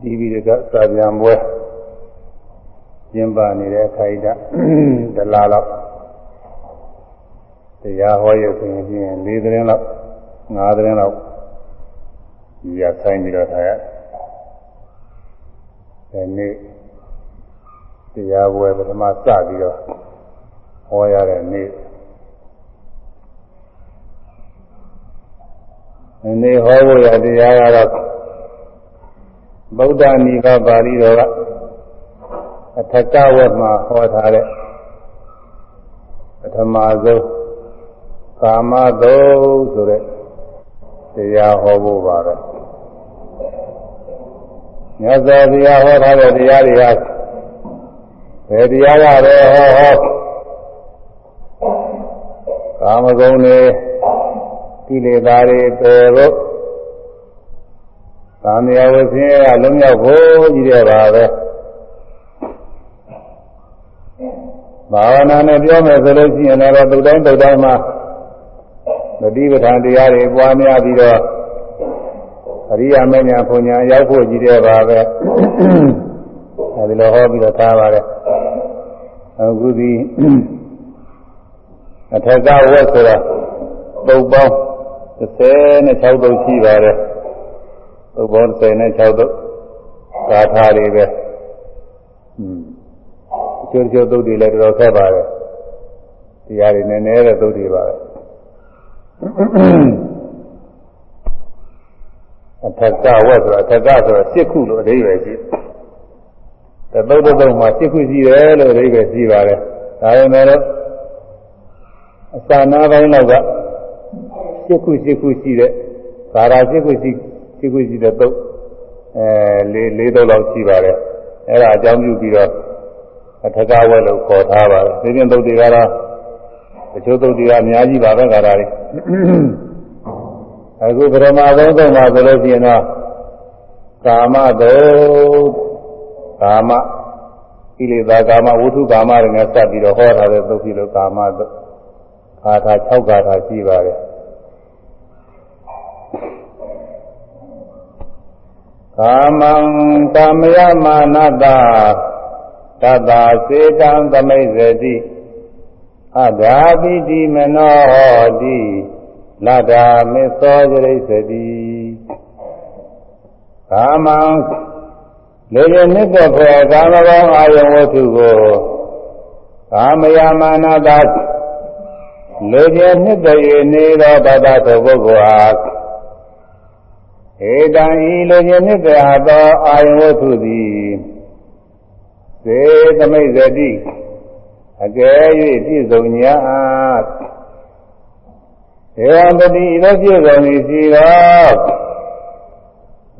ဒီဗီဒကစာပြန်ပွဲကျင်းပနေတဲ့အခိုက်အတန့်ဒလားလောက်တရားဟောရဆိုရင်ပြင်၄သတင်းလောက်၅သတင်းလောက်ဒီရဆိုင်ပြီးတော့ထားရတယ်ဒီနေ့တရားပွဲပထမစပြီးတော့ဟောရတဲ့နေ့ဒီနေ့ဟောဖို့ရတရားကတော့ ဗုဒ္ဓနိဗ္ဗာန်ပါဠိတော်ကအထက်ကဝတ်မှာဟောထားတဲ့ပထမဆုံးကာမသုဆိုတဲ့တရားဟောဖို့ပါပဲမြတ်စွာဘုရားဟောထားတဲ့တရားတွေကဘယ်တရားရလဲဟောဟောကာမဂုဏ်တွေကိလေသာတွေပယ်ဖို့ သာမယဝဆင်းရဲကလုံးရောက်ဖို့ကြီးတဲ့ပါပဲဘာဝနာနဲ့ပြောမယ်ဆိုလို့ရှိရင်လည်းသုတ်တိုင်းသုတ်တိုင်းမှာမတိပဋ္ဌာန်တရားတွေပွားများပြီးတော့အရိယာမဉ္ဇဉ်ဘုံညာရောက်ဖို့ကြီးတဲ့ပါပဲအဲဒီလိုဟောပြီးတော့ထားပါတယ်အခုဒီအထက်ကဝက်ဆိုတာပုပ်ပေါင်း36ပုပ်ရှိပါတယ် ပုပ်ပေါင်း36ပုပ်သာထာတွေပဲอืมချိုးချိုးသုတ်တွေလည်းတော်တော်ခက်ပါတယ်တရားတွေနည်းနည်းတဲ့သုတ်တွေပါပဲအထက်ကဝက်ဆိုတာအထက်ကဆိုတာစစ်ခုလို့အဓိပ္ပာယ်ရှိတယ်သုတ်တုတ်မှာစစ်ခုရှိတယ်လို့အဓိပ္ပာယ်ရှိပါတယ်ဒါပေမဲ့လို့အစာနာပိုင်းလောက်ကစစ်ခုစစ်ခုရှိတဲ့သာရာစစ်ခုရှိ စစ်ခုရှိတဲ့သုတ်အဲလေးလေးသုတ်လောက်ရှိပါတယ်အဲဒါအကြောင်းပြုပြီးတော့အထကဝဲလို့ခေါ်ထားပါတယ်ဒီပြင်သုတ်တွေကတော့တချို့သုတ်တွေကအများကြီးပါပဲခါတာတွေအခုပရမသုံးသုံးပါဆိုလို့ရှိရင်တော့ကာမသုတ်ကာမကိလေသာကာမဝိထုကာမတွေနဲ့စပ်ပြီးတော့ဟောထားတဲ့သုတ်ပြီလို့ကာမသုတ်ခါထာ6ခါထာရှိပါတယ် ကာမံကာမယမာနတာသတ္တာစေတံသမိဇတိအဒာပိတိမနောဟောတိလတ္တာမစ္စောကြရိစတိကာမံလေရနှစ်သက်ဖွယ်ကာမဘောင်းအာယဝတ္ထုကိုကာမယမာနတာလေရနှစ်သက်၍နေသောတတ္တသောပုဂ္ဂိုလ်အား ဧတံဤလေရနှစ်သက်သောအာယဝတ္ထုသည်စေသမိတ်ဇတိအကယ်၍ပြည့်စုံ냐ဒေဝပတိဤသို့ပြည့်စုံ၏ရှိသော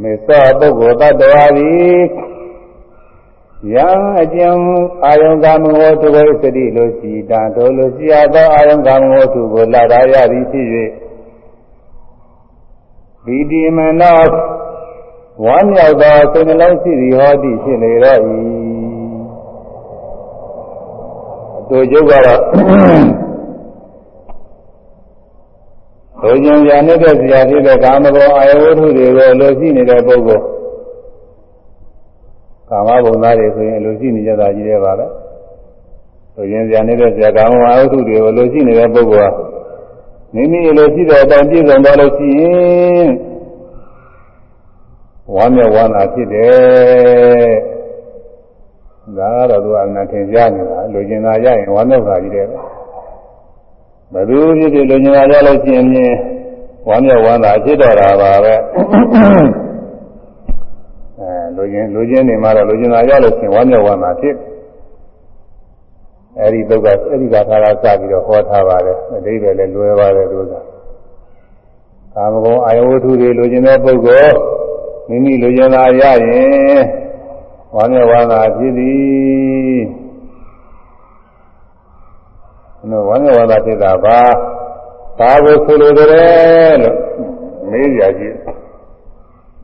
မေသောပုဂ္ဂိုလ်တ attva သည်ယံအကျဉ်အာယုံကာမဝတ္ထုဝိသတိလိုရှိတာထိုလိုရှိရသောအာယုံကာမဝတ္ထုကိုလာရရသည်ဖြစ်၍ ဗီတိမနောဝမ်းမြောက်သောစိတ်နှလုံးရှိသည်ဟောသည်ဖြစ်လေတော့၏တို့ကျုပ်ကတော့ဘုရင်ညာနေတဲ့ဆရာဖြစ်တဲ့ကာမဂုဏ်အာယဝတ္ထုတွေကိုလိုရှိနေတဲ့ပုဂ္ဂိုလ်ကာမဘုံသားတွေဆိုရင်လိုရှိနေကြတာကြီးတယ်ပါပဲဘုရင်ညာနေတဲ့ဆရာကာမအာယဝတ္ထုတွေကိုလိုရှိနေတဲ့ပုဂ္ဂိုလ်ဟာ မိမိလိုရှိတဲ့အတိုင်းပြည့်စုံသွားလို့ရှိရင်ဝမ်းမြောက်ဝမ်းသာဖြစ်တယ်ဒါကတော့သူကအနာထင်ရှားနေတာလူကျင်သာရရင်ဝမ်းမြောက်တာကြီးတယ်ဘယ်သူဖြစ်ဖြစ်လူကျင်သာရလို့ရှိရင်ဝမ်းမြောက်ဝမ်းသာဖြစ်တော့တာပါပဲအဲလူကျင်လူကျင်နေမှာတော့လူကျင်သာရလို့ရှိရင်ဝမ်းမြောက်ဝမ်းသာဖြစ် အဲဒီဒုက္ခအဲဒီကထာကစပြီးတော့ဟောထားပါတယ်အတိပ္ပယ်လည်းလွယ်ပါတယ်သူကကာမဂုဏ်အာယဝတ္ထုတွေလူကျင်တဲ့ပုဂ္ဂိုလ်မိမိလူကျင်သာရရင်ဝါမျက်ဝါသာဖြစ်သည်နော်ဝါမျက်ဝါသာဖြစ်တာပါဘာကိုဆိုလိုတယ်လို့မေးကြကြည့်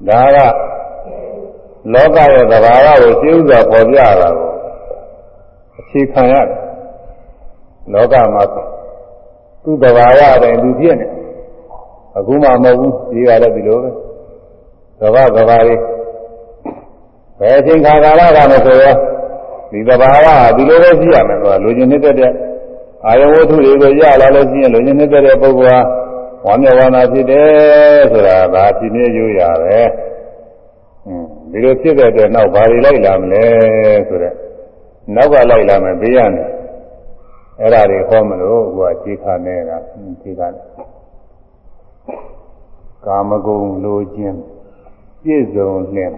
ဒါကလောကရဲ့သဘာဝကိုသိဥစွာပေါ်ပြတာကိုအခြေခံရတယ် လောကမှာသူ့သဘာဝအတိုင်းသူဖြစ်နေအခုမှမဟုတ်ဘူးဒီကလည်းဒီလိုပဲသဘာဝသဘာဝလေးဘယ်အချိန်ခါကာလကမဆိုရောဒီသဘာဝဒီလိုပဲရှိရမယ်ကွာလူချင်းနှစ်သက်တဲ့အာယဝတ္ထုတွေကိုရလာလို့ရှိရင်လူချင်းနှစ်သက်တဲ့ပုဂ္ဂိုလ်ဟာဝမ်းမြောက်ဝမ်းသာဖြစ်တယ်ဆိုတာဒါပြင်းပြရိုးရပဲอืมဒီလိုဖြစ်တဲ့အတွက်နောက်ဘာတွေလိုက်လာမလဲဆိုတော့နောက်ကလိုက်လာမယ်ဘေးရနေ အဲ့ဒါတွေဟောမလို့ဟိုကခြေခါနေတာခြေခါကာမဂုဏ်လိုခြင်းပြည့်စုံလင်း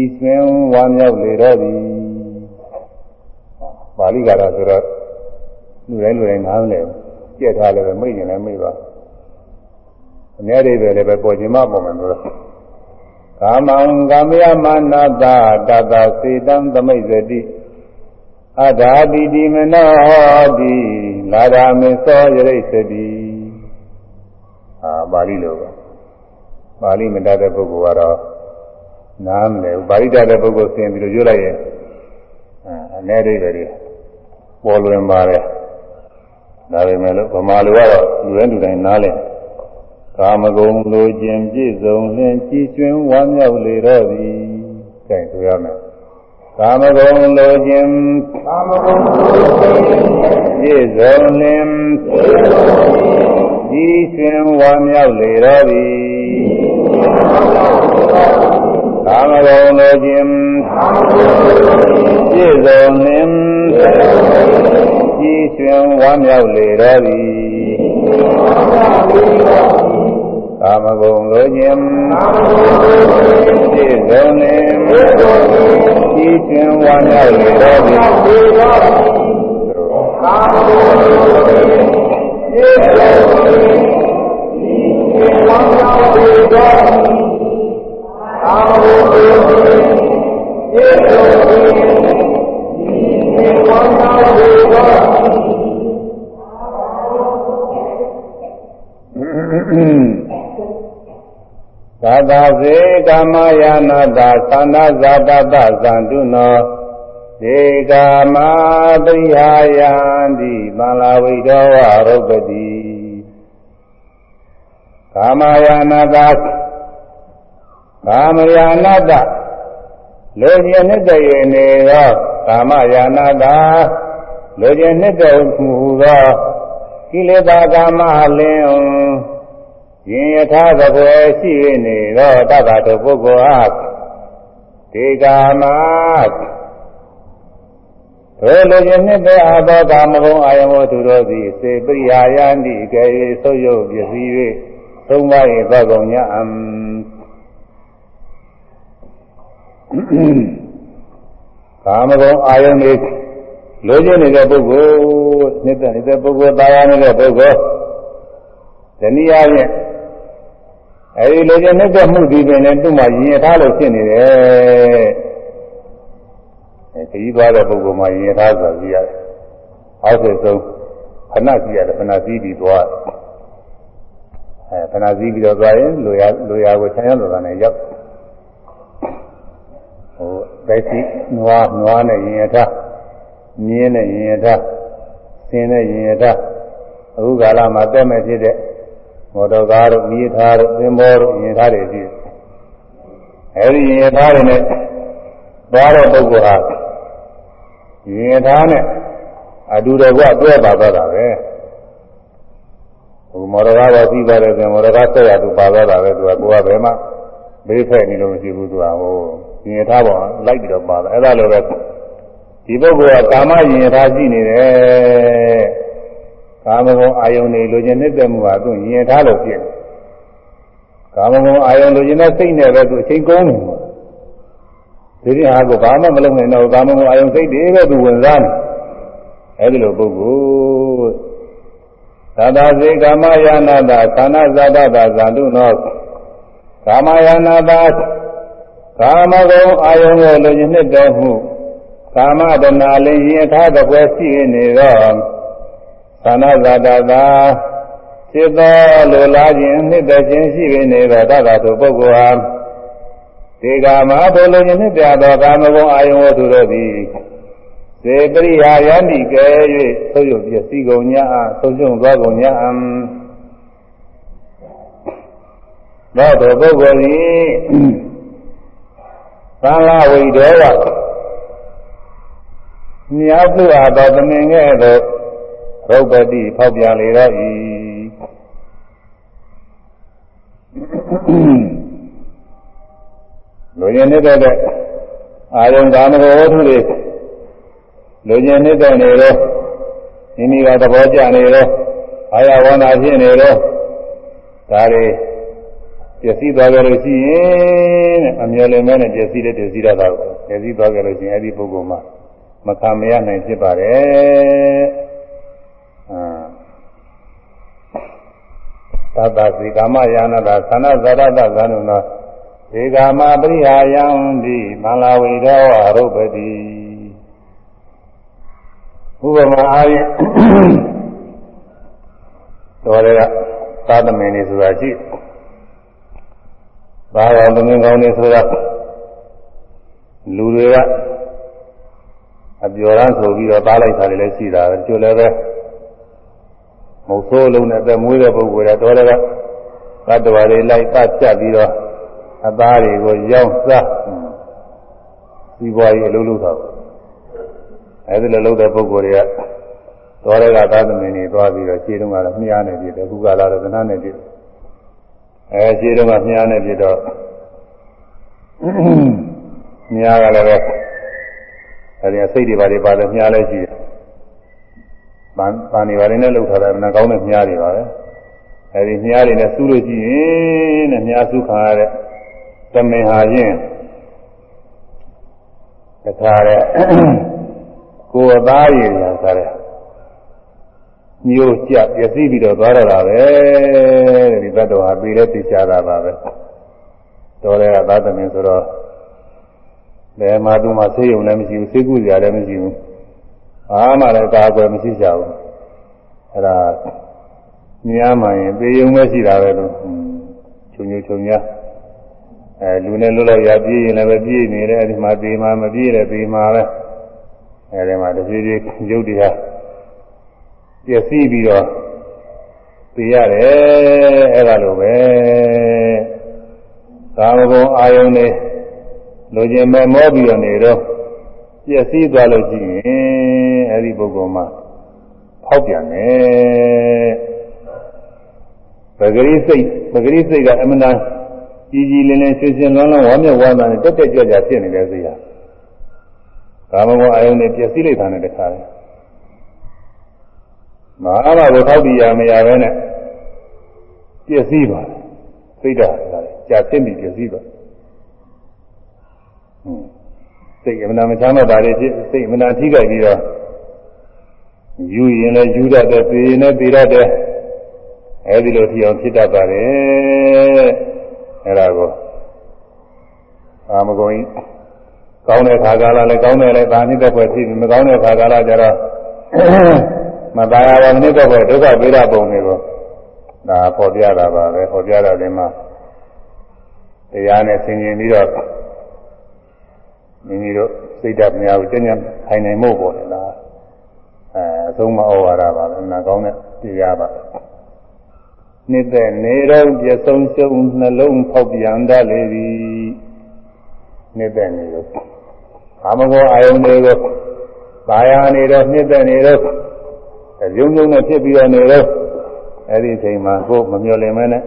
ဤဆွင်ဝါမြောက်လေတော့သည်ပါဠိကတော့ဆိုတော့လူတိုင်းလူတိုင်းနားမလဲကြက်ထားလည်းပဲမိတ်ရင်လည်းမိတ်ပါအများတွေပဲလည်းပဲပေါ်ခြင်းမပေါ်မယ်လို့ကာမံကာမယမနာတာတတစေတံသမိတ်စတိ အဒါတိတိမနောတိလာရာမေသောယရိစတိအာပါဠိလိုပါပါဠိမတတ်တဲ့ပုဂ္ဂိုလ်ကတော့နားမလဲဘူးပါဠိတတ်တဲ့ပုဂ္ဂိုလ်ဆင်ပြီးတော့ရွတ်လိုက်ရင်အဲအနေတွေပဲပေါ်လွင်ပါတယ်ဒါပေမဲ့လို့ဗမာလူကတော့လူတိုင်းလူတိုင်းနားလဲကာမဂုဏ်လိုခြင်းပြည့်စုံလင်းကြည်ကျွင်းဝမ်းမြောက်လေတော့သည်ကြိုင်ဆိုရမယ် ကာမဂုဏ်လိုခြင်းကာမဂုဏ်လိုခြင်းပြည့်စုံလင်းကြည်ကျွင်းဝမ်းမြောက်လေတော့သည်ကာမဂုဏ်လိုခြင်းပြည့်စုံလင်ကြီးရွှင်ဝမ်းမြောက်လေတော်သည် ကာမဂုဏ်လိုခြင်းပြည့်စုံလင်ကြီးရွှင်ဝမ်းမြောက်လေတော်သည်ကာမဂုဏ်လိုခြင်းပြည့်စုံလင်ကြီးရွှင်ဝမ်းမြောက်လေတော်သည်သာဝတိယေတုပိဒီဝန္တာဝေသော သာသာစေကာမယာနာတာသန္တာဇာတတသံတုနောဒေကာမပရိဟာယံတိမန္လာဝိတောဝရုပ္ပတိကာမယာနာတာကာမယာနာတလူကျင်နှစ်တည်းရနေသောကာမယာနာတာလူကျင်နှစ်တည်းမူသောကိလေသာကာမလင်း ရင်ယထာသဘွယ်ရှိနေသောတတ္တတို့ပုဂ္ဂိုလ်အားဒီကာမသောလူကျင်နှစ်တည်းအသောကာမဂုဏ်အာယဝတ္ထုတို့သည်စေပရိယာယန္တိကေသုယုတ်ပစ္စည်း၍သုံးပါး၏သောကုန်ညာအံကာမဂုဏ်အာယုန်တွေလိုချင်နေတဲ့ပုဂ္ဂိုလ်နှစ်သက်နေတဲ့ပုဂ္ဂိုလ်တာယာနေတဲ့ပုဂ္ဂိုလ်ဇနီးအားဖြင့် အဲဒီလိုချင်နေတဲ့မှုဒီပင်နဲ့သူ့မှာရင်ရထားလို့ဖြစ်နေတယ်အဲဒီသွားတဲ့ပုဂ္ဂိုလ်မှာရင်ရထားဆိုကြည့်ရတယ်အောက်ဆုံးဆုံးခဏကြည့်ရတယ်ခဏစည်းပြီးသွားအဲခဏစည်းပြီးတော့သွားရင်လိုရလိုရကိုဆံရလိုတာနဲ့ရောက်ဟိုပဲစီနွားနွားနဲ့ရင်ရထားမြင်းနဲ့ရင်ရထားဆင်းနဲ့ရင်ရထားအခုကာလမှာတက်မဲ့ဖြစ်တဲ့ မော်တော်ကားတို့မိသားတို့သင်္ဘောတို့ရင်ထားတွေရှိတယ်အဲဒီရင်ထားတွေနဲ့သွားတဲ့ပုဂ္ဂိုလ်ဟာရင်ထားနဲ့အတူတကွအတွဲပါတော့တာပဲဟိုမော်တော်ကားတော့ပြီးပါတယ်ဆိုမော်တော်ကားဆက်ရသူပါတော့တာပဲသူကကိုယ်ကဘယ်မှမေးဖက်နေလို့မရှိဘူးသူကဟိုရင်ထားပါလိုက်ပြီးတော့ပါတယ်အဲ့ဒါလိုပဲဒီပုဂ္ဂိုလ်ကကာမရင်ထားရှိနေတယ် ကာမဂုဏ်အာယုန်တွေလိုချင်နေတဲ့မှုဟာသူရင်ထားလို့ဖြစ်တယ်ကာမဂုဏ်အာယုန်လိုချင်တဲ့စိတ်နဲ့ပဲသူအချိန်ကုန်တယ်ဒီဒီဟာကိုဘာမှမလုပ်နိုင်တော့ကာမဂုဏ်အာယုန်စိတ်တွေပဲသူဝင်စားတယ်အဲ့ဒီလိုပုဂ္ဂိုလ်သာသာစေကာမယာနာတာခန္ဓာဇာတတာဇန္တုနောကာမယာနာတာကာမဂုဏ်အာယုံကိုလူချင်းနှစ်တော်မှုကာမတဏလင်းရင်ထားတဲ့ပွဲရှိနေတော့ သနာဇာတသာစိသောလူလာခြင်းနှစ်သက်ခြင်းရှိနေတော့တတ်တော်ပုဂ္ဂိုလ်ဟာဒီကာမဘုလူချင်းနှစ်ပြသောကာမဂုဏ်အာယုံဝတ္ထုတို့သည်စေပရိယာယန္တိကဲ၍သုယုပစ္စည်းကုန်ညာအားသုံးကျုံသွားကုန်ညာအံသောတော်ပုဂ္ဂိုလ်သည်သံဃာဝိဒေဝမြတ်သူအားသောသမင်ငယ်သို့ ရုပ်ပတိဖောက်ပြန်လေတော့ဤလူရင်းနေတဲ့အာယုံကာမဂုဏ်ဝတ္ထုတွေလူကျင်နေတဲ့နေတော့မိမိကသဘောကျနေတော့အာရဝန္တာဖြစ်နေတော့ဒါတွေပျက်စီးသွားကြလို့ရှိရင်အမြဲလင်မဲ့နဲ့ပျက်စီးတဲ့ပျက်စီးရတာကိုပျက်စီးသွားကြလို့ရှိရင်အဲ့ဒီပုဂ္ဂိုလ်မှာမခံမရနိုင်ဖြစ်ပါတယ် သတ္တဇေကာမယာနတာသန္နဇရတသံနုနောဇေကာမပရိဟာယံတိမန္လာဝိဒေဝရုပ္ပတိဥပမာအားဖြင့်တော်ရကသာသမင်နေဆိုတာကြည့်ဘာရောသမင်ကောင်းနေဆိုတာလူတွေကအပြော်ရမ်းဆိုပြီးတော့သားလိုက်တာတွေလည်းရှိတာပဲကျွလည်းပဲ မဟုတ်ဆိုးလုံးနဲ့သက်မွေးတဲ့ပုဂ္ဂိုလ်တွေတော်ရကသတ္တဝါတွေလိုက်ပတ်ဖြတ်ပြီးတော့အသားတွေကိုရောင်းစားစီးပွားရေးအလုပ်လုပ်တာအဲဒီလိုလုပ်တဲ့ပုဂ္ဂိုလ်တွေကတော်ရကသာသမင်တွေသွားပြီးတော့ခြေတုံးကတော့မြားနေပြီတယ်ခုကလာတော့ကနားနေပြီအဲခြေတုံးကမြားနေပြီတော့မြားကလည်းပဲအဲဒီစိတ်တွေပါတွေပါတယ်မြားလည်းရှိတယ် ပန်းပန်းနေပါလေနဲ့လှုပ်ထားတယ်မကောင်းတဲ့မြားတွေပါပဲအဲဒီမြားတွေနဲ့စူးလို့ရှိရင်တဲ့မြားစူးခါရတဲ့သမင်ဟာချင်းတခါတဲ့ကိုယ်သားရည်ညာစားတဲ့မျိုးကြပျက်စီးပြီးတော့သွားတော့တာပဲတဲ့ဒီသတ္တဝါပြီးလဲသိချတာပါပဲတော်တယ်ကသာသမင်ဆိုတော့ဘယ်မှာသူမှဆေးရုံလည်းမရှိဘူးဆေးကုစရာလည်းမရှိဘူး အားမှလည်းကာကွယ်မရှိကြဘူးအဲ့ဒါမြားမှရင်သေုံပဲရှိတာပဲလို့ချုံချုံချုံညာအဲလူနဲ့လွတ်လောက်ရပြေးရင်လည်းပဲပြေးနေတယ်အဲ့ဒီမှာသေမှာမပြေးတယ်သေမှာပဲအဲဒီမှာတဖြည်းဖြည်းရုပ်တရားပျက်စီးပြီးတော့သိရတယ်အဲ့ဒါလိုပဲကာမဂုဏ်အာယုန်တွေလူကျင်မဲ့မောပြီးတော့နေတော့ပျက်စီးသွားလို့ရှိရင် အဲ့ဒီပုဂ္ဂိုလ်မှာဖောက်ပြန်တယ်ပဂရိစိတ်ပဂရိစိတ်ကအမှန်တန်ကြီးကြီးလင်းလင်းရှင်းရှင်းလွန်းလွန်းဝမ်းမြောက်ဝမ်းသာနဲ့တက်တက်ကြွကြွဖြစ်နေတဲ့စိတ်ဟာကာမဂုဏ်အာယုန်တွေပျက်စီးလိုက်တာနဲ့တခါတယ်မဟာမဘုထောက်တရားမရဘဲနဲ့ပျက်စီးပါစိတ်ဓာတ်ကလည်းကြာသိပြီးပျက်စီးပါဟွန်းစိတ်အမှန်မချမ်းသာတာတွေဖြစ်စိတ်အမှန်ထိခိုက်ပြီးတော့ ယူရင်လည်းယူတတ်တယ်ပေရင်လည်းပေတတ်တယ်အဲဒီလိုထီအောင်ဖြစ်တတ်ပါတယ်အဲဒါကိုအာမဂုံကြီးကောင်းတဲ့ခါကာလလည်းကောင်းတယ်လည်းဒါနည်းတဲ့ဘက်ဖြစ်ပြီးမကောင်းတဲ့ခါကာလကျတော့မတရားပါမနစ်တဲ့ဘက်ဒုက္ခပေးတာပုံတွေကိုဒါပေါ်ပြတာပါပဲပေါ်ပြတာဒီမှာတရားနဲ့ဆင်ခြင်ပြီးတော့မိမိတို့စိတ်ဓာတ်များကိုကျဉ်းကျဉ်းထိုင်နိုင်မှုပေါ်တယ်လား အဲအဆုံးမဩဝါဒပါပဲနာကောင်းတဲ့တရားပါနှစ်သက်နေတော့ပြဆုံးရှုံးနှလုံးဖောက်ပြန်တတ်လေသည်နှစ်သက်နေတော့အာမဂောအာယုန်တွေကိုပါရနေတော့နှစ်သက်နေတော့ရုံရုံနဲ့ဖြစ်ပြီးတော့နေတော့အဲ့ဒီအချိန်မှာကိုယ်မမျောလင်မဲနဲ့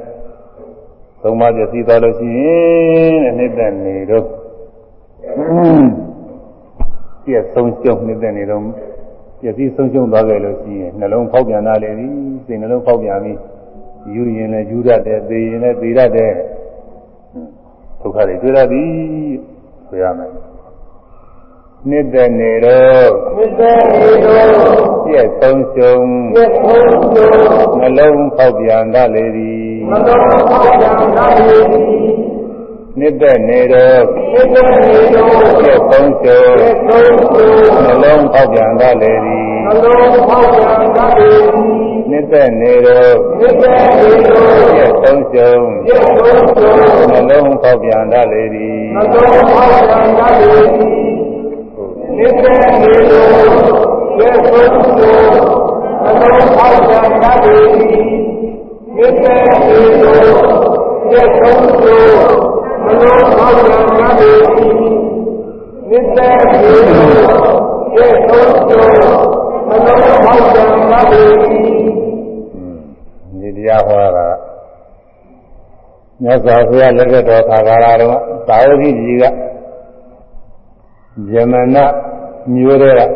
သုံးပါးပြည့်စည်သွားလို့ရှိရင်တဲ့နှစ်သက်နေတော့ပြည့်ဆုံးရှုံးနှစ်သက်နေတော့ ပြည့်စည်ဆုံးရှုံးသွားကြလို့ရှိရင်နှလုံးဖောက်ပြန်လာလေပြီစိတ်နှလုံးဖောက်ပြန်ပြီးယူရင်လည်းယူရတယ်သေရင်လည်းသေရတယ်ဒုက္ခတွေတွေ့ရသည်ဆိုရမယ်နှစ်သက်နေတော့နှစ်သက်နေတော့ပြည့်ဆုံးရှုံးပြည့်ဆုံးရှုံးနှလုံးဖောက်ပြန်တတ်လေသည်နှလုံးဖောက်ပြန်တတ်လေသည် နှစ်သက်နေတော့နှစ်သက်နေတော့ပြည့်ဆုံးရှုံးပြည့်ဆုံးရှုံးနှလုံးဖောက်ပြန်တတ်လေသည်နှလုံးဖောက်ပြန်တတ်လေသည်နှစ်သက်နေတော့နှစ်သက်နေတော့ပြည့်ဆုံးရှုံးပြည့်ဆုံးရှုံးနှလုံးဖောက်ပြန်တတ်လေသည်နှလုံးဖောက်ပြန်တတ်လေသည်နိစ္စနေလို့ကျေဆုံးလို့အလုံးအောက်ကြရသည်နိစ္စနေလို့ကျေဆုံးလို့အလုံးအောက် ကြရသည်စ်တဲ့ရေရဲ့သုံးကျိုးမလုံးဟောက်တယ်ငါတွေဒီတရားဟောတာမြတ်စွာဘုရားလက်ထက်တော်ခါကာလတုန်းကသာဝတိကြီးကယမနမျိုးတဲ့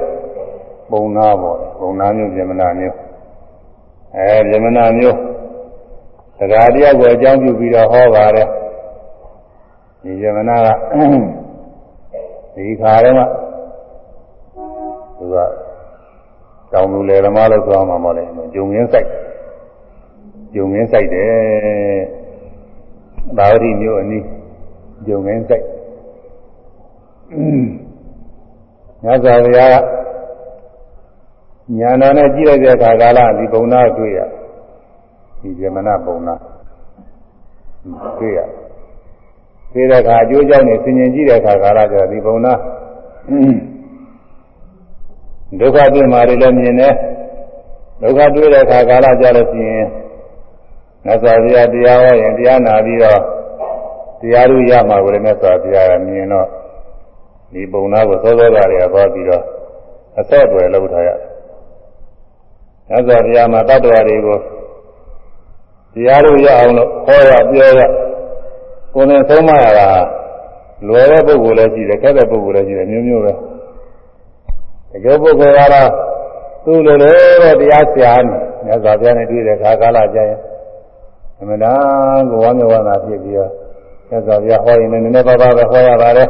ပုံနာပေါ့ပုံနာမျိုးယမနမျိုးအဲယမနမျိုးတရားတရားကိုအကြောင်းပြုပြီးတော့ဟောပါတယ် ဒီယမနကဒီခါတုန်းကသူကတောင်လူလေဓမ္မလို့ဆိုအောင်မှာပေါ့လေဂျုံရင်းဆိုင်ဂျုံရင်းဆိုင်တယ်သာဝတိမျိုးအနည်းဂျုံရင်းဆိုင်ညဇာဗျာကညာနာနဲ့ကြည့်လိုက်တဲ့အခါကာလဒီပုံနာတွေ့ရဒီဇမနာပုံနာတွေ့ရ တွေ့တဲ့အခါအကျိုးကြောင့်နေဆင်ញင်ကြည့်တဲ့အခါကာလကျဒီပုံနာဒုက္ခတွေ့မှာတွေလည်းမြင်တယ်ဒုက္ခတွေ့တဲ့အခါကာလကြလို့ရှိရင်မြတ်စွာဘုရားတရားဟောရင်တရားနာပြီးတော့တရားလူရမှာကိုလည်းမြတ်စွာဘုရားကမြင်တော့ဒီပုံနာကိုသောသောကတွေကသွားပြီးတော့အဆက်အသွယ်လုပ်ထားရတယ်။မြတ်စွာဘုရားမှာတတ္တဝါတွေကိုတရားလူရအောင်လို့ဟောရပြောရ ကိုယ်နဲ့သုံးမရတာလွယ်တဲ့ပုဂ္ဂိုလ်လည်းရှိတယ်ခက်တဲ့ပုဂ္ဂိုလ်လည်းရှိတယ်မျိုးမျိုးပဲ။တကယ်ပုဂ္ဂိုလ်ကတော့သူ့လိုလိုတော့တရားဆရာနဲ့မြတ်စွာဘုရားနဲ့တွေ့တဲ့ခါကာလကြရင်အမှန်တန်ကိုဝမ်းမြောက်ဝမ်းသာဖြစ်ပြီးတော့မြတ်စွာဘုရားဟောရင်လည်းနည်းနည်းပါးပါးပဲဟောရပါတယ်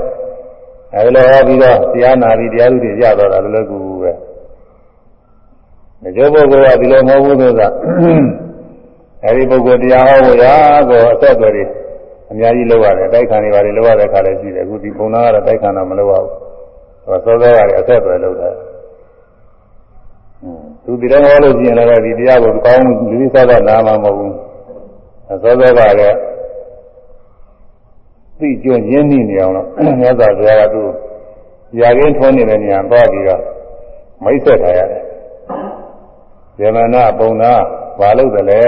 ။အဲဒီလိုဟောပြီးတော့တရားနာပြီးတရားဥတွေရတော့တာလည်းလည်းကူကူပဲ။ဒီပုဂ္ဂိုလ်ကဒီလိုမဟုတ်ဘူးဆိုတာအဲဒီပုဂ္ဂိုလ်တရားဟောဖို့ရာကိုအဆက်အသွယ်တွေ အများကြီးလုပ်ရတယ်တိုက်ခံနေပါလေလုပ်ရတဲ့ခါလည်းရှိတယ်အခုဒီပုံနာကတော့တိုက်ခံတာမလုပ်ရဘူး။ဟောစောစောကလည်းအဆက်အသွယ်လုပ်တယ်။သူဒီတော့ဟောလို့ရှိရင်လည်းဒီတရားကိုကောင်းလူကြီးစားတော့နားမှာမဟုတ်ဘူး။စောစောကလည်းသိကျွရင်းနှီးနေအောင်လို့မြတ်စွာဘုရားကသူရာရင်းထွန်းနေတဲ့နေရာသွားပြီးတော့မိတ်ဆက်ထားရတယ်။ဇေမနာပုံနာဘာလို့တယ်လဲ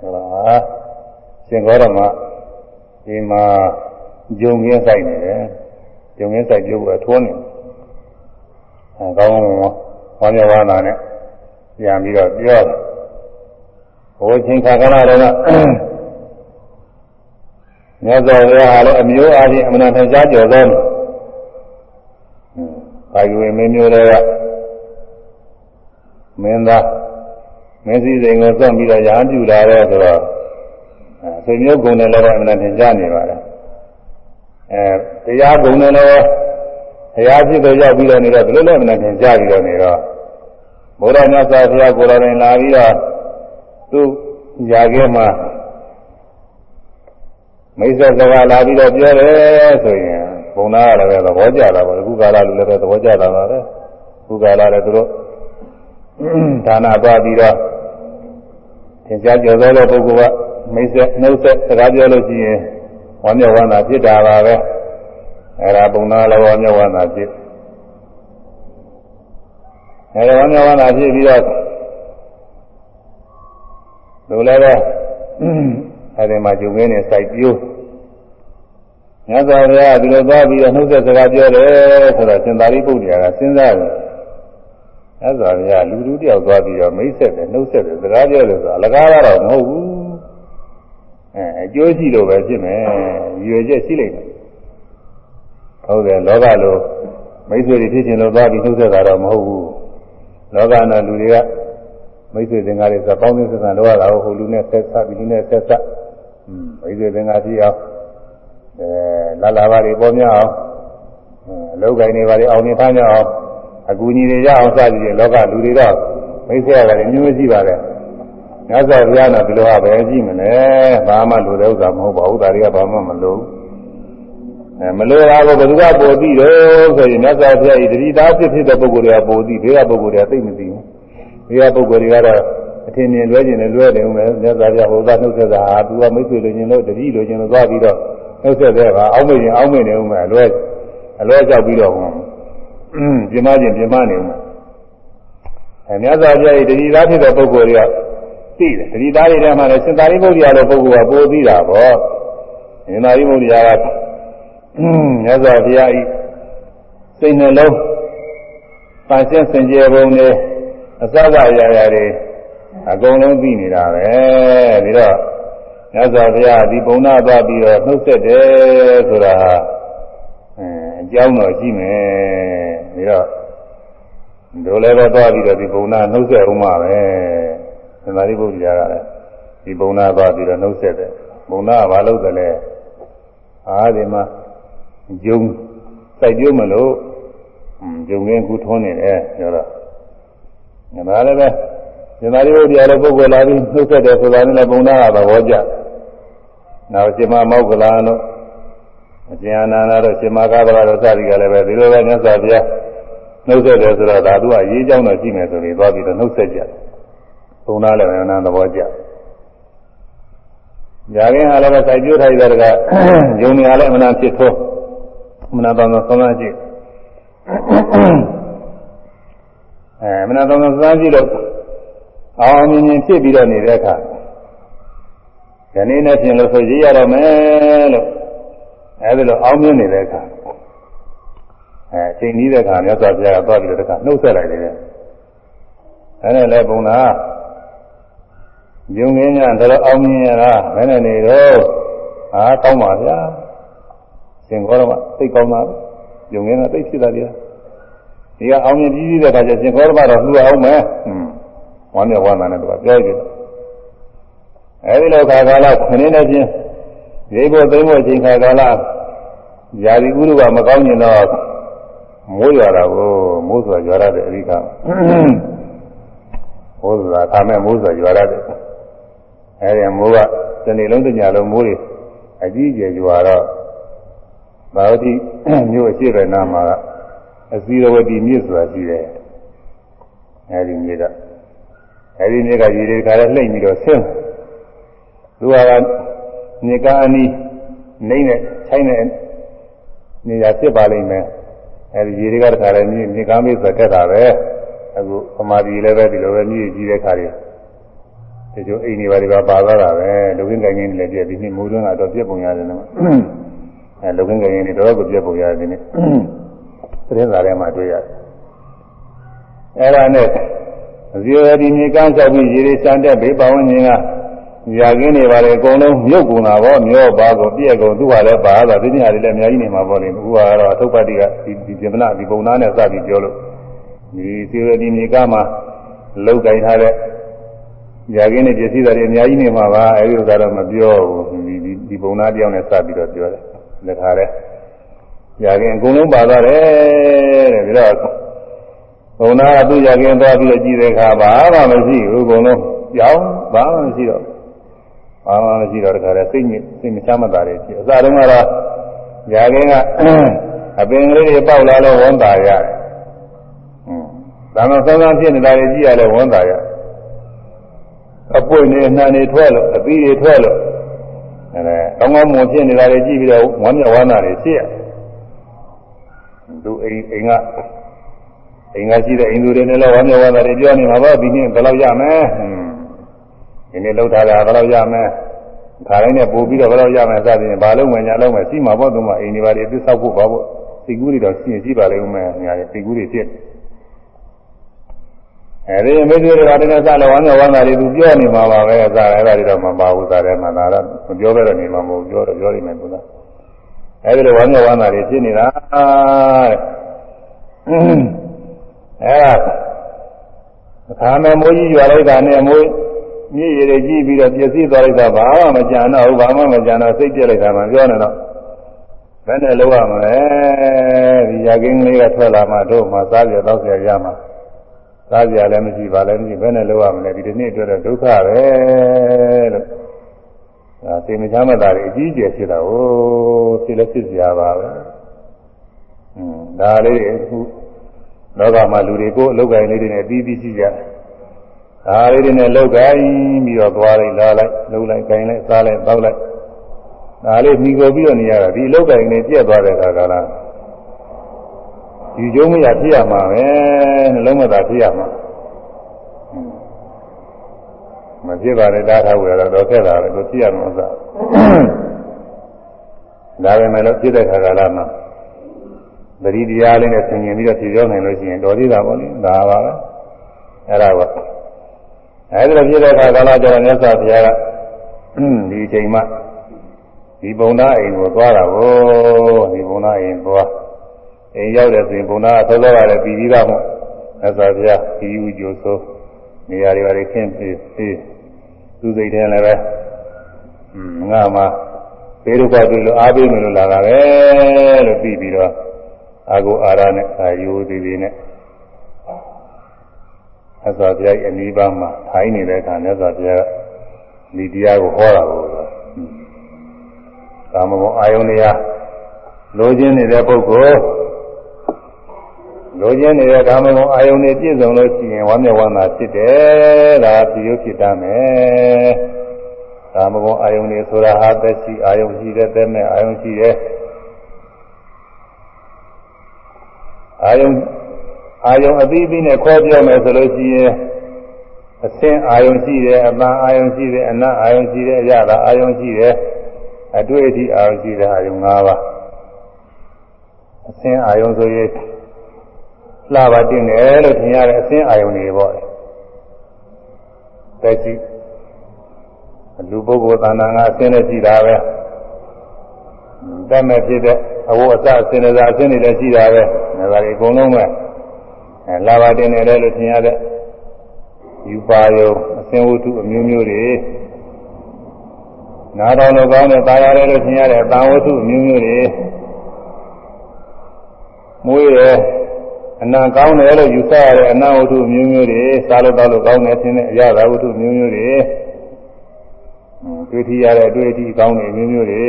ဟုတ်လားရှင်ဂေါရမ ဒီမှာဂျုံရင်းဆိုင်နေတယ်ဂျုံရင်းဆိုင်ပြုတ်ကထွန်းနေအဲကောင်းကောင်းဝမ်းမြောက်ဝမ်းသာနဲ့ပြန်ပြီးတော့ပြောတယ်ဟိုချင်းခါကလာတော့မြတ်စွာဘုရားလည်းအမျိုးအားဖြင့်အမှန်တန်ကြားကြော်သောကာယဝေမင်းမျိုးတွေကမင်းသားမင်းစည်းစိမ်ကိုသွန့်ပြီးတော့ရာပြုလာတဲ့ဆိုတော့ ဆွေမျိုးကုံနဲ့လည်းအမှန်တန်ကြားနေပါတယ်အဲတရားကုံနဲ့လည်းဘုရားဖြစ်တဲ့ရောက်ပြီးတော့နေတော့ဘယ်လိုလဲအမှန်တန်ကြားပြီးတော့နေတော့ဘုရားမြတ်စွာဘုရားကိုယ်တော်တိုင်လာပြီးတော့သူຢာခဲမှာမိစ္ဆာစကားလာပြီးတော့ပြောတယ်ဆိုရင်ဘုံသားကလည်းသဘောကျတာပေါ့အခုကာလလူလည်းပဲသဘောကျတာပါပဲအခုကာလလည်းသူတို့ဒါနသွားပြီးတော့သင်ကြားကြော်သောတဲ့ပုဂ္ဂိုလ်က မိစ္ဆာနှုတ်ဆက်စကားပြောလို့ရှိရင်ဝမ်းမြောက်ဝမ်းသာဖြစ်တာပါပဲအဲဒါဘုံသားလည်းဝမ်းမြောက်ဝမ်းသာဖြစ်အဲဒါဝမ်းမြောက်ဝမ်းသာဖြစ်ပြီးတော့လူလည်းပဲအဲဒီမှာဂျုံငင်းနဲ့စိုက်ပြိုးမြတ်စွာဘုရားဒီလိုသွားပြီးတော့နှုတ်ဆက်စကားပြောတယ်ဆိုတော့စင်သာရိပုတ္တရာကစဉ်းစားတယ်မြတ်စွာဘုရားလူလူတယောက်သွားပြီးတော့မိတ်ဆက်တယ်နှုတ်ဆက်တယ်စကားပြောတယ်ဆိုအလကားတော့မဟုတ်ဘူး အဲအကျိုးရှိလို့ပဲဖြစ်မယ်ရွယ်ချက်ရှိလိမ့်မယ်ဟုတ်တယ်လောကလိုမိတ်ဆွေတွေဖြစ်ခြင်းလို့သွားပြီးနှုတ်ဆက်တာတော့မဟုတ်ဘူးလောကနာလူတွေကမိတ်ဆွေသင်္ကားတွေဆိုပေါင်းသင်းဆက်ဆံလုပ်ရတာဟိုလူနဲ့ဆက်ဆက်ဒီလူနဲ့ဆက်ဆက်မိတ်ဆွေသင်္ကားကြည့်အောင်အဲလာလာပါတွေပေါ်များအောင်အလုပ်ကိုင်းတွေပါတွေအောင်နေဖမ်းကြအောင်အကူညီတွေရအောင်စသည်ဖြင့်လောကလူတွေတော့မိတ်ဆွေရတယ်မျိုးရှိပါတယ် ညဇောဘုရားတော့ဒီလိုဟာပဲကြည့်မလဲဘာမှလိုတဲ့ဥစ္စာမဟုတ်ပါဘူးဒါတွေကဘာမှမလိုအဲမလိုတာကိုဘယ်သူကပိုသိတော့ဆိုရင်မြတ်စွာဘုရားဤတတိသားဖြစ်ဖြစ်တဲ့ပုဂ္ဂိုလ်တွေကပိုသိဘေးကပုဂ္ဂိုလ်တွေကသိမသိဘူးဘေးကပုဂ္ဂိုလ်တွေကတော့အထင်မြင်လွဲကျင်တယ်လွဲတယ်ဦးမယ်မြတ်စွာဘုရားဟိုသာနှုတ်ဆက်တာဟာသူကမိတ်ဆွေလိုချင်လို့တတိလိုချင်လို့သွားပြီးတော့နှုတ်ဆက်တဲ့ကအောက်မေ့ရင်အောက်မေ့နေဦးမယ်အလွဲအလွဲကြောက်ပြီးတော့ပြမခြင်းပြမနေဦးမယ်အဲမြတ်စွာဘုရားဤတတိသားဖြစ်တဲ့ပုဂ္ဂိုလ်တွေက သိတယ်တတိသားတွေထဲမှာလည်းစင်သာရိပုတ္တရာလိုပုဂ္ဂိုလ်ကပိုသိတာပေါ့စင်သာရိပုတ္တရာကမြတ်စွာဘုရားဤစိတ်နှလုံးပန်းရှင်းစင်ကြယ်ပုံနဲ့အစအစအရာရာတွေအကုန်လုံးသိနေတာပဲပြီးတော့မြတ်စွာဘုရားဒီပုံနာသွားပြီးတော့နှုတ်ဆက်တယ်ဆိုတာအဲအကြောင်းတော့ရှိမယ်ပြီးတော့တို့လည်းပဲသွားပြီးတော့ဒီပုံနာနှုတ်ဆက်ဦးမှာပဲ သမာဓိပုဒ်ရာကလည်းဒီပုံနာသွားပြီးတော့နှုတ်ဆက်တယ်ပုံနာကဘာလုပ်တယ်လဲအားဒီမှာဂျုံစိုက်ပြုံးမလို့ဂျုံရင်းကူထွန်းနေတယ်ပြောတော့ညီမလည်းပဲဇမာတိဘုရားလည်းပုဂ္ဂိုလ်လာပြီးနှုတ်ဆက်တယ်ဆိုတာနဲ့လည်းဘုံသားကသဘောကျ။နောက်ရှင်မမောက္ကလာတို့အကျဉ်းအနန္ဒတို့ရှင်မကာဗလာတို့စသည်ကလည်းပဲဒီလိုပဲမြတ်စွာဘုရားနှုတ်ဆက်တယ်ဆိုတော့ဒါသူကရေးကြောင်းတော့ရှိမယ်ဆိုရင်သွားပြီးတော့နှုတ်ဆက်ကြတယ်။ ဘုံသားလည်းအနန္တသဘောကျ။ညာရင်းဟာလည်းပဲစိုက်ပြိုးထိုက်တဲ့ကယုံနေရလည်းအမှန်ဖြစ်သောအမှန်တော်သောသုံးသပ်ကြည့်အဲမနာတော်သောသုံးသပ်ကြည့်လို့အောင်မြင်မြင်ဖြစ်ပြီးတော့နေတဲ့အခါဒီနေ့နဲ့ပြင်လို့ဆိုရေးရတော့မယ်လို့အဲဒီလိုအောင်မြင်နေတဲ့အခါအဲအချိန်ကြီးတဲ့အခါမြတ်စွာဘုရားကသွားပြီးတော့တခါနှုတ်ဆက်လိုက်တယ်အဲနဲ့လည်းဘုံနာ ယုံငင်းညာတော့အောင်မြင်ရတာဘယ်နဲ့နေတော့ဟာကောင်းပါဗျာသင်္ကောရမသိကောင်းတာယုံငင်းကသိဖြစ်တာဗျာဒီကအောင်မြင်ပြီးပြီးတဲ့အခါကျသင်္ကောရမတော့လှူအောင်မယ်ဟွန်းဝမ်းမြောက်ဝမ်းသာနဲ့သူကပြောကြည့်အဲဒီလိုခါကာလခဏနဲ့ချင်းရိပ်ဖို့သိမ့်ဖို့ချိန်ခါကာလယာဒီဥရုကမကောင်းကျင်တော့မိုးရွာတာကိုမိုးစွာရွာရတဲ့အရိကမိုးစွာခါမဲ့မိုးစွာရွာရတဲ့ အဲဒီမိုးကတနေ့လုံးတညလုံးမိုးတွေအကြီးကျယ်ရွာတော့ဘာဝတိမြို့အရှိတဲ့နာမှာအစည်းရဝတိမြစ်ဆိုတာရှိတယ်အဲဒီမြစ်ကအဲဒီမြစ်ကရေတွေခါလဲလှိမ့်ပြီးတော့ဆင်းသူကမြစ်ကအနီးနှိမ့်နဲ့ချိုင်းနဲ့နေရာဖြစ်ပါလိမ့်မယ်အဲဒီရေတွေကတခါလဲမြစ်မြစ်ကမ်းမေးဆိုတက်တာပဲအခုပမာဒီလည်းပဲဒီလိုပဲမြစ်ကြီးတဲ့ခါ တွေဒီကျိုးအိမ်တွေပါတွေပါပါသွားတာပဲလူကင်းကိုင်းကြီးလည်းပြည့်ဒီနေ့မိုးတွင်းကတော့ပြည့်ပုံရတယ်နော်အဲလူကင်းကိုင်းကြီးတွေတော့ကိုပြည့်ပုံရတယ်ဒီနေ့သတင်းစာထဲမှာတွေ့ရတယ်အဲဒါနဲ့ဇီဝတိမြေကမ်းလျှောက်ပြီးရေတွေစံတဲ့ဘေးပဝန်းကျင်ကညာကင်းတွေပါလေအကုန်လုံးမြုပ်ကုန်တာပေါ့မျောပါကုန်ပြည့်ကုန်သူ့ဟာလည်းပါတာဒီနေ့ဟာတွေလည်းအများကြီးနေမှာပေါ့လေအခုကတော့အထုပ်ပတ်တိကဒီဒီပြမနာဒီပုံနာနဲ့စပြီးပြောလို့ဒီဇီဝတိမြေကမ်းမှာလောက်ကင်ထားတဲ့ ညာကင်းတွေပစ္စည်းတွေအများကြီးနေမှာပါအဲဒီဥစ္စာတော့မပြောဘူးဒီဒီဒီပုံနာတယောက်နဲ့စပြီးတော့ပြောတယ်လက်ခါတဲ့ညာကင်းအကုန်လုံးပါသွားတယ်တဲ့ပြီးတော့ဘုံနာသူရခင်သွားပြီးကြည့်တဲ့အခါဘာမှမရှိဘူးဘုံလုံးကြောင်းဘာမှမရှိတော့ဘာမှမရှိတော့တခါတည်းစိတ်ညစ်စိတ်မချမ်းမသာတွေဖြစ်အစတုန်းကတော့ရခင်ကအပင်ကလေးတွေပေါက်လာလို့ဝန်တာရတယ်။ဒါမှဆောင်းဆောင်းဖြစ်နေတာတွေကြည့်ရလဲဝန်တာရ။ အပွင့်နေနှံနေထွက်လို့အပီးတွေထွက်လို့အဲကောင်းကောင်းမွန်ဖြစ်နေတာတွေကြည့်ပြီးတော့ဝမ်းမြောက်ဝမ်းသာတွေဖြစ်ရ။သူအိမ်အိမ်ကအိမ်ကရှိတဲ့အိမ်သူတွေနဲ့လည်းဝမ်းမြောက်ဝမ်းသာတွေပြောနေမှာပေါ့ဒီနေ့ဘယ်လောက်ရမလဲဒီနေ့လောက်ထားတာဘယ်လောက်ရမလဲခါတိုင်းနဲ့ပို့ပြီးတော့ဘယ်လောက်ရမလဲစသဖြင့်ဘာလုံးဝင်ညာလုံးမယ်စီမှာပေါ့သူမအိမ်တွေပါတွေအသစ်ဆောက်ဖို့ပါပေါ့စိတ်ကူးတွေတော့ရှိရင်ရှိပါလိမ့်မယ်ညာတွေစိတ်ကူးတွေဖြစ် အဲဒီမိတ်ဆွေတွေကတည်းကစလဲဝမ်းမြောက်ဝမ်းသာတွေသူပြောနေမှာပါပဲအစားအဲ့ဒါတွေတော့မပါဘူးစားတယ်မှလာတော့မပြောပဲတော့နေမှာမဟုတ်ပြောတော့ပြောနေမယ်သူကအဲဒီလိုဝမ်းမြောက်ဝမ်းသာတွေဖြစ်နေတာတဲ့အဲဒါအခါမဲ့မိုးကြီးရွာလိုက်တာနဲ့မိုးမြည်ရည်ကြီးပြီးတော့ပြည့်စည်သွားလိုက်တာဘာမှမကြံတော့ဘူးဘာမှမကြံတော့စိတ်ပြက်လိုက်တာမှပြောနေတော့ဘယ်နဲ့လောက်ရမလဲဒီရကင်းလေးကထွက်လာမှတို့မှစားကြတော့ဆရာရမှာ စားကြလည်းမရှိပါလည်းမရှိဘယ်နဲ့လောက်ရမလဲဒီဒီနေ့အတွက်တော့ဒုက္ခပဲလို့ဒါသိမချမ်းမသာတွေအကြီးကျယ်ဖြစ်တာဟိုဖြစ်လည်းဖြစ်ကြပါပဲอืมဒါလေးအခုလောကမှာလူတွေကိုအလုပ်ကိုင်းလေးတွေနဲ့ပြီးပြီးရှိကြတယ်။ဒါလေးတွေနဲ့လုပ်ကိုင်းပြီးတော့သွားလိုက်လာလိုက်လုပ်လိုက်ကိုင်းလိုက်စားလိုက်တောက်လိုက်ဒါလေးမိကိုပြီးတော့နေရတာဒီအလုပ်ကိုင်းလေးပြက်သွားတဲ့အခါကလား ဒီကျုံးမရဖြစ်ရမှာပဲနှလုံးမသာဖြစ်ရမှာမဖြစ်ပါနဲ့တားထားဝယ်တော့တော့ခဲ့တာလေကိုဖြစ်ရမှာသာဒါပဲမဲ့လို့ဖြစ်တဲ့ခါကလာမှာပရိတရားလေးနဲ့ဆင်ញင်ပြီးတော့ဖြေပြောနိုင်လို့ရှိရင်တော်သေးတာပေါ့လေဒါပါပဲအဲ့ဒါကအဲဒီလိုဖြစ်တဲ့အခါကာလကျတော့မြတ်စွာဘုရားကဒီအချိန်မှဒီဘုံသားအိမ်ကိုသွားတာကိုဒီဘုံသားအိမ်သွား အိမ်ရောက်တဲ့ဆိုရင်ဘုံသားကသောသောရတယ်ပြည်ပြီးသားမို့မြတ်စွာဘုရားဒီဥကျိုးဆိုနေရာတွေပါခင်းပြီးပြီးသူစိတ်ထဲလည်းပဲငါမှဘေးဒုက္ခတွေလို့အားပေးမယ်လို့လာတာပဲလို့ပြီးပြီးတော့အာကိုအာရနဲ့အာယိုသေးသေးနဲ့အစွာဘုရားအနိဗ္ဗာန်မှာထိုင်နေတဲ့အခါမြတ်စွာဘုရားဒီတရားကိုဟောတာကိုကာမဂုဏ်အာယုန်တရားလိုချင်နေတဲ့ပုဂ္ဂိုလ် လိုချင်နေတဲ့ကာမဂုဏ်အာယုန်တွေပြည့်စုံလို့ရှိရင်ဝမ်းမြောက်ဝမ်းသာဖြစ်တယ်ဒါပြည့်ရုပ်ဖြစ်တတ်မယ်ကာမဂုဏ်အာယုန်တွေဆိုတာဟာသက်ရှိအာယုန်ရှိတဲ့သက်မဲ့အာယုန်ရှိတဲ့အာယုံအာယုံအသီးသီးနဲ့ခွဲပြောမယ်ဆိုလို့ရှိရင်အစင်းအာယုံရှိတယ်အပန်းအာယုံရှိတယ်အနတ်အာယုံရှိတယ်အရသာအာယုံရှိတယ်အတွေ့အထိအာယုံရှိတဲ့အာယုံ၅ပါးအစင်းအာယုံဆိုရင် လှပါတင်တယ်လို့ထင်ရတဲ့အစင်းအာယုံတွေပေါ့တက်ရှိလူပုဂ္ဂိုလ်သဏ္ဍာန်ကအစင်းနဲ့ရှိတာပဲတတ်မဲ့ဖြစ်တဲ့အဝတ်အစအစင်းတွေအစင်းတွေလည်းရှိတာပဲဒါပါလေအကုန်လုံးပဲအဲလာပါတင်တယ်လို့ထင်ရတဲ့ယူပါယုံအစင်းဝတ္ထုအမျိုးမျိုးတွေနားတော်လိုကောင်းတဲ့ပါရတယ်လို့ထင်ရတဲ့တန်ဝတ္ထုအမျိုးမျိုးတွေမွေးရ အနာကောင်းတယ်လို့ယူဆရတဲ့အနာဝတ္ထုအမျိုးမျိုးတွေစားလို့တော့လို့ကောင်းတယ်ထင်တဲ့အရာဝတ္ထုအမျိုးမျိုးတွေတွေ့ထရတဲ့အတွေ့အထိကောင်းတဲ့အမျိုးမျိုးတွေ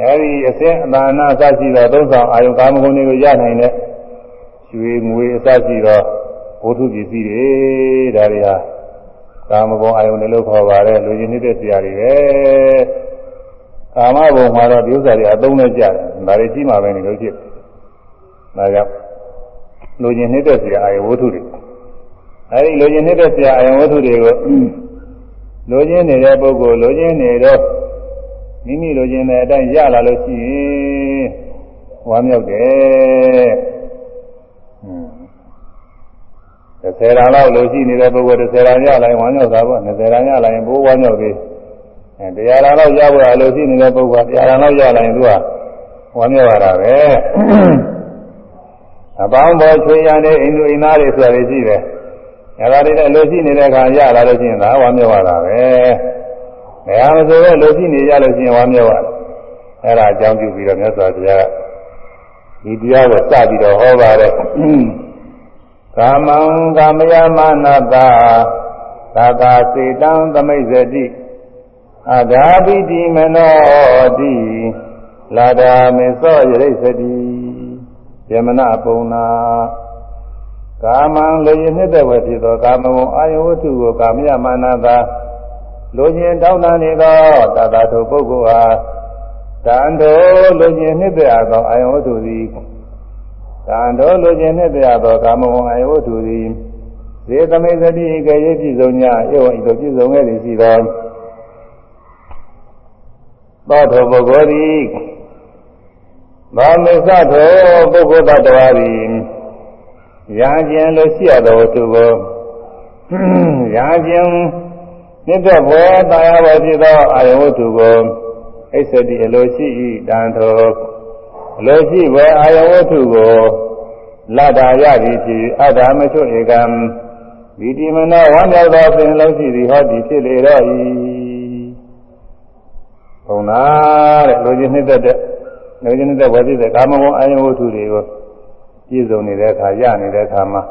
အဲဒီအစင်းအသာနာအစရှိသောသုံးဆောင်အာယုကာမဂုဏ်တွေကိုရနိုင်တဲ့ရွှေငွေအစရှိသောဘုထုပစ္စည်းတွေဒါတွေဟာကာမဂုဏ်အာယုန်တွေလို့ခေါ်ပါတယ်လူကြီးနေတဲ့ဆရာတွေပဲကာမဘုံမှာတော့ဒီဥစ္စာတွေအသုံးနဲ့ကြတယ်ဒါတွေရှိမှပဲနေလို့ဖြစ်ဒါကြောင့် လူကြီးနေတဲ့ဆရာအာယုဝတ္ထုတွေအဲဒီလူကြီးနေတဲ့ဆရာအာယုဝတ္ထုတွေကိုလူကြီးနေတဲ့ပုဂ္ဂိုလ်လူကြီးနေတော့မိမိလိုချင်တဲ့အတိုင်းရလာလို့ရှိရင်ဝမ်းမြောက်တယ်။30ရာလောက်လို့ရှိနေတဲ့ပုဂ္ဂိုလ်30ရာရလာရင်ဝမ်းမြောက်တာပေါ့20ရာရလာရင်ဘိုးဝမ်းမြောက်သေး။အဲ100ရာလောက်ရဖို့လို့ရှိနေတဲ့ပုဂ္ဂိုလ်100ရာလောက်ရလာရင်သူကဝမ်းမြောက်ရတာပဲ။ အပေါင်းပေါ်ချွေရတဲ့အိမ်သူအိမ်သားတွေဆိုတာရှိတယ်။အဲဒါတွေလည်းလို့ရှိနေတဲ့အခါရလာလို့ရှိရင်ဒါဝမ်းမြောက်ရတာပဲ။ဘယ်ဟာမဆိုပဲလူကြည့်နေကြလို့ရှိရင်ဝါမျက်ဝါအဲ့ဒါအကြောင်းပြုပြီးတော့မြတ်စွာဘုရားဒီတရားကိုစပြီးတော့ဟောပါတယ်ကာမံကာမယမနာတာသာသာစေတံသမိတ်ဇတိအဂါပိတိမနောတိလာဒာမေသောယရိစတိ ယမနာပုံနာကာမံလေရနှစ်တဲ့ဝဖြစ်သောကာမဂုဏ်အာယဝတ္ထုကိုကာမယမနာတာလူချင်းတောင်းတနေသောတတထုပုဂ္ဂိုလ်ဟာတန်တော်လူချင်းနှစ်သက်သောအာယဝတ္ထုသည်တန်တော်လူချင်းနှစ်သက်သောကာမဂုဏ်အာယဝတ္ထုသည်ဇေသမိသတိကရေပြည့်စုံ냐ဧဝံဤသို့ပြည့်စုံခဲ့သည်ရှိသောသောထုပုဂ္ဂိုလ်သည် ဘာမေသသောပုဂ္ဂိုလ်တ attva သည်ရာကျင်လို့ရှိရသောသူကိုရာကျင်မြင့်တဲ့ဘောတာယာဘောဖြစ်သောအာယဝတ္ထုကိုအိသတိအလိုရှိ၏တန်သောအလိုရှိဘယ်အာယဝတ္ထုကိုလတ္တာရသည်ဖြစ်အတ္တမချွဧကံဒီတိမနောဝမ်းမြောက်သောပင်လုံးရှိသည်ဟောသည်ဖြစ်လေတော့၏ဘုံနာတဲ့လူချင်းနှစ်သက်တဲ့ လူချင်းနှစ်သက်ဝယ်ဖြစ်တဲ့ကာမဂုဏ်အာယဝတ္ထုတွေကိုပြည့်စုံနေတဲ့အခါရနေတဲ့အခါမှာ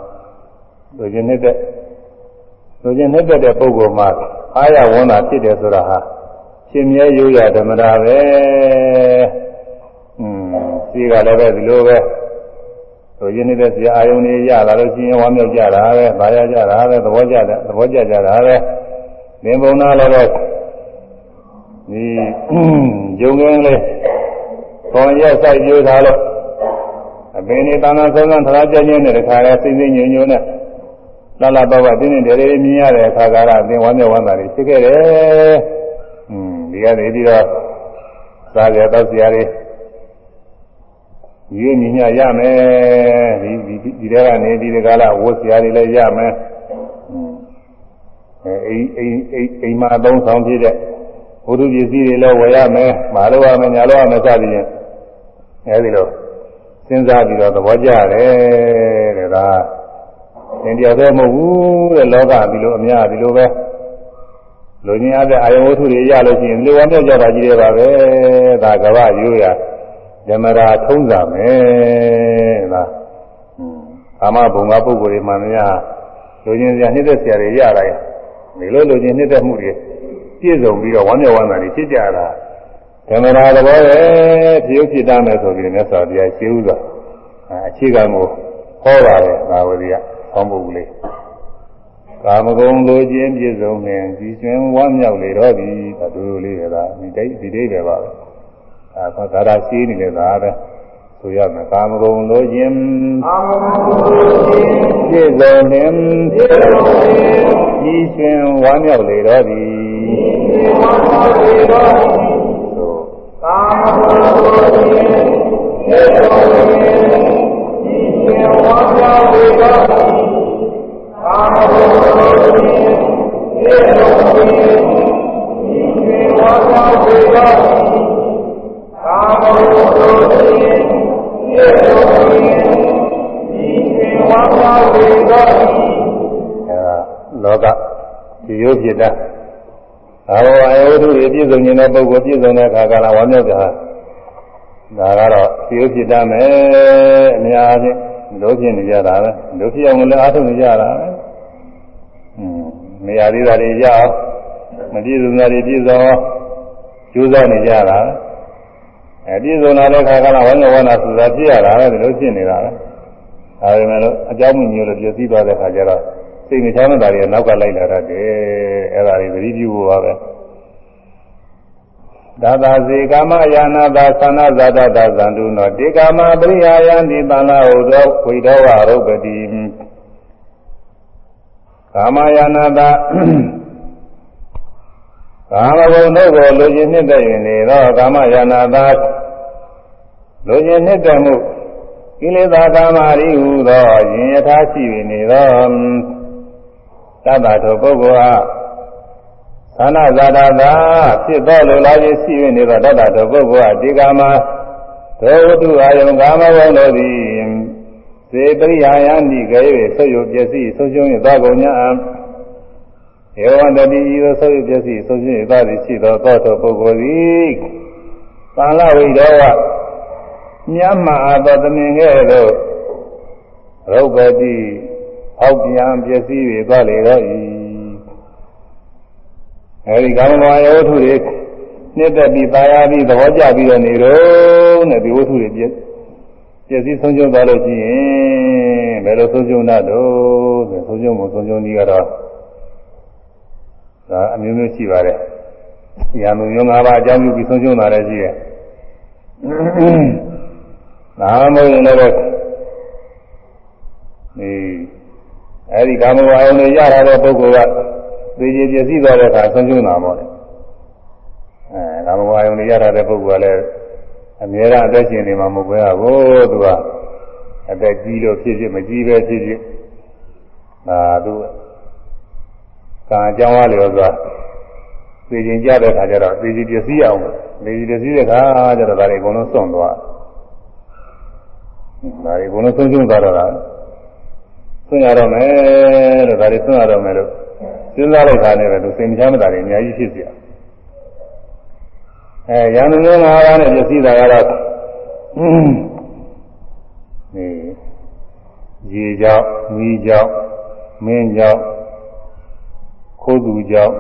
လူချင်းနှစ်သက်လူချင်းနှစ်သက်တဲ့ပုဂ္ဂိုလ်မှာအာရဝန္တာဖြစ်တယ်ဆိုတာဟာရှင်မြဲရိုးရဓမ္မတာပဲอืมစီကလည်းပဲဒီလိုပဲဆိုရင်းနေတဲ့ဆရာအာယုန်တွေရလာလို့ရှိရင်ဝမ်းမြောက်ကြတာပဲဗာရကြတာပဲသဘောကျတယ်သဘောကျကြတာပဲသင်္ဘုံနာလည်းပဲဒီဂျုံငင်းလေး ခေါင်းရက်ဆိုင်ပြိုးထားလို့အပင်နေတန်းတန်းဆုံးဆုံးထလားကြင်းနေတဲ့ခါလဲစိမ့်စိမ့်ညွညွနဲ့လာလာတော့တင်းတင်းတယ်လေးမြင်ရတဲ့အခါကာလအသင်ဝမ်းမြောက်ဝမ်းသာတွေဖြစ်ခဲ့တယ်။อืมဒီကနေပြီးတော့စားကြတော့ဆရာတွေရွေးမြညာရမယ်ဒီဒီဒီတဲကနေဒီတကားလာဝတ်စရာတွေလည်းရမယ်အဲအိမ်အိမ်အိမ်မှာအသုံးဆောင်ဖြစ်တဲ့ဘုဒ္ဓပစ္စည်းတွေလည်းဝယ်ရမယ်မာလို့ရမယ်ညာလို့ရမယ်စသည်ဖြင့် အဲဒီလိုစဉ်းစားပြီးတော့သဘောကျတယ်တဲ့ဒါသင်တရားသေးမဟုတ်ဘူးတဲ့လောကဒီလိုအများဒီလိုပဲလူချင်းအပ်တဲ့အာယဝတ္ထုတွေရလို့ရှိရင်ဒီလိုဝမ်းမြောက်ကြတာကြီးတယ်ပါပဲဒါကဘာရိုးရဓမ္မရာထုံးစာမယ်လားအာမဘုံကပုဂ္ဂိုလ်တွေမှန်များလူချင်းစရာနှိမ့်သက်စရာတွေရတာရဒီလိုလူချင်းနှိမ့်သက်မှုတွေပြည့်စုံပြီးတော့ဝမ်းမြောက်ဝမ်းသာတွေဖြစ်ကြတာ ဓမ္မရာသဘောပဲပြုဖြစ်တတ်မယ်ဆိုပြီးမြတ်စွာဘုရားရှင်းဥစွာအခြေခံကိုဟောပါတယ်သာဝတိကဟောမှုလေးကာမဂုဏ်လိုခြင်းပြည့်စုံနေဒီကျွင်းဝမ်းမြောက်လေတော့ဒီအတူတူလေးပဲဒါဒီတိတ်ဒီတိတ်ပဲပါပဲအဲဒါဒါရှိနေတယ်ဒါပဲဆိုရမယ်ကာမဂုဏ်လိုခြင်းကာမဂုဏ်လိုခြင်းပြည့်စုံနေပြည့်စုံနေဒီကျွင်းဝမ်းမြောက်လေတော့ဒီဒီကျွင်းဝမ်းမြောက်လေတော့ ဒီကာမဂုဏ်လိုခြင်းပြည့်စုံနေဒီကျွင်းဝမ်းမြောက်လေတော့ကာမဂုဏ်တို့ဖြင့်ဧရုံဖြင့်ဤတွင်ဝါသာဝေသောကာမဂုဏ်တို့ဖြင့်ဧရုံဖြင့်ဤတွင်ဝါသာဝေသောအဲလောကဒီရုပ်ဖြစ်တာ အာဝအယုဒုပြည့်စုံနေတဲ့ပုဂ္ဂိုလ်ပြည့်စုံတဲ့အခါကလာဝမ်းမြောက်တာဒါကတော့ဒီရုပ်ဖြစ်တတ်မယ်အများကြီးလို့ဖြစ်နေကြတာပဲလို့ဖြစ်အောင်လည်းအားထုတ်နေကြတာပဲမရသေးတာတွေရအောင်မပြည့်စုံတာတွေပြည့်စုံအောင်ကြိုးစားနေကြတာအဲပြည့်စုံလာတဲ့ခါကလည်းဝမ်းဝမ်းသာဆိုတာပြည့်ရတာပဲဒီလိုဖြစ်နေတာပဲဒါပေမဲ့လို့အကြောင်းမျိုးလို့ပြည့်စည်သွားတဲ့ခါကျတော့ စိတ်နှချမ်းသာတွေနောက်ကလိုက်လာတတ်တယ်အဲဒါတွေသတိပြုဖို့ပါပဲသာသာစေကာမယာနာသာသနာဇာတသာဇန္တုနောတေကာမပရိယာယံဒီတန္လာဟုသောဝိတော်ဝရုပ္ပတိကာမယာနာတာကာမဂုဏ်တို့ကိုလူချင်းနှစ်သက်ရင်နေတော့ကာမယာနာတာလူချင်းနှစ်သက်မှုကိလေသာကာမရိဟုသောယင်ယထာရှိနေသော သတ္တထိုပုဂ္ဂိုလ်ဟာသာနာဇာတာသာဖြစ်သောလူလာခြင်းရှိနေသောတတ္တထိုပုဂ္ဂိုလ်ဟာဒီကာမသောဝတ္ထုအာယံကာမဂုဏ်တို့သည်စေပရိယာယံဒီကေဆွယုပစ္စည်းဆုံးရှုံးရသောကုန်ညာဧဝံတတိဤသောဆွယုပစ္စည်းဆုံးရှုံးရသောသည်ရှိသောသောသောပုဂ္ဂိုလ်သည်သံလဝိဒောဝမြတ်မအားသောသမင်ကဲ့သို့ရုပ်ပတိ အောက်ပြန်ပစ္စည်းတွေသွားလေတော့ဤအဲဒီကာမဂုဏ်ယောထုတွေနှစ်သက်ပြီးပါရပြီးသဘောကျပြီးတော့နေတော့နဲ့ဒီဝတ္ထုတွေပြည့်ပျက်စီးဆုံးရှုံးသွားလို့ရှိရင်ဘယ်လိုဆုံးရှုံးတတ်တော့ဆိုဆုံးရှုံးမှုဆုံးရှုံးနည်းကတော့ဒါအမျိုးမျိုးရှိပါတယ်။ရာမှုမျိုး၅ပါးအကြောင်းပြုပြီးဆုံးရှုံးတာလည်းရှိတယ်။ဒါမှမဟုတ်ရင်လည်းဒီ အဲဒီကာမဝါယုန်တွေရတာတဲ့ပုဂ္ဂိုလ်ကသိကြပျက်စီးသွားတဲ့အခါဆုံးရှုံးတာပေါ့လေ။အဲကာမဝါယုန်တွေရတာတဲ့ပုဂ္ဂိုလ်ကလည်းအများအားအသက်ရှင်နေမှာမဟုတ်ပဲဟိုသူကအသက်ကြီးလို့ဖြစ်ဖြစ်မကြီးပဲဖြစ်ဖြစ်ဒါသူကံအကြောင်းအားလျော်စွာသိချင်းကြတဲ့ခါကျတော့သိချင်းပစ္စည်းအောင်သိချင်းပစ္စည်းတဲ့ခါကျတော့ဒါတွေအကုန်လုံးစွန့်သွားဒါတွေအကုန်လုံးဆုံးရှုံးသွားတော့တာ ဆွံ့ရတော့မယ်လို့ဒါတွေဆွံ့ရတော့မယ်လို့စဉ်းစားလိုက်တာနဲ့ပဲသူစိတ်မချမ်းသာတွေအများကြီးဖြစ်เสียအဲရန်သူမျိုးငါးပါးနဲ့ပြည့်စည်တာကတော့နေရေကြောင့်မီးကြောင့်မင်းကြောင့်ခိုးသူကြောင့်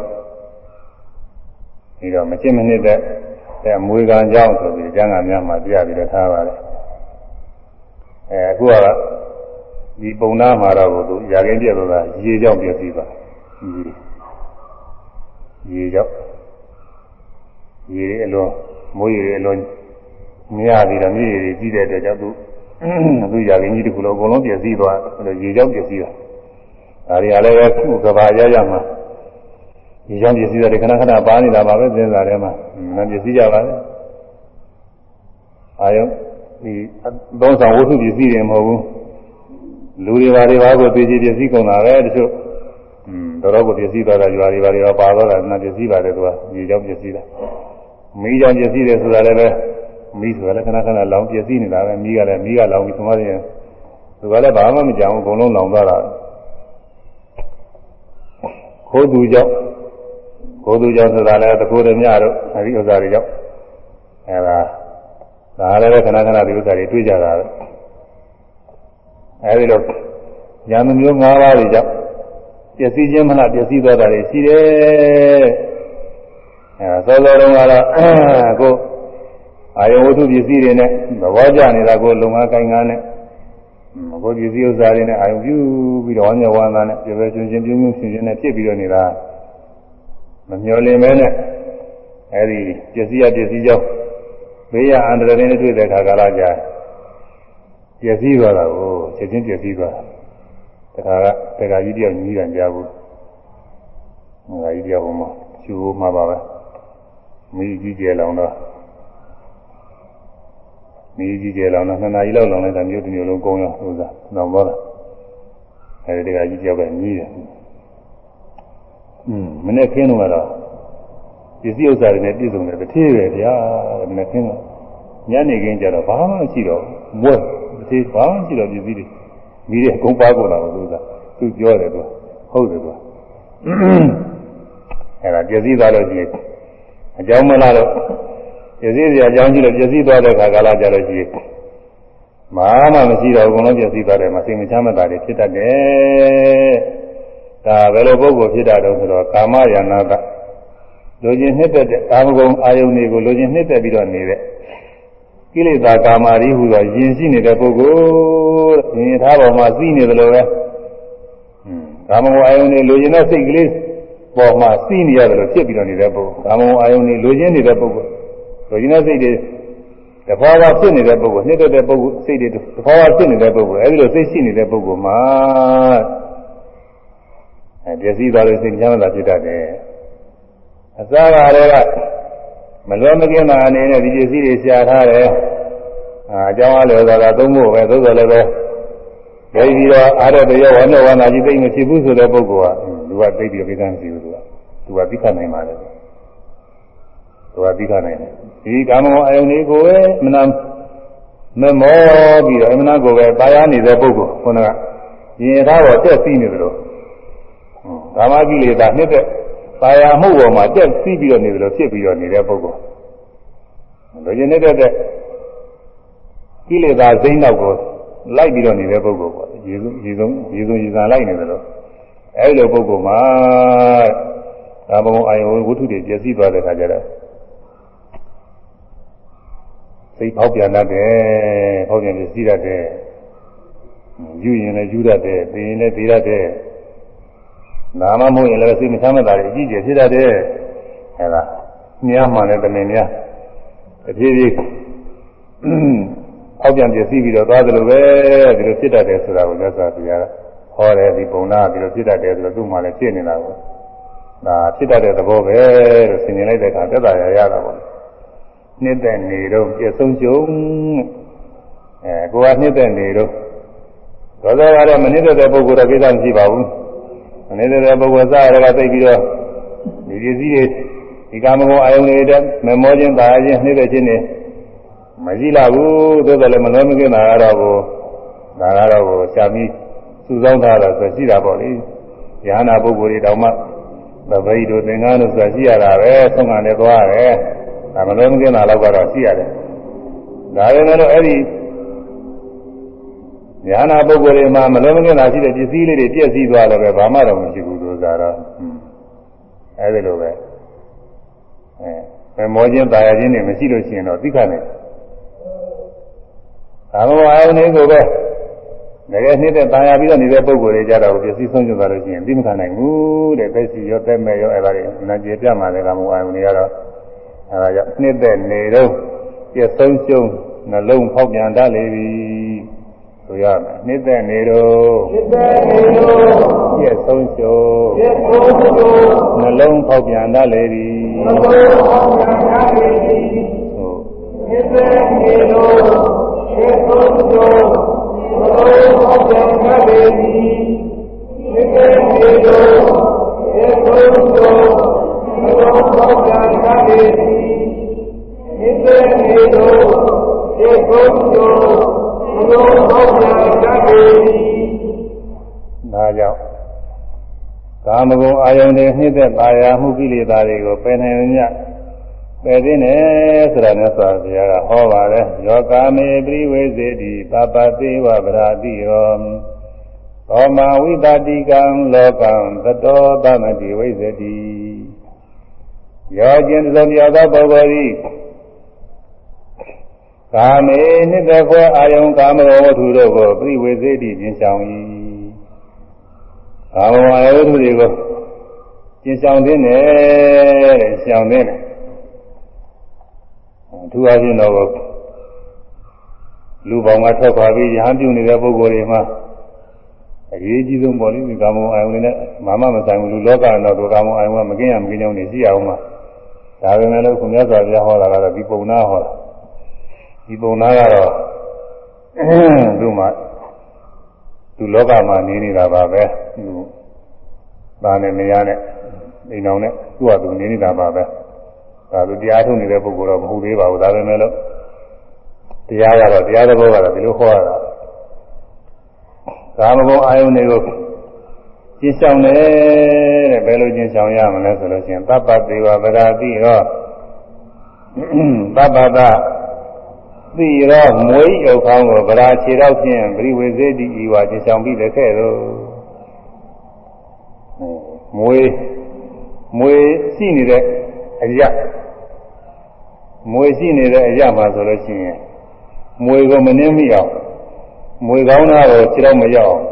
ဒီတော့မချစ်မနစ်တဲ့အမွေခံကြောင့်ဆိုပြီးကျမ်းဂန်များမှာပြပြီးတော့ထားပါတယ်အဲအခုက ဒီပုံနာမှာတော့သူရာခင်းပြည့်သွားတာရေကြောင့်ပြည့်စည်ပါရေရေကြောင့်ရေအလွန်မိုးရေအလွန်မရသေးတော့မြေရေကြီးတဲ့အတွက်ကြောင့်သူသူရာခင်ကြီးတခုလုံးအကုန်လုံးပြည့်စည်သွားတယ်ရေကြောင့်ပြည့်စည်တာဒါတွေကလည်းပဲခုကဘာရရမှာရေကြောင့်ပြည့်စည်တဲ့ခဏခဏပါနေတာပါပဲသင်္သာထဲမှာမပြည့်စည်ကြပါနဲ့အာယုံဒီသုံးဆောင်ဝတ္ထုပစ္စည်းတွေမဟုတ်ဘူး လူတွေဘာတွေဘာကိုသိချင်ပစ္စည်းကုန်တာပဲတချို့อืมတော်တော်ကိုပစ္စည်းသွားတာရွာတွေဘာတွေပါသွားတာနာပစ္စည်းပါတယ်သူကဒီကြောင့်ပစ္စည်းလားမီးကြောင့်ပစ္စည်းတယ်ဆိုတာလည်းပဲမီးဆိုတာလည်းခဏခဏလောင်ပစ္စည်းနေတာပဲမီးကလည်းမီးကလောင်ပြီးသွားတယ်သူကလည်းဘာမှမကြောက်ဘူးအကုန်လုံးလောင်သွားတာခိုးသူကြောင့်ခိုးသူကြောင့်ဆိုတာလည်းတခိုးတည်းမြတို့အဲဒီဥစ္စာတွေကြောင့်အဲဒါဒါလည်းပဲခဏခဏဒီဥစ္စာတွေတွေ့ကြတာပဲ အဲဒီတော့ညာမမျိုး၅ပါးတွေကြောင့်ပျက်စီးခြင်းမလားပျက်စီးသွားတာတွေရှိတယ်အဲသောသောတုန်းကတော့ကိုအာယဝတ္ထုပစ္စည်းတွေနဲ့သဘောကျနေတာကိုလုံငါကိုင်ငါနဲ့ကိုပစ္စည်းဥစ္စာတွေနဲ့အာယုပြုပြီးတော့ဝမ်းမြောက်ဝမ်းသာနဲ့ပြည့်ပြည့်ချင်းချင်းပြုံးပြုံးရှင်ရှင်နဲ့ဖြစ်ပြီးတော့နေတာမမျော်လင့်မဲနဲ့အဲဒီပစ္စည်းရပစ္စည်းကြောင့်ဘေးရအန္တရာယ်နဲ့တွေ့တဲ့အခါကာလကြာပျက်စီးသွားတာကို ချက်ချင်းပျက်စီးသွားတာတခါကတခါကြီးတယောက်ညီးတယ်ကြားဘူးငါကြီးတယောက်ဟိုမှာချူမှာပါပဲမိကြီးကျယ်လောင်တော့မိကြီးကျယ်လောင်တော့နှစ်နာရီလောက်လောင်လိုက်တာမျိုးတစ်မျိုးလုံးကုန်းရောဥစားနောက်တော့အဲဒီတခါကြီးတယောက်ကညီးတယ်อืมမနေ့ခင်းတော့ကတော့ပစ္စည်းဥစ္စာတွေနဲ့ပြည့်စုံတယ်တစ်ထည့်ပဲဗျာမနေ့ခင်းတော့ညနေခင်းကျတော့ဘာမှမရှိတော့မွဲ တစ်ထည့်ဘာမှမရှိတော့ပစ္စည်းတွေမိတဲ့အကုန်ပါကုန်တာကိုသူကသူပြောတယ်သူဟုတ်တယ်သူအဲ့ဒါပစ္စည်းသွားလို့ရှိရင်အကြောင်းမလားတော့ပစ္စည်းစရာအကြောင်းကြီးလို့ပစ္စည်းသွားတဲ့ခါကာလကြလို့ရှိရင်မာမှမရှိတော့အကုန်လုံးပစ္စည်းသွားတယ်မစိတ်မချမ်းမသာတွေဖြစ်တတ်တယ်ဒါဘယ်လိုပုဂ္ဂိုလ်ဖြစ်တာတော့ဆိုတော့ကာမယာနာကလိုချင်နှစ်သက်တဲ့ကာမဂုဏ်အာယုန်တွေကိုလိုချင်နှစ်သက်ပြီးတော့နေတဲ့ ကိလေသာကာမာရီဟူသောယဉ်ရှိနေတဲ့ပုဂ္ဂိုလ်ယဉ်ထားပေါ်မှာသိနေသလိုပဲကာမဂုဏ်အာယုန်တွေလိုချင်တဲ့စိတ်ကလေးပေါ်မှာသိနေရတယ်လို့ဖြစ်ပြီးတော့နေတဲ့ပုဂ္ဂိုလ်ကာမဂုဏ်အာယုန်တွေလိုချင်နေတဲ့ပုဂ္ဂိုလ်လိုချင်တဲ့စိတ်တွေတဘာဝဖြစ်နေတဲ့ပုဂ္ဂိုလ်နှစ်သက်တဲ့ပုဂ္ဂိုလ်စိတ်တွေတဘာဝဖြစ်နေတဲ့ပုဂ္ဂိုလ်အဲဒီလိုစိတ်ရှိနေတဲ့ပုဂ္ဂိုလ်မှာအဲပျက်စီးသွားလို့စိတ်ချမ်းသာဖြစ်တတ်တယ်အစားကလည်း မလွယ်မကင်းတာအနေနဲ့ဒီပစ္စည်းတွေရှာထားတယ်အာအကြောင်းအားလျော်စွာသာသုံးဖို့ပဲသို့တော်လည်းပဲဒိဋ္ဌိတော့အားရတဲ့ရောဝဏ္ဏဝန္တာကြီးသိမ့်မဖြစ်ဘူးဆိုတဲ့ပုဂ္ဂိုလ်ကသူကသိပြီးကိစ္စမရှိဘူးသူကသူကသိခနိုင်ပါလေသူကသိခနိုင်တယ်ဒီကာမဂုဏ်အယုန်လေးကိုပဲမနာမမောပြီးတော့အမနာကိုပဲပါရနေတဲ့ပုဂ္ဂိုလ်ခုနကရင်ထားတော့တက်စီးနေတယ်လို့ကာမကိလေသာနှစ်သက် ပါရမှုပေါ်မှာတက်စီးပြီးတော့နေတယ်လို့ဖြစ်ပြီးတော့နေတဲ့ပုဂ္ဂိုလ်လူကျင်နေတဲ့ကိလေသာစိမ့်နောက်ကိုလိုက်ပြီးတော့နေတဲ့ပုဂ္ဂိုလ်ပေါ့ရေစုရေစုံရေစုံရေစံလိုက်နေတယ်လို့အဲဒီလိုပုဂ္ဂိုလ်မှာဒါဘုံအာယဝဝတ္ထုတွေပြည့်စည်သွားတဲ့ခါကျတော့စိတ်ပေါက်ပြန်တတ်တယ်ပေါက်ပြန်ပြည့်စည်တတ်တယ်ယူရင်လည်းယူတတ်တယ်သိရင်လည်းသိတတ်တယ် နာမမဟုတ်ရင်လည်းစိတ်မချမ်းသာတယ်အကြည့်ကျဖြစ်တတ်တယ်အဲဒါမြားမှလည်းတမင်များတဖြည်းဖြည်းအောက်ပြန်ပြည့်စည်ပြီးတော့သွားသလိုပဲဒီလိုဖြစ်တတ်တယ်ဆိုတာကိုမြတ်စွာဘုရားဟောတယ်ဒီပုံနာဒီလိုဖြစ်တတ်တယ်ဆိုတော့သူ့မှာလည်းဖြစ်နေတာကိုဒါဖြစ်တတ်တဲ့သဘောပဲလို့ဆင်ញင်လိုက်တဲ့အခါသက်သာရရတာပေါ့နှစ်သက်နေတော့ပြည့်စုံကြုံအဲကိုကနှစ်သက်နေတော့သောသောကတော့မနှစ်သက်တဲ့ပုဂ္ဂိုလ်တော့ကိစ္စမရှိပါဘူး မနှစ်သက်တဲ့ပုဂ္ဂိုလ်စားရတာသိပြီးတော့ဒီပစ္စည်းတွေဒီကာမဂုဏ်အာယုန်တွေတဲ့မမောခြင်းတာခြင်းနှိမ့်တဲ့ခြင်းတွေမရှိလာဘူးသို့တော်လည်းမလွယ်မကင်းတာကတော့ကိုဒါကတော့ကိုရှားပြီးစုဆောင်းထားတာဆိုရှိတာပေါ့လေယ ahanan ပုဂ္ဂိုလ်တွေတောင်မှသဗ္ဗိတို့သင်္ကန်းတို့ဆိုရှိရတာပဲဆုံးခံလည်းသွားရတယ်ဒါမလွယ်မကင်းတာတော့ကတော့ရှိရတယ်ဒါပေမဲ့လို့အဲ့ဒီ ယ ahanan ပုဂ္ဂိုလ်တွေမှာမလွယ်မကင်းတာရှိတဲ့ပစ္စည်းလေးတွေပြည့်စည်သွားတော့ပဲဘာမှတော့မရှိဘူးလို့ဆိုတော့အဲ့ဒီလိုပဲအဲမောခြင်းတာယာခြင်းတွေမရှိလို့ရှိရင်တော့သိခနဲ့ကာမဂုဏ်အာယုန်တွေကိုပဲတကယ်နှိမ့်တဲ့တာယာပြီးတော့နေတဲ့ပုံကိုယ်တွေကြတော့ပြည့်စည်ဆုံးကျသွားလို့ရှိရင်သိမခံနိုင်ဘူးတဲ့သက်စီရောသက်မဲ့ရောအဲ့ဒါတွေနာကျေပြမှာလေကာမဂုဏ်အာယုန်တွေကတော့အဲ့ဒါကြောင့်နှိမ့်တဲ့နေတော့ပြည့်ဆုံးရှုံးနှလုံးဖောက်ပြန်တတ်လေပြီ ဆိုရမယ်နှိမ့်တဲ့နေတော့နှိမ့်တဲ့နေတော့ပြည့်ဆုံးရှုံးပြည့်ဆုံးရှုံးနှလုံးဖောက်ပြန်တတ်လေပြီနှလုံးဖောက်ပြန်တတ်လေပြီဟုတ်နှိမ့်တဲ့နေတော့ေသုံးသောဘုရားဟောကြားကြပေသည်နိဗ္ဗာန်ေသောေသုံးသောဘုရားဟောကြားကြပေသည်နိဗ္ဗာန်ေသောေသုံးသောဘုရား ဟောကြားကြပေသည်ဒါကြောင့်ကာမဂုဏ်အာယုန်တွေနှိမ့်သက်ပါရမှုကိလေသာတွေကိုပယ်နိုင်ညပယ်သိနေဆိုတာနဲ့ဆိုဘုရားကဟောပါတယ်ယောကာမေပရိဝေစေတိပပသေဝဗရာတိယောသောမဝိတတိကံလောကံသတောသမတိဝိဇတိယောကျင်သုံးပြသောပုဂ္ဂိုလ်ဤ ကာမေနှိမ့်သက်ဖွယ်အာယုန်ကာမဂုဏ်ဝတ္ထုတို့ကိုပရိဝေစေတိပြင်ဆောင်၏ကာမဝါယဝတ္ထုတွေကိုကျင်ဆောင်ခြင်းနဲ့တဲ့ရှောင်ခြင်းနဲ့အထူးအားဖြင့်တော့လူပေါင်းကထွက်ခွာပြီးရဟန်းပြုနေတဲ့ပုဂ္ဂိုလ်တွေမှာအရေးကြီးဆုံးပေါ်လိဒီကာမဝါယဝနဲ့မမမဆိုင်ဘူးလူလောကတော့ဒီကာမဝါယဝမကင်းရမကင်းကြောင်းနေရှိအောင်မှာဒါပေမဲ့လို့ခုမြတ်စွာဘုရားဟောတာကတော့ဒီပုံနာဟောတာ ဒီပုံနာကတော့သူ့မှာသူလောကမှာနေနေတာပါပဲသူသားနဲ့မယားနဲ့အိမ်တော်နဲ့သူ့ဟာသူနေနေတာပါပဲဒါသူတရားထုတ်နေတဲ့ပုဂ္ဂိုလ်တော့မဟုတ်သေးပါဘူးဒါပေမဲ့လို့တရားကတော့တရားသဘောကတော့ဒီလိုဟောရတာကာမဂုဏ်အာယုန်တွေကိုကျင့်ဆောင်တယ်တဲ့ဘယ်လိုကျင့်ဆောင်ရမလဲဆိုလို့ရှိရင်သဗ္ဗတေဝဗရာတိရောသဗ္ဗတ သိရောမွေးဥခေါင်းကိုဗရာခြေတော့ဖြင့်ပရိဝေစေတိဤဝါကျင့်ဆောင်ပြီးတဲ့ခဲ့တော့မွေးမွေးရှိနေတဲ့အရာမွေရှိနေတဲ့အရာမှာဆိုလို့ရှိရင်မွေကိုမနှင်းမိအောင်မွေကောင်းတာကိုခြေတော့မရောက်အောင်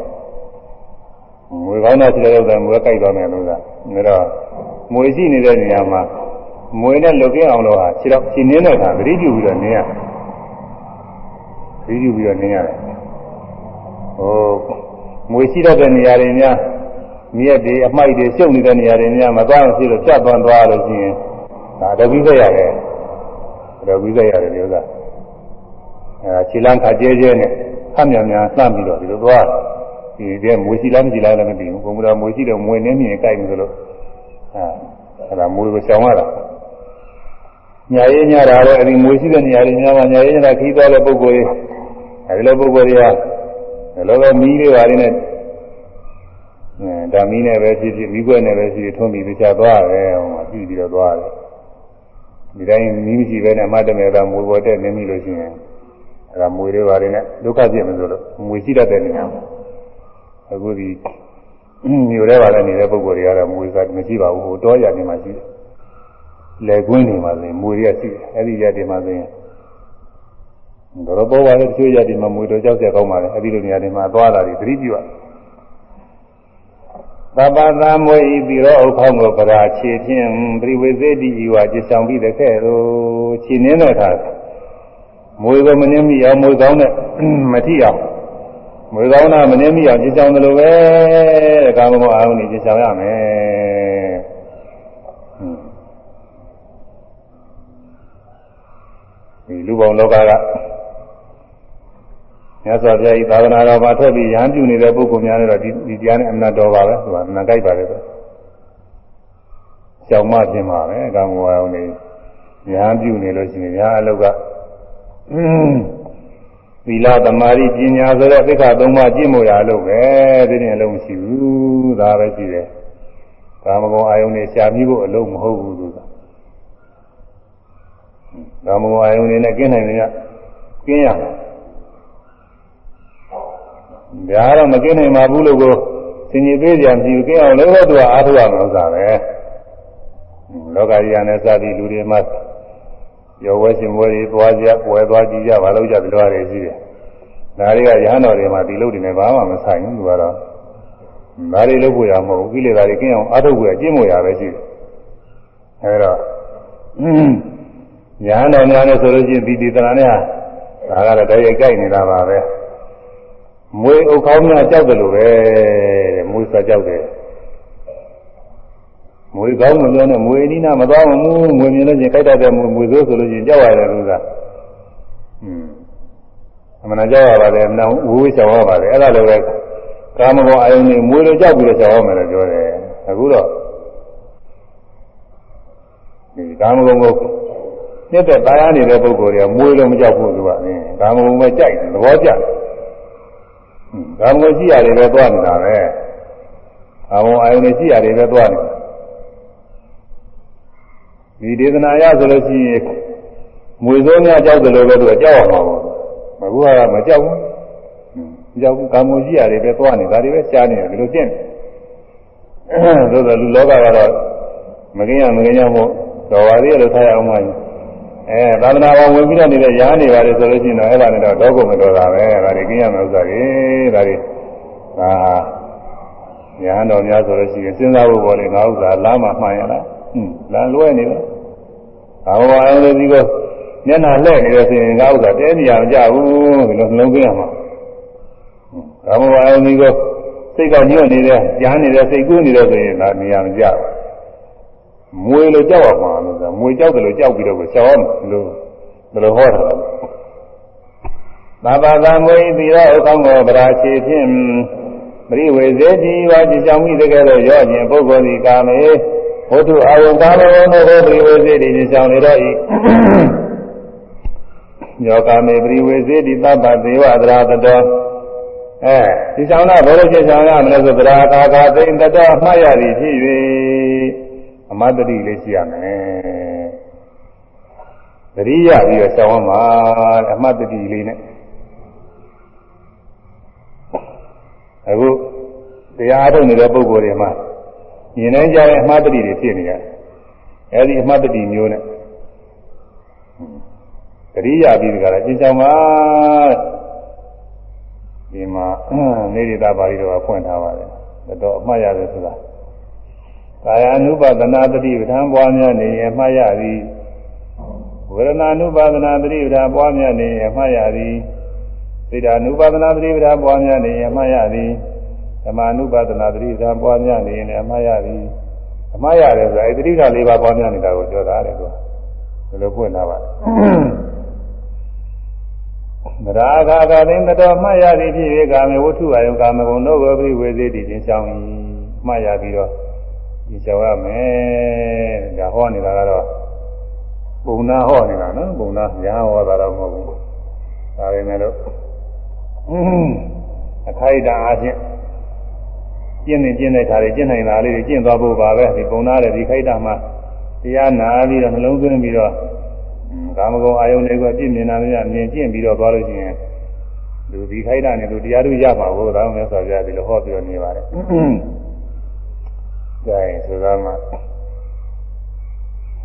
မွေကောင်းတာခြေတော့ရောက်တယ်မွေကြိုက်သွားမယ်လို့ကဒါတော့မွေရှိနေတဲ့နေရာမှာမွေနဲ့လုတ်ကင်းအောင်လို့ဟာခြေတော့ခြေနှင်းတဲ့အခါသတိပြုပြီးတော့နင်းရသတိ ပြုပြီးတော့နင်းရတယ်ဟိုမွေရှိတော့တဲ့နေရာတွေများမြက်တွေအမိုက်တွေရှုပ်နေတဲ့နေရာတွေများမသွားအောင်ဖြစ်လို့ပြတ်သွားသွားလို့ရှိရင်ဒါတပိသက်ရတယ်တော့ပြီးသက်ရတယ်ဒီဥစ္စာအဲခြေလမ်းခါကျဲကျဲနဲ့ဖတ်မြန်မြန်လှမ်းပြီးတော့ဒီလိုသွားဒီတည်းမွေးရှိလားမရှိလားလည်းမသိဘူးဘုံမတော်မွေးရှိတယ်မွေးနေမြင်ကြိုက်နေသလိုအဲအဲ့ဒါမွေးကိုရှောင်ရတာညာရေးညာတာတော့အဲဒီမွေးရှိတဲ့နေရာတွေများမှာညာရေးညာခီးသွားတဲ့ပုံကိုယ်တွေ အဲဒီလိုပုံကိုယ်တွေကဒီလိုပဲမီးတွေပါနေနဲ့အဲဒါမီးနဲ့ပဲဖြစ်ဖြစ်မိခွက်နဲ့ပဲဖြစ်ဖြစ်ထုံးပြီးပြချသွားတယ်ဟိုမှာကြည့်ပြီးတော့သွားတယ်ဒီတိုင်းမီးမရှိပဲနဲ့အမတ်တမဲသာမွေပေါ်တက်နေပြီလို့ရှိရင်အဲဒါမွေတွေပါတယ်နဲ့ဒုက္ခပြည့်မလို့လို့မွေရှိတတ်တဲ့နေရာမှာအခုဒီမြို့ထဲပါလည်းနေတဲ့ပုံကိုယ်တွေကတော့မွေစားမရှိပါဘူးဟိုတောရနေမှာရှိတယ်လက်ကွင်းနေမှာဆိုရင်မွေတွေကရှိတယ်အဲ့ဒီရတဲ့မှာဆိုရင် တော့ပေါ်ပါလေတချို့ရတဲ့မှာမွေတော်ကြောက်ကြကောင်းပါလေအဲ့ဒီလိုနေရာတွေမှာသွားတာတွေသတိပြုရသဗ္ဗသမွေဤပြီးတော့ဥခေါင်းကိုပရာခြေဖြင့်ပရိဝေစေတိဤဝါจิตဆောင်ပြီးတဲ့ခဲ့တော့ခြေနင်းတဲ့အခါမွေကိုမနှင်းမိအောင်မွေကောင်းတဲ့မထိအောင်မွေကောင်းတာမနှင်းမိအောင်จิตဆောင်တယ်လို့ပဲတဲ့ကာမဂုဏ်အာရုံကြီးจิตဆောင်ရမယ်ဒီလူပေါင်းလောကက မြတ်စွာဘုရားဤသာသနာတော်မှာထွက်ပြီးရဟန်းပြုနေတဲ့ပုဂ္ဂိုလ်များလည်းတော့ဒီဒီတရားနဲ့အမှန်တော်ပါပဲသူကအမှန်ကြိုက်ပါတယ်ဆိုကြောင်မပြင်ပါပဲအကောင်ဝါအောင်နေရဟန်းပြုနေလို့ရှိရင်ညာအလုတ်ကသီလသမာဓိပညာဆိုတဲ့သိက္ခာသုံးပါးကျင့်မို့ရလို့ပဲဒီနေ့အလုံးမရှိဘူးဒါပဲရှိတယ်ကာမဂုဏ်အာယုန်နဲ့ရှားပြီးဖို့အလုံးမဟုတ်ဘူးသူကကာမဂုဏ်အာယုန်နဲ့ကင်းနိုင်တယ်ကကင်းရမ ယ်ဒါတော့မကင်းနိုင်ပါဘူးလို့ကိုသင်ကြီးသေးကြံပြီးကင်းအောင်လည်းသူကအားထုတ်ရမှာဥစ္စာပဲလောကကြီးရနဲ့စသည်လူတွေမှာရောဝဲရှင်ဘွယ်တွေသွားကြပွဲသွားကြည့်ကြဘာလို့ကြဒီလိုရတယ်ရှိတယ်ဒါတွေကရဟန်းတော်တွေမှာဒီလိုတွေနဲ့ဘာမှမဆိုင်ဘူးသူကတော့ဒါတွေလုပ်ဖို့ရမဟုတ်ဘူးကိလေသာတွေကင်းအောင်အားထုတ်ဖို့အကျင့်ဖို့ရပဲရှိတယ်အဲဒါရဟန်းတော်များနဲ့ဆိုလို့ရှိရင်ဒီဒီသနာနဲ့ဟာဒါကတော့တည်းရိုက်ကြိုက်နေတာပါပဲ မွေဥခေါင်းများကြောက်တယ်လို့ပဲတဲ့မွေစားကြောက်တယ်မွေကောင်းမပြောနဲ့မွေအနီးနာမသွားမမှုမွေမြင်လို့ချင်းကြိုက်တတ်တဲ့မွေမွေဆိုးဆိုလို့ချင်းကြောက်ရတယ်လို့ကอืมအမှန်ကြောက်ရပါတယ်နောင်ဝိဝိရှောင်ရပါတယ်အဲ့ဒါလည်းပဲကာမဂုဏ်အယုန်တွေမွေးလို့ကြောက်ပြီးတော့ရှောင်ရမယ်လို့ပြောတယ်အခုတော့ဒီကာမဂုဏ်ကိုမြစ်တဲ့တရားနေတဲ့ပုဂ္ဂိုလ်တွေကမွေးလို့မကြောက်ဘူးသူကကာမဂုဏ်ပဲကြိုက်တယ်သဘောကျတယ် ကာမဂုဏ်ရှိရတယ်ပဲသွားနေတာပဲကာမဂုဏ်အယုန်တွေရှိရတယ်ပဲသွားနေတာဒီဒေသနာရဆိုလို့ရှိရင်မွေစိုးများကြောက်တယ်လို့ပဲသူကကြောက်ရမှာပေါ့အခုကမကြောက်ဘူးမကြောက်ဘူးကာမဂုဏ်ရှိရတယ်ပဲသွားနေတာဒါတွေပဲရှားနေတယ်ဒီလိုကျင့်တယ်သို့သောလူလောကကတော့မကင်းရမကင်းရမို့တော်ပါသေးရလို့ထားရအောင်ပါ အဲသာသနာ့ဘောင်ဝင်ပြီးတော့နေတဲ့ရားနေပါလေဆိုလို့ရှိရင်တော့အဲ့ဒါနဲ့တော့တော့ကုန်မတော်တာပဲဒါတွေကင်းရမယ့်ဥစ္စာတွေဒါတွေဒါညာတော်များဆိုလို့ရှိရင်စဉ်းစားဖို့ပေါ်လေငါဥစ္စာလားမှမှန်ရလားဟွန်းလမ်းလွဲနေတယ်ဘာဝအောင်လို့ဒီကောမျက်နှာလှည့်နေတယ်ဆိုရင်ငါဥစ္စာတဲနေရမကြဘူးဒီလိုနှလုံးသွင်းရမှာဘာဝအောင်ဒီကောစိတ်ကညွတ်နေတယ်ကြားနေတယ်စိတ်ကူးနေတယ်ဆိုရင်ဒါနေရမကြဘူး မွေလို့ကြောက်ရမှာလို့ဆိုမွေကြောက်တယ်လို့ကြောက်ပြီးတော့ကိုရှောင်းအောင်လို့ဘယ်လိုဟောတာလဲသာဘာသာမွေပြီးတော့အကောင်းကိုဗราချေဖြင့်ပရိဝေဇေတိဝါကြည်ကြောင်မိတကယ်လို့ရော့ခြင်းပုဂ္ဂိုလ်ဒီကာမေဘုထုအာယုကာမေဝနောပရိဝေဇေတိကြည်ကြောင်နေတော့ဤယောကာမေပရိဝေဇေတိသဗ္ဗဒေဝသရာတတော်အဲဒီဆောင်တာဘောလို့ကြည်ကြောင်ရမလဲဆိုသရာကာကာသိမ့်တတော်အမှားရသည်ဖြစ်၍ အမတ္တိလေးရှိရမယ်သတိရပြီးတော့ဆောင်းအောင်ပါအမတ္တိလေးနဲ့အခုတရားထုတ်နေတဲ့ပုဂ္ဂိုလ်တွေမှာမြင်နိုင်ကြတဲ့အမှားတတိတွေဖြစ်နေရတယ်အဲဒီအမှားတတိမျိုးနဲ့သတိရပြီးဒီကရကျင့်ကြောင်းပါဒီမှာနေရတာပါဠိတော်ကဖွင့်ထားပါတယ်တော့အမှားရတယ်ဆိုတာ ကာယ ानु ပါဒနာတတိပဋ္ဌာန်ပွားများနေရင်မှတ်ရသည်ဝေဒနာ ानु ပါဒနာတတိပဋ္ဌာန်ပွားများနေရင်မှတ်ရသည်စိတ်ဓာ ानु ပါဒနာတတိပဋ္ဌာန်ပွားများနေရင်မှတ်ရသည်ဓမ္မ ानु ပါဒနာတတိပဋ္ဌာန်ပွားများနေရင်လည်းမှတ်ရသည်အမှားရတယ်ဆိုတာအဲဒီတတိက၄ပါးပွားများနေတာကိုပြောတာတဲ့ကွာဒီလိုပွင့်လာပါမရာဂာကသိင်တော်မှတ်ရသည်ဖြစ်၍ကာမေဝတ္ထုအယုကာမဂုဏ်တို့ကိုပြိဝေစေတည်ခြင်းဆောင်မှတ်ရပြီးတော့ ဒီကြောက်ရမယ်ဒါဟောနေတာကတော့ပုံနာဟောနေတာနော်ပုံနာညာဟောတာတော့မဟုတ်ဘူးဒါပေမဲ့လို့အခိုက်အတန့်အားဖြင့်ကျင့်နေကျင့်တဲ့ခါတွေကျင့်နိုင်တာလေးတွေကျင့်သွားဖို့ပါပဲဒီပုံနာတဲ့ဒီခိုက်တာမှာတရားနာပြီးတော့နှလုံးသွင်းပြီးတော့ကာမဂုဏ်အာယုန်တွေကပြည့်မြင်တာများမြင်ကျင့်ပြီးတော့သွားလို့ရှိရင်လူဒီခိုက်တာနဲ့လူတရားတို့ရမှာကိုဒါမှမဟုတ်ဆိုကြတယ်လို့ဟောပြောနေပါတယ် ကြိုင်ဆိုတာမှာ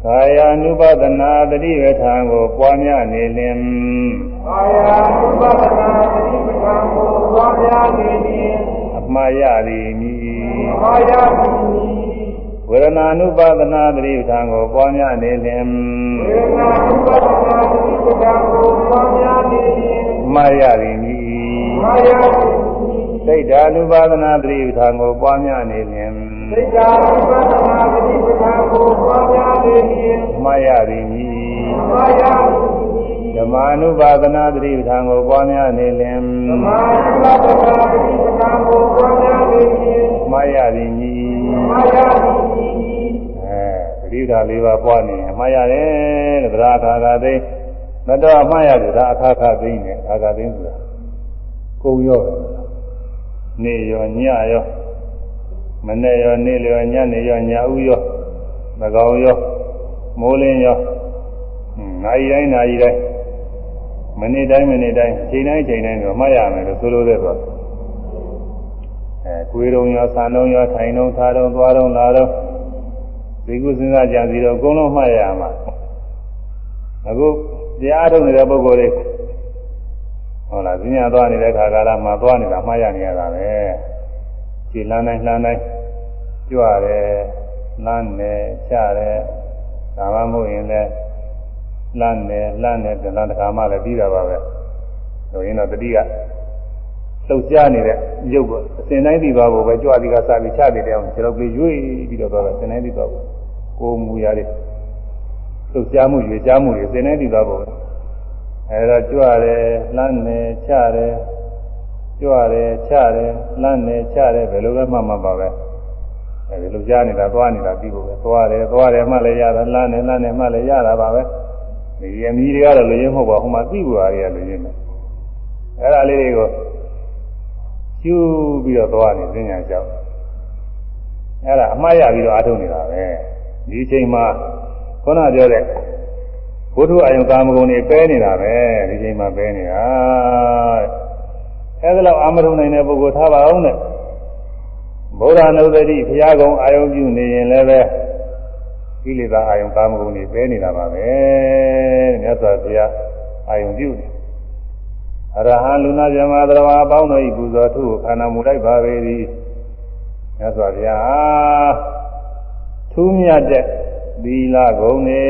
ကာယ ानु ပဒနာတတိဝထံကိုပွားများနေလင်ကာယ ानु ပဒနာတတိဝထံကိုပွားများနေလင်အမှားရသည်မည်အမှားရသည်ဝေဒနာ ानु ပဒနာတတိဝထံကိုပွားများနေလင်ဝေဒနာ ानु ပဒနာတတိဝထံကိုပွားများနေလင်အမှားရသည်မည်အမှားရသည်စိတ်ဓာ ानु ပဒနာတတိဝထံကိုပွားများနေလင် စိတ်ဓာတ်ဝိပဿနာပฏิပဒါကိုပွားများနေခြင်းမှားရသည်မည်မှားရဓမ္မာနုပါဒနာတတိပဌာန်ကိုပွားများနေလင်ဓမ္မာနုပါဒနာတတိပဌာန်ကိုပွားများနေခြင်းမှားရသည်မည်မှားရသည်အဲတတိပဌာလေးပါးပွားနေရင်မှားရတယ်တဲ့ဗရာခါခါသိမတော်အမှားရတယ်ဒါအခါခါသိနေအခါခါသိဆိုတာကုံရောနေရောညရော မနေ့ရောနေ့လျောညနေရောညဦးရောမကောင်ရောမိုးလင်းရောနိုင်တိုင်းနိုင်တိုင်းမနေ့တိုင်းမနေ့တိုင်းချိန်တိုင်းချိန်တိုင်းတော့မှတ်ရမယ်လို့ဆိုလိုတဲ့ဆိုအဲကိုယ်တုံရောဆန်တုံရောထိုင်တုံထားတုံသွားတုံလာတုံဒီကုစဉ်းစားကြံစီတော့အကုန်လုံးမှတ်ရမှာအခုတရားထုတ်နေတဲ့ပုဂ္ဂိုလ်တွေဟုတ်လားဈဉ္ညာသွားနေတဲ့ခါကာလမှာသွားနေတာမှတ်ရနေရတာပဲ ခြေလမ်းတိုင်းလမ်းတိုင်းကြွတယ်လမ်းတယ်ချတယ်ဒါမှမဟုတ်ရင်လည်းလမ်းတယ်လမ်းတယ်တဏှာတခါမှလည်းပြီးတာပါပဲဆိုရင်တော့တတိကလှုပ်ရှားနေတဲ့ရုပ်ကအစဉ်တိုင်းပြီးသွားဖို့ပဲကြွသည်ကစပြီးချသည်တဲ့အောင်ခြေတော့လေးရွေ့ပြီးတော့သွားတာအစဉ်တိုင်းပြီးသွားဖို့ကိုယ်မူရတဲ့လှုပ်ရှားမှုရွေ့ရှားမှုတွေအစဉ်တိုင်းပြီးသွားဖို့ပဲအဲဒါကြွတယ်လမ်းနေချတယ် ကြွတယ်ချတယ်လမ်းနေချတယ်ဘယ်လိုပဲမှမှပါပဲအဲဒီလိုကြားနေတာသွားနေတာပြီးဖို့ပဲသွားတယ်သွားတယ်မှလည်းရတာလမ်းနေလမ်းနေမှလည်းရတာပါပဲဒီအမီတွေကတော့လူရင်းမဟုတ်ပါဘူးဟိုမှာသိဖို့အားတွေကလူရင်းပဲအဲ့ဒါလေးတွေကိုကျူးပြီးတော့သွားနေပညာကြောက်အဲ့ဒါအမှားရပြီးတော့အားထုတ်နေတာပဲဒီချိန်မှာခုနပြောတဲ့ဘုထုအယုံကာမဂုဏ်တွေပဲနေတာပဲဒီချိန်မှာပဲနေတာ အဲ့ဒါလောက်အာမထုံနိုင်တဲ့ပုဂ္ဂိုလ်ထားပါအောင်တဲ့ဘုရားနုဒတိဘုရားကုံအာယုံပြုနေရင်လည်းပဲကိလေသာအာယုံကာမဂုဏ်တွေပဲနေတာပါပဲမြတ်စွာဘုရားအာယုံပြုနေအရဟံလူနာဇမသရဝါအပေါင်းတို့ဤပူဇော်ထုခန္ဓာမူလိုက်ပါပေသည်မြတ်စွာဘုရားထူးမြတ်တဲ့သီလဂုဏ်တွေ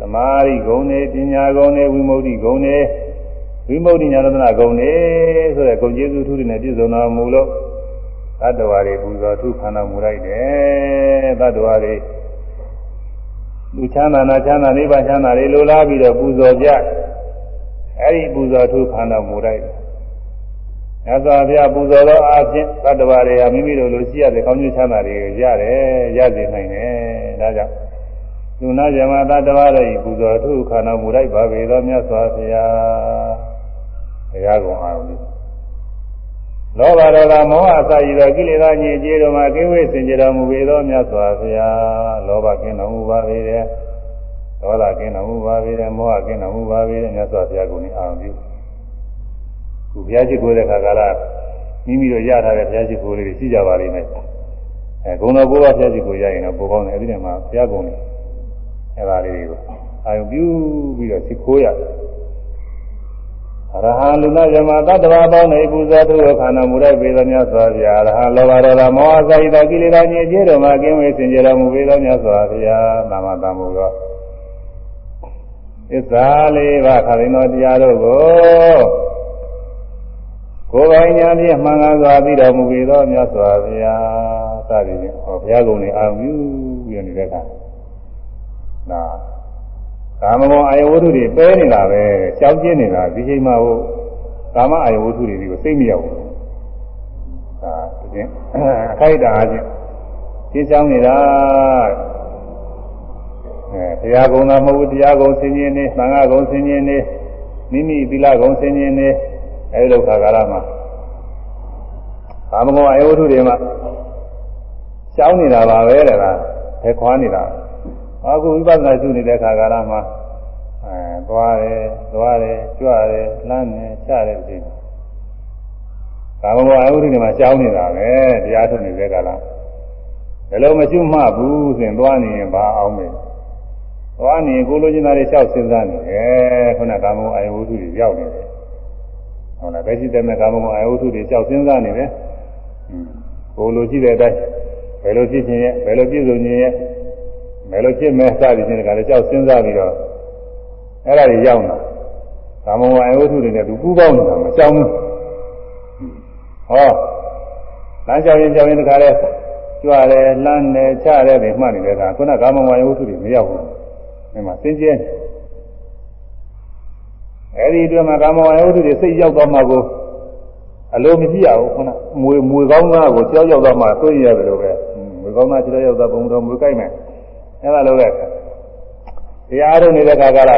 သမာဓိဂုဏ်တွေပညာဂုဏ်တွေဝိမု ക്തി ဂုဏ်တွေ ဝိမု ക്തി ဉာဏသနာဂုဏ်တွေဆိုတဲ့ဂုဏ်ကျေးဇူးထူးတွေနဲ့ပြည့်စုံတော်မူလို့သတ္တဝါတွေပူဇော်ထုခန္ဓာမူလိုက်တယ်သတ္တဝါတွေလူချမ်းသာနာချမ်းသာနိဗ္ဗာန်ချမ်းသာတွေလိုလားပြီးတော့ပူဇော်ကြအဲ့ဒီပူဇော်ထုခန္ဓာမူလိုက်တယ်မြတ်စွာဘုရားပူဇော်သောအားဖြင့်သတ္တဝါတွေဟာမိမိတို့လိုရှိရတဲ့ကောင်းကျိုးချမ်းသာတွေရတယ်ရစေနိုင်တယ်ဒါကြောင့်လူနာဇမသတ္တဝါတွေပူဇော်ထုခန္ဓာမူလိုက်ပါပေသောမြတ်စွာဘုရား ဘုရားကုံအားလုံးလောဘဒေါသမောဟအစရည်သောကိလေသာညစ်ကြေးတို့မှာကိဝေစင်ကြတော်မူပေသောမြတ်စွာဘုရားလောဘကင်းတော်မူပါပေတယ်ဒေါသကင်းတော်မူပါပေတယ်မောဟကင်းတော်မူပါပေတယ်မြတ်စွာဘုရားကိုအာရုံပြုခုဘုရားရှိခိုးတဲ့ခါကလာမိမိတို့ရထားတဲ့ဘုရားရှိခိုးလေးတွေရှိကြပါလိမ့်မယ်အဲဂုဏတော်ဘုရားဘုရားရှိခိုးရရင်တော့ပိုကောင်းတယ်အဲဒီထဲမှာဘုရားကုံတွေအဲဒါလေးတွေကိုအာရုံပြုပြီးတော့ရှိခိုးရတယ် ရဟန်းလူနာဇမသတ္တဝါပေါင်းနေပူဇော်သူခန္ဓာမူတဲ့ပေသောမြတ်စွာဘုရားရဟန်းလောဘဒေါသမောဟစိတ်သောကိလေသာညစ်ကြေးတို့မှာကင်းဝေးစင်ကြယ်တော်မူပေသောမြတ်စွာဘုရားနာမတမှုသောသစ္စာလေးပါးခရင်တော်တရားတို့ကိုကိုယ်ပိုင်ညာဖြင့်မှန်ကန်စွာသိတော်မူပေသောမြတ်စွာဘုရားစသည်ဖြင့်ဟောဘုရားကုံနေအာရုံပြုနေတဲ့အခါနာ ကာမဂုဏ်အာယဝတ္ထုတွေပဲနေတာပဲကြောက်ကျင်းနေတာဒီချိန်မှာဟိုကာမအာယဝတ္ထုတွေကိုစိတ်မရောက်ဘူးဒါတကယ်အခိုက်တာအချင်းရှင်းချောင်းနေတာအဲတရားကုံသာမဟုတ်ဘူးတရားကုံဆင်းရဲနေသံဃာကုံဆင်းရဲနေမိမိသီလကုံဆင်းရဲနေအဲဒီလောက်ခါကာလမှာကာမဂုဏ်အာယဝတ္ထုတွေမှာကြောင်းနေတာပါပဲတဲ့လားဖယ်ခွာနေတာ အခုဝိပဿနာရှုနေတဲ့ခါကာလမှာအဲသွားတယ်သွားတယ်ကြွတယ်လမ်းတယ်ချတယ်ဒီကာမဂုဏ်အယုဒ္ဓတွေမှာကြောင်းနေတာပဲတရားထုတ်နေတဲ့ကာလဘယ်လိုမရှုမှဘူးဆိုရင်သွားနေရင်ဘာအောင်မယ်သွားနေကိုလိုချင်တာတွေလျှောက်စဉ်းစားနေတယ်ခုနကာမဂုဏ်အယုဒ္ဓတွေရောက်နေတယ်ဟုတ်လားပဲရှိတဲ့မဲ့ကာမဂုဏ်အယုဒ္ဓတွေလျှောက်စဉ်းစားနေတယ်ကိုလိုရှိတဲ့အတိုင်းဘယ်လိုဖြစ်ခြင်းရဲ့ဘယ်လိုပြည့်စုံခြင်းရဲ့ဘ ယ်လိုဖြစ်မဲစသည်ချင်းတကလည်းကြောက်စဉ်းစားပြီးတော့အဲ့ဒါတွေရောက်လာကာမဝါယဝတ္ထုတွေနဲ့သူကူးပေါင်းနေတာမကြောက်ဘူးဟောလမ်းကြောင်ရင်ကြောင်ရင်တခါလဲကြွတယ်လမ်းတယ်ချတယ်တွေမှတ်နေတဲ့အခါခုနကာမဝါယဝတ္ထုတွေမရောက်ဘူးဒီမှာသင်ကျဲအဲ့ဒီအတွင်းမှာကာမဝါယဝတ္ထုတွေစိတ်ရောက်သွားမှကိုအလိုမရှိရဘူးခုနမွေမွေကောင်းသားကိုကြောက်ရောက်သွားမှသိရတယ်လို့ပဲမွေကောင်းသားကြောက်ရောက်သွားပုံတော်မွေကြိုက်မယ် အဲ့ဒါလို့လေတရားထုတ်နေတဲ့ခါကလာ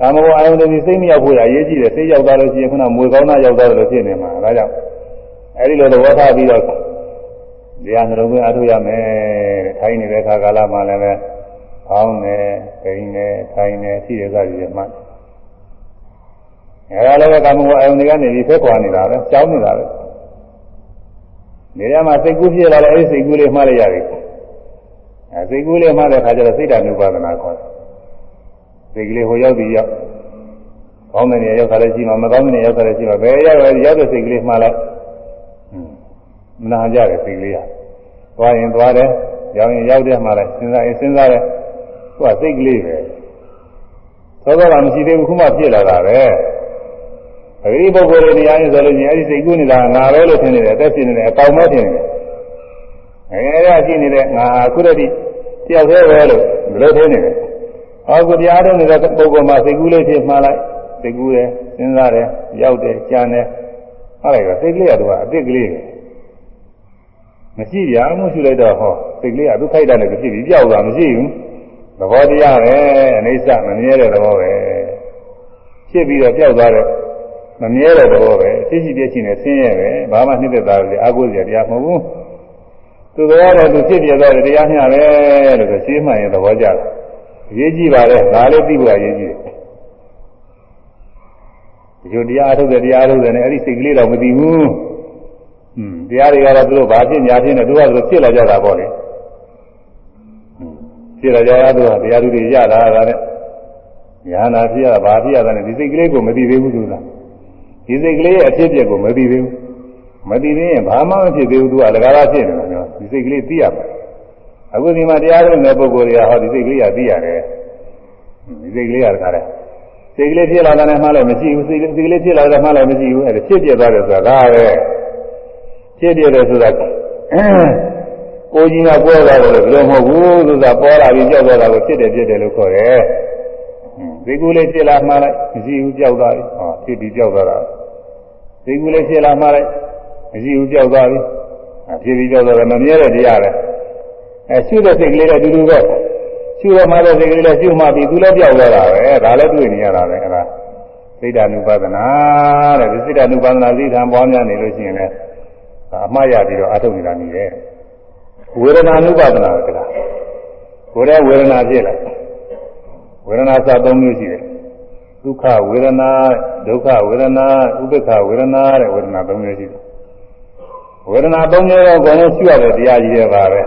ကာမဂုဏ်အာယုန်တွေစိတ်မရောက်ဖို့ရအရေးကြီးတယ်စိတ်ရောက်သွားလို့ရှိရင်ခုနမွေကောင်းသားရောက်သွားတယ်လို့ဖြစ်နေမှာဒါကြောင့်အဲ့ဒီလိုသဘောထားပြီးတော့တရားနှလုံးသွင်းအားထုတ်ရမယ်တဲ့ထိုင်နေတဲ့ခါကာလမှာလည်းပဲအောင်းနေပိန်နေထိုင်နေရှိရသရည်မှအဲ့ဒါလည်းကာမဂုဏ်အာယုန်တွေကနေပြီးဖက်ခွာနေတာပဲကြောင်းနေတာပဲနေရာမှာစိတ်ကူးဖြစ်လာတယ်အဲ့ဒီစိတ်ကူးလေးမှားလိုက်ရတယ် အဲစိတ်ကူးလေးမှတဲ့ခါကျတော့စိတ်ဓာတ်နုပါဒနာခေါ်တယ်စိတ်ကလေးဟိုရောက်ပြီးရောက်ကောင်းတဲ့နေရာရောက်တာလည်းရှိမှာမကောင်းတဲ့နေရာရောက်တာလည်းရှိမှာဘယ်ရောက်လဲရောက်တဲ့စိတ်ကလေးမှလိုက်မနာကြတယ်စိတ်ကလေးကသွားရင်သွားတယ်ရောက်ရင်ရောက်တယ်မှလိုက်စဉ်းစားရင်စဉ်းစားတယ်သူကစိတ်ကလေးပဲသောသောကမရှိသေးဘူးခုမှဖြစ်လာတာပဲအဲဒီပုဂ္ဂိုလ်တွေနေရာရင်ဆိုလို့ရှိရင်အဲဒီစိတ်ကူးနေတာငါပဲလို့ထင်နေတယ်အသက်ရှင်နေတယ်အကောင်မဲထင်နေတယ် အဲဒါရှိနေတဲ့ငါခုတည်းတယောက်သေးပဲလို့ဘယ်လိုထင်နေလဲ။အော်ကိုတရားထုတ်နေတဲ့ပုဂ္ဂိုလ်မှာစိတ်ကူးလေးဖြစ်မှားလိုက်စိတ်ကူးတယ်စဉ်းစားတယ်ရောက်တယ်ကြံတယ်ဟာလိုက်တော့စိတ်ကလေးကတော့အစ်စ်ကလေးမရှိရမှုရှိလိုက်တော့ဟောစိတ်ကလေးကသူခိုက်တာလည်းဖြစ်ပြီးကြောက်တာမရှိဘူးသဘောတရားပဲအိဋ္ဌမမြဲတဲ့သဘောပဲဖြစ်ပြီးတော့ကြောက်သွားတဲ့မမြဲတဲ့သဘောပဲဖြစ်ရှိပြည့်ရှိနေဆင်းရဲပဲဘာမှနှိမ့်သက်တာလေအာကိုစရာတရားမဟုတ်ဘူး သူတော်တဲ့သူဖြစ်ပြသွားတဲ့တရားမျှပဲလို့ဆိုရှင်းမှန်ရင်သဘောကျတယ်ရေးကြည့်ပါလေဒါလေးသိဖို့အရေးကြီးတယ်ဒီလိုတရားထုတ်တဲ့တရားထုတ်တဲ့နဲ့အဲ့ဒီစိတ်ကလေးတော့မသိဘူးอืมတရားတွေကတော့သူတို့ဘာဖြစ်ညာဖြစ်နေသူကသူဖြစ်လာကြတာပေါ့လေဖြစ်လာကြရသူကတရားသူတွေရတာကလည်းညာနာဖြစ်ရတာဘာဖြစ်ရတာလဲဒီစိတ်ကလေးကိုမသိသေးဘူးသူကဒီစိတ်ကလေးရဲ့အဖြစ်အပျက်ကိုမသိသေးဘူးမသိသေးရင်ဘာမှမဖြစ်သေးဘူးသူကလကားလားဖြစ်နေတာနော် ဒီစိတ်ကလေးသိရပါအခုဒီမှာတရားထုတ်တဲ့ပုဂ္ဂိုလ်တွေကဟောဒီစိတ်ကလေးကသိရတယ်ဒီစိတ်ကလေးကတခါတည်းစိတ်ကလေးဖြစ်လာတာနဲ့မှလည်းမရှိဘူးစိတ်စိတ်ကလေးဖြစ်လာတာမှလည်းမရှိဘူးအဲ့ဒါဖြစ်ပြသွားတယ်ဆိုတာဒါပဲဖြစ်ပြတယ်ဆိုတာကိုကြီးကပေါ်သွားတယ်လို့ဘယ်လိုမဟုတ်ဘူးဆိုတာပေါ်လာပြီးကြောက်သွားတာကိုဖြစ်တယ်ဖြစ်တယ်လို့ခေါ်တယ်စိတ်ကူးလေးဖြစ်လာမှလည်းမရှိဘူးကြောက်သွားပြီဟောဖြစ်ပြီးကြောက်သွားတာစိတ်ကူးလေးဖြစ်လာမှလည်းမရှိဘူးကြောက်သွားပြီ ဖြစ်ပြီးကြောက်သွားတယ်မမြဲတဲ့တရားပဲအဲရှုတဲ့စိတ်ကလေးနဲ့အတူတူပဲရှုရမှတဲ့စိတ်ကလေးနဲ့ရှုမှပြီးသူလည်းပြောက်သွားတာပဲဒါလည်းတွေ့နေရတာပဲအဲဒါစိတ်ဓာနုပါဒနာတဲ့ဒီစိတ်ဓာနုပါဒနာသိထံပွားများနေလို့ရှိရင်လည်းအမှားရပြီးတော့အထုတ်နေတာနေတယ်ဝေဒနာနုပါဒနာကလားကိုယ်ရဲ့ဝေဒနာဖြစ်လာဝေဒနာစသုံးမျိုးရှိတယ်ဒုက္ခဝေဒနာဒုက္ခဝေဒနာဥပ္ပခဝေဒနာတဲ့ဝေဒနာသုံးမျိုးရှိတယ် ဝေဒနာသုံးမျိုးတော့ကိုယ်နဲ့ရှိရတဲ့တရားကြီးတွေပါပဲ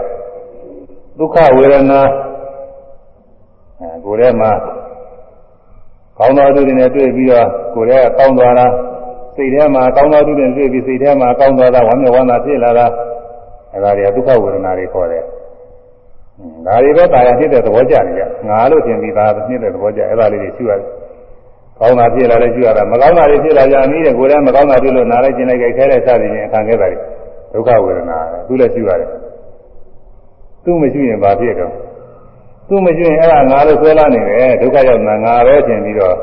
ဒုက္ခဝေဒနာအဲကိုယ်ထဲမှာကောင်းသောသူတွေနဲ့တွေ့ပြီးတော့ကိုယ်ထဲကောင်းသွားတာစိတ်ထဲမှာကောင်းသောသူတွေနဲ့တွေ့ပြီးစိတ်ထဲမှာကောင်းသွားတာဝမ်းမြောက်ဝမ်းသာဖြစ်လာတာအဲဒါတွေကဒုက္ခဝေဒနာတွေခေါ်တယ်ဒါတွေပဲတာယာဖြစ်တဲ့သဘောကြနေကြငါလို့ထင်ပြီးသားဖြစ်တဲ့သဘောကြအဲဒါလေးတွေရှိရတယ်ကောင်းတာဖြစ်လာလဲရှိရတာမကောင်းတာတွေဖြစ်လာကြပြီးတဲ့ကိုယ်ထဲမကောင်းတာတွေ့လို့နားလိုက်ကျင်လိုက်ခဲတဲ့စသည်ဖြင့်ခံခဲ့တာတွေ ဒုက္ခဝေဒနာသူလည်းရှိရတယ်သူမရှိရင်ဘာဖြစ်တော့သူမရှိရင်အဲ့ဒါငါလို့ဆွဲလာနေတယ်ဒုက္ခရောက်တာငါပဲထင်ပြီးတော့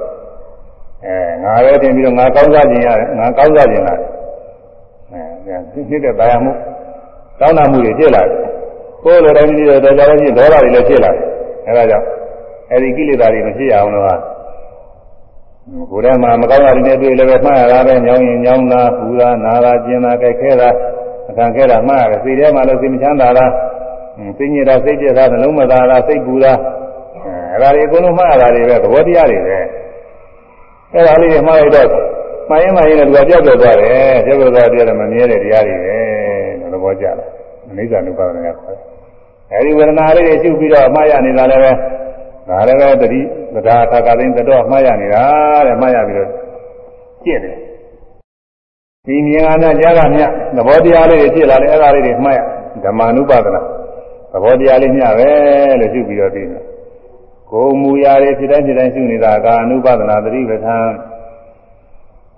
အဲငါပဲထင်ပြီးတော့ငါကောင်းစားခြင်းရတယ်ငါကောင်းစားခြင်းလားအဲဖြစ်တဲ့တရားမှုကောင်းတာမှုတွေဖြစ်လာတယ်ကိုယ်လိုတိုင်းပြီးတော့တော်ကြတဲ့ဒေါသတွေလည်းဖြစ်လာတယ်အဲဒါကြောင့်အဲဒီကိလေသာတွေမဖြစ်ရအောင်လို့ဟာကိုယ်ထဲမှာမကောင်းတာတွေနဲ့တွေ့လည်းပဲမှားရတာပဲညောင်းရင်ညောင်းတာပူတာနာတာကျင်တာကြိုက်ခဲတာ အခံခဲတာမှားရတယ်စိတ်ထဲမှာလည်းစိတ်မချမ်းသာတာစိတ်ညစ်တာစိတ်ပြက်တာနှလုံးမသားတာစိတ်ပူတာအဲဒါတွေအကုန်လုံးမှားရတာတွေပဲသဘောတရားတွေပဲအဲဒါလေးတွေမှားလိုက်တော့မှားရင်မှားရင်လည်းသူကပြောက်ပြောက်သွားတယ်ပြောက်ပြောက်သွားတယ်မမြဲတဲ့တရားတွေပဲသဘောကျလားအနိစ္စနုပါဒနာခေါ်တယ်အဲဒီဝေဒနာလေးတွေရှုပြီးတော့မှားရနေတာလည်းပဲဒါလည်းပဲတတိသဒ္ဓါသာကသိန်းတော့မှားရနေတာတဲ့မှားရပြီးတော့ကျင့်တယ် ဒီမြင်အားနဲ့ကြားကမြသဘောတရားလေးတွေဖြစ်လာတယ်အဲ့ဒါလေးတွေမှားရဓမ္မ ानु ပါဒနာသဘောတရားလေးမျှပဲလို့ရှုပြီးတော့ပြီးတယ်ကိုယ်မူရာတွေဖြစ်တိုင်းဖြစ်တိုင်းရှုနေတာကာအနုပါဒနာသတိပဋ္ဌာန်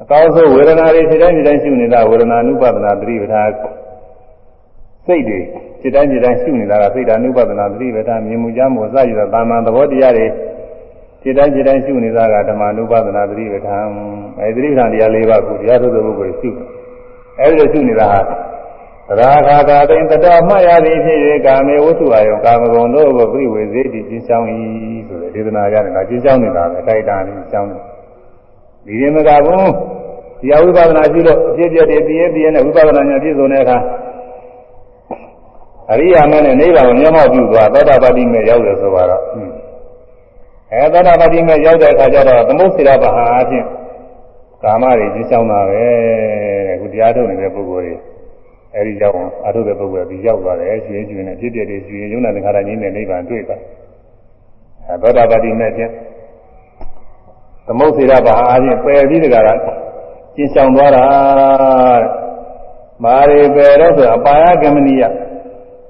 အကောင်းဆုံးဝေဒနာတွေဖြစ်တိုင်းဖြစ်တိုင်းရှုနေတာဝေဒနာအနုပါဒနာသတိပဋ္ဌာန်စိတ်တွေဖြစ်တိုင်းဖြစ်တိုင်းရှုနေတာကစိတ်ဓာအနုပါဒနာသတိပဋ္ဌာန်မြင်မှုကြမှုစရည်သောတာမန်သဘောတရားတွေ ဖြစ်တိုင်းဖြစ်တိုင်းရှုနေတာကဓမ္မ ानु ပါဒနာသတိပဋ္ဌာန်အဲဒီသတိပဋ္ဌာန်တရား၄ပါးကိုတရားထုတ်တဲ့ပုဂ္ဂိုလ်ရှုအဲဒီလိုရှုနေတာဟာရာဂာတာတိန်တတော်မှတ်ရသည်ဖြစ်၍ကာမေဝတ္ထုအာယုကာမဂုဏ်တို့ကိုပြိဝေစေတိကျင်းချောင်း၏ဆိုတဲ့ဒေသနာရတယ်ဒါကျင်းချောင်းနေတာပဲအတိုက်တာနေကျင်းချောင်းတယ်ဒီရင်မကဘူးတရားဝိပဿနာရှိလို့အဖြစ်ပြတဲ့ပြည့်ပြည့်နဲ့ဝိပဿနာဉာဏ်ပြည့်စုံတဲ့အခါအရိယာမင်းနဲ့နိဗ္ဗာန်ကိုမျက်မှောက်ပြုသွားသောတာပတိမေရောက်တယ်ဆိုတော့ အဲသောတာပတိမေရောက်တဲ့အခါကျတော့သမုတ်စေရပဟာအဖြစ်ကာမတွေကျင်းချောင်းတာပဲတဲ့ခုတရားထုတ်နေတဲ့ပုဂ္ဂိုလ်တွေအဲဒီကြောင့်အထုတဲ့ပုဂ္ဂိုလ်ကဒီရောက်သွားတယ်ရွှေရွှေနဲ့ဖြစ်ပြတဲ့ရွှေယုံနာသင်္ခါရကြီးနဲ့နိဗ္ဗာန်တွေ့တာအဲသောတာပတိမေဖြင့်သမုတ်စေရပါအားဖြင့်ပယ်ပြီးတကလားကျင်းဆောင်သွားတာမာရီပယ်တော့ဆိုအပါယကမနိယ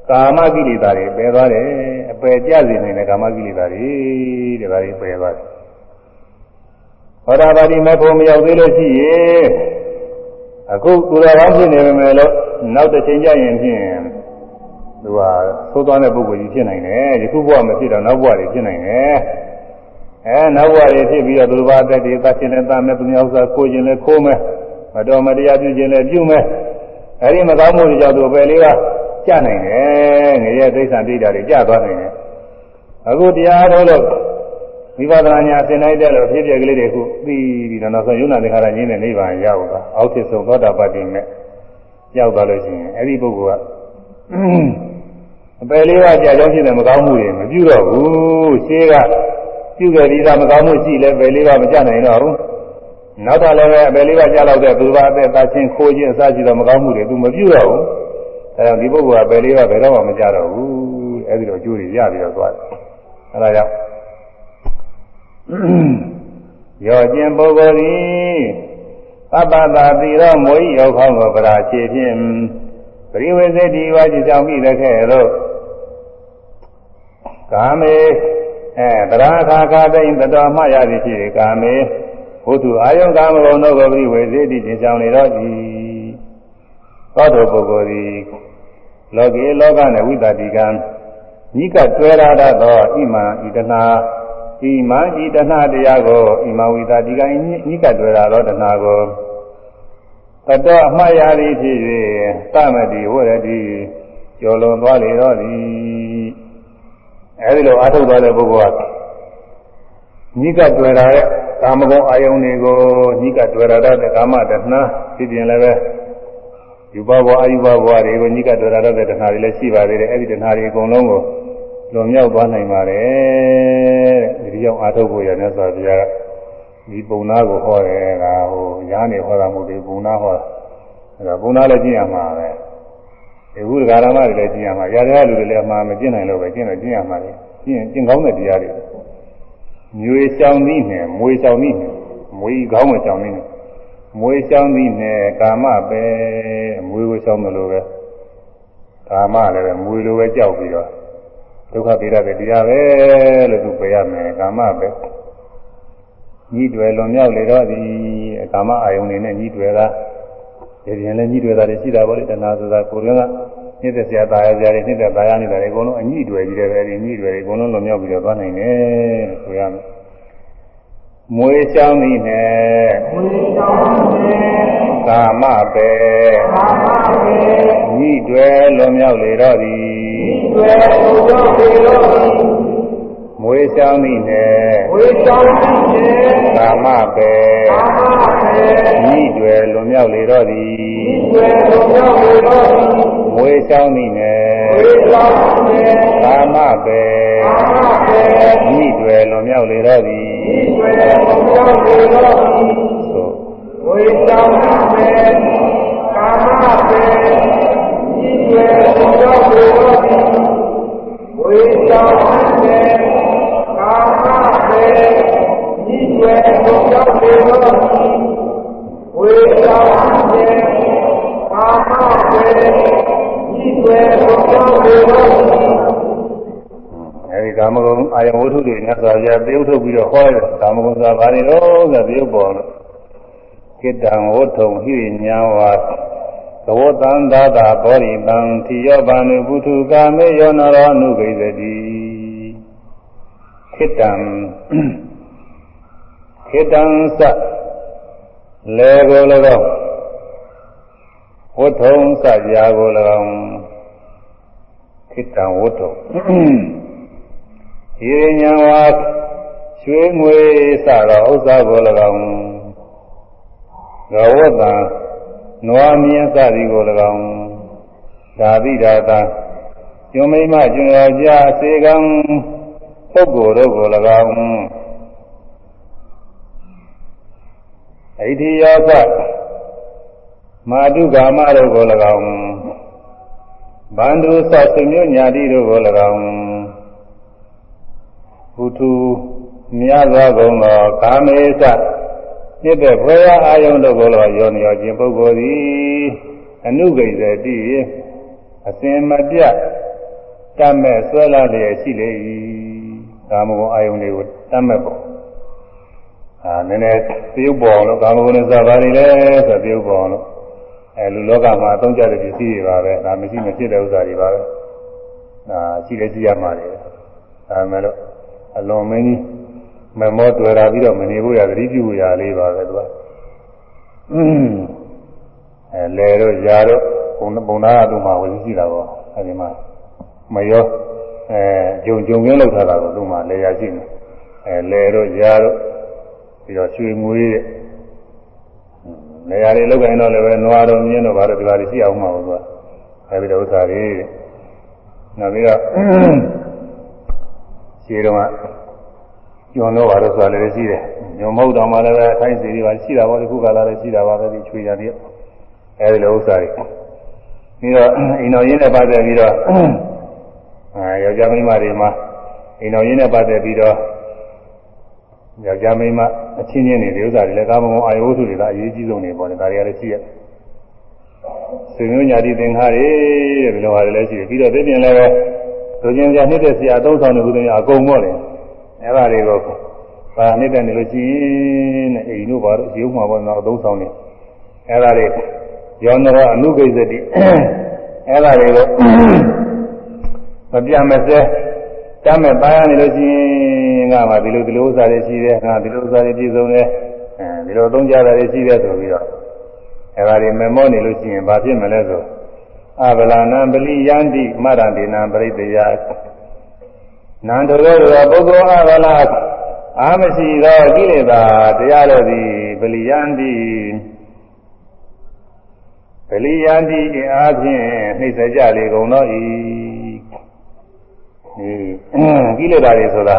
ကာမကိလေသာတွေပယ်သွားတယ်အ ပယ်ကြစေနေတဲ့ကာမကိလေသာတွေတဲ့ဒါတွေပယ်သွားတယ်သောတာပတိမေဖို့မရောက်သေးလို့ရှိရင်အခုသူတော်ကောင်းဖြစ်နေပေမဲ့လို့နောက်တစ်ချိန်ကျရင်ဖြင့်သူကသိုးသွားတဲ့ပုဂ္ဂိုလ်ကြီးဖြစ်နိုင်တယ်ယခုဘဝမဖြစ်တော့နောက်ဘဝတွေဖြစ်နိုင်တယ်အဲနောက်ဘဝတွေဖြစ်ပြီးတော့သူတို့ဘာအသက်တွေသတ်ခြင်းနဲ့သတ်မယ်သူများဥစ္စာခိုးခြင်းနဲ့ခိုးမယ်မတော်မတရားပြုခြင်းနဲ့ပြုမယ်အဲဒီမကောင်းမှုတွေကြောင့်သူပဲလေးက ကြနိုင်တယ်ငရဲဒိဋ္ဌာဒိဋ္ဌာတွေကြသွားနိုင်တယ်အခုတရားတော်လို့ဝိပဿနာညာသင်လိုက်တဲ့လို့ဖြစ်ပြကလေးတွေခုသိပြီးတော့နောက်ဆုံးယုံနာသင်္ခါရငြင်းတဲ့နိဗ္ဗာန်ရောက်သွားအောက်ဖြစ်ဆုံးသောတာပတ္တိနဲ့ရောက်သွားလို့ရှိရင်အဲ့ဒီပုဂ္ဂိုလ်ကအပယ်လေးပါးကြာကြောင်းဖြစ်တဲ့မကောင်းမှုတွေမပြုတော့ဘူးရှင်းကပြုခဲ့ပြီးသားမကောင်းမှုရှိလဲပယ်လေးပါးမကြနိုင်တော့ဘူးနောက်တော့လည်းပဲအပယ်လေးပါးကြာတော့တဲ့သူဘာအသက်သာချင်းခိုးခြင်းအစရှိသောမကောင်းမှုတွေသူမပြုတော့ဘူး အဲတော့ဒီပုဂ္ဂိုလ်ကပယ်လေးပါးဘယ်တော့မှမကြတော့ဘူးအဲ့ဒီတော့အကျိုးတွေရပြီးတော့သွားတယ်အဲဒါကြောင့်ရောကျင်ပုဂ္ဂိုလ်သည်သဗ္ဗတာတိရောမွေးရောက်ခေါင်းကိုပရာခြေဖြင့်ပရိဝေစေတိဝါကြည်ကြောင့်မိတဲ့ခဲ့လို့ကာမေအဲတရာခါခါတိန်တတော်မှရသည်ဖြစ်ကာမေဘုသူအာယုံကာမဂုဏ်တို့ကိုပရိဝေစေတိကျင်ကြောင့်နေတော့ဤသောတောပုဂ္ဂိုလ်သည် လောကေလောကနဲ့ဝိတတိကံဤကတွဲရတတ်သောဣမံဣတနာဣမံဤတနာတရားကိုဣမဝိတတိကံဤကတွဲရသောတနာကိုတတော်အမှားရသည်ဖြစ်၍သမတိဝရတိကျော်လွန်သွားလေတော့သည်အဲဒီလိုအားထုတ်သွားတဲ့ပုဂ္ဂိုလ်ကညိကတွေ့ရတဲ့ကာမဂုဏ်အာယုန်တွေကိုညိကတွေ့ရတဲ့ကာမတဏှာဖြစ်ပြင်လည်းပဲ ယူဘဘဝအယူဘဘဝတွေကိုညိကတွေ့ရတဲ့တဏှာတွေလည်းရှိပါသေးတယ်အဲဒီတဏှာတွေအကုန်လုံးကိုလွန်မြောက်သွားနိုင်ပါတယ်တဲ့ဒီကြောင့်အားထုတ်ဖို့ရတဲ့ဆိုပြားဒီပုံနာကိုဟောတယ်ကဟိုရားနေဟောတာမဟုတ်ဘူးပုံနာဟောအဲဒါပုံနာလည်းကျင့်ရမှာပဲဒီဘုရားဓမ္မတွေလည်းကျင့်ရမှာရာဇဝလူတွေလည်းအမှားမကျင့်နိုင်လို့ပဲကျင့်တော့ကျင့်ရမှာလေကျင့်ကျင့်ကောင်းတဲ့တရားတွေမျိုးရှောင်းနည်းနဲ့မွေရှောင်းနည်းနဲ့မွေကောင်းမရှောင်းနည်းနဲ့ မွေရှောင်းနည်းနဲ့ကာမပဲမွေကိုရှောင်းတယ်လို့ပဲကာမလည်းပဲမွေလိုပဲကြောက်ပြီးတော့ဒုက္ခပေရတဲ့တရားပဲလို့သူပြရမယ်ကာမပဲညီးတွယ်လွန်မြောက်လေတော့ဒီကာမအာယုန်နေနဲ့ညီးတွယ်တာဒီပြင်လည်းညီးတွယ်တာတွေရှိတာပေါ့လေတဏှာဆိုတာကိုယ်ကနှိမ့်သက်စရာတာယာစရာတွေနှိမ့်သက်တာယာနေတာတွေအကုန်လုံးအညီးတွယ်ကြီးတယ်ပဲဒီညီးတွယ်တွေအကုန်လုံးလွန်မြောက်ပြီးတော့သွားနိုင်တယ်ဆိုရမယ် မွေးချောင်းသည်နဲ့မွေးချောင်းသည်ကာမပဲကာမပဲညီးတွယ်လွန်မြောက်လေတော့သည်ညီးတွယ်လွန်မြောက်လေတော့သည်မွေးချောင်းသည်နဲ့မွေးချောင်းသည်နဲ့ကာမပဲကာမပဲဤွယ်လွန်မြောက်လေတော့သည်ဤွယ်လွန်မြောက်လေတော့သည်မွေးချောင်းသည်နဲ့မွေးချောင်းသည်နဲ့ ကာမပဲကာမပဲဤွယ်လွန်မြောက်လေတော့သည်ဤွယ်လွန်မြောက်လေတော့သည်သို့မွေးချောင်းသည်နဲ့ကာမပဲဤွယ်လွန်မြောက်လေတော့သည်မွေးချောင်းသည်နဲ့ပဲဤွယ်ကိုရောက်နေတော့ဝေသာကျေကာမပဲဤွယ်ကိုရောက်နေတော့ အဲဒီကာမဂုဏ်အာယဝတ္ထုတွေနဲ့ဆိုရပြုတ်ထုတ်ပြီးတော့ဟောတယ်ကာမဂုဏ်ဆိုတာဘာတွေတော့ဆိုပြုတ်ပေါ်လို့ကိတ္တံဝတ္ထုံဟိညာဝါသဝတံသာသာဘောရိတံတိယောဘာနုပုထုကာမေယောနရောနုဂိသတိခိတံခိတံသလေကို၎င်း ဝတ်ထုံစကြာကို၎င်းခိတံဝတ်ထုံဤညာဝါရွှေငွေစသောဥစ္စာကို၎င်းဂဝတ္တနွားမြင်းစသည်ကို၎င်းဒါတိဒါတာကျွမိမကျွယောက်ျားစေကံပုဂ္ဂိုလ်တို့ကို၎င်းဣတိယောသ မာတုကာမတို့ကို၎င်းဗန္ဓုသဆွမျိုးညာတိတို့ကို၎င်းဘုသူမြတ်သောကုံသောကာမေသပြည့်တဲ့ဖွယ်ရာအာယုန်တို့ကို၎င်းယောနိယောခြင်းပုဂ္ဂိုလ်သည်အနုဂိစေတိအစဉ်မပြတ်တတ်မဲ့ဆွဲလာလျက်ရှိလေ၏ကာမဂုဏ်အာယုန်တွေကိုတတ်မဲ့ပေါ့အာနည်းနည်းပြုတ်ပေါ်လို့ကာမဂုဏ်နဲ့စားပါနေလဲဆိုပြုတ်ပေါ်လို့ အဲလူလောကမှာအသုံးကျတဲ့ပစ္စည်းတွေပါပဲဒါမရှိမဖြစ်တဲ့ဥစ္စာတွေပါပဲအာရှိလဲရှိရမှာလေဒါမဲ့လို့အလွန်မင်းကြီးမမောတွေ့တာပြီးတော့မနေဘူးရသတိပြုရလေးပါပဲသူကအင်းအဲလေတော့ຢာတော့ဘုံဘုံသားကသူ့မှာဝင်ရှိတာပေါ့အဲဒီမှာမရောအဲဂျုံဂျုံကင်းလောက်ထားတာကိုသူ့မှာလေရရှိနေအဲလေတော့ຢာတော့ပြီးတော့ရွှေငွေတဲ့ နေရာတွေလောက်ကိုင်းတော့လည်းပဲနွားတော်မြင်းတော့ဘာလို့ဒီပါလိရှိအောင်မှာပေါ့သူကအဲဒီတော့ဥစ္စာတွေနောက်ပြီးတော့ခြေတော်ကကျွန်းတော့ဘာလို့ဆိုတာလည်းရှိတယ်ညုံမဟုတ်တော့မှလည်းပဲအထိုင်းစီတွေပါရှိတာပေါ့ဒီခုကလာလည်းရှိတာပါပဲဒီချွေရတဲ့အဲဒီလိုဥစ္စာတွေပြီးတော့အိမ်တော်ရင်းနဲ့ပတ်သက်ပြီးတော့အဲယောက်ျားမိန်းမတွေမှာအိမ်တော်ရင်းနဲ့ပတ်သက်ပြီးတော့ ယောက်ျားမိန်းမအချင်းချင်းတွေဒီဥစ္စာတွေလည်းကာမဂုဏ်အာယုဝတ္ထုတွေကအရေးကြီးဆုံးနေပေါ့လေဒါတွေကလည်းရှိရဆွေမျိုးညာတိသင်္ခါတွေတဲ့ဒီလိုဟာတွေလည်းရှိတယ်ပြီးတော့သိပြင်လည်းပဲလူချင်းပြနှစ်သက်စရာအသုံးဆောင်တဲ့ဥဒ္ဒရာအကုန်ပေါ့လေအဲ့ဒါတွေကိုပါနှစ်သက်နေလို့ရှိရင်အိမ်တို့ဘာလို့ရုံမှာပေါ့နော်အသုံးဆောင်နေအဲ့ဒါတွေယောနရောအနုကိစ္စတိအဲ့ဒါတွေကိုမပြတ်မစဲတမ်းမဲ့ပါရနေလို့ရှိရင် ငါမှဒီလိုဒီလိုဥစ္စာတွေရှိတယ်ငါဒီလိုဥစ္စာတွေပြည့်စုံတယ်အဲဒီလိုသုံးကြတာတွေရှိတယ်ဆိုပြီးတော့အဲ့ဒါတွေမမောနေလို့ရှိရင်ဘာဖြစ်မလဲဆိုအဗလာနံပလိယန္တိမရဏေနံပရိတယနန္တရောရောပုဂ္ဂိုလ်အဗလာအာမရှိသောကိလေသာတရားတော်သည်ပလိယန္တိပလိယန္တိအအားဖြင့်နှိစ္စကြလေကုန်သောဤကိလေသာတွေဆိုတာ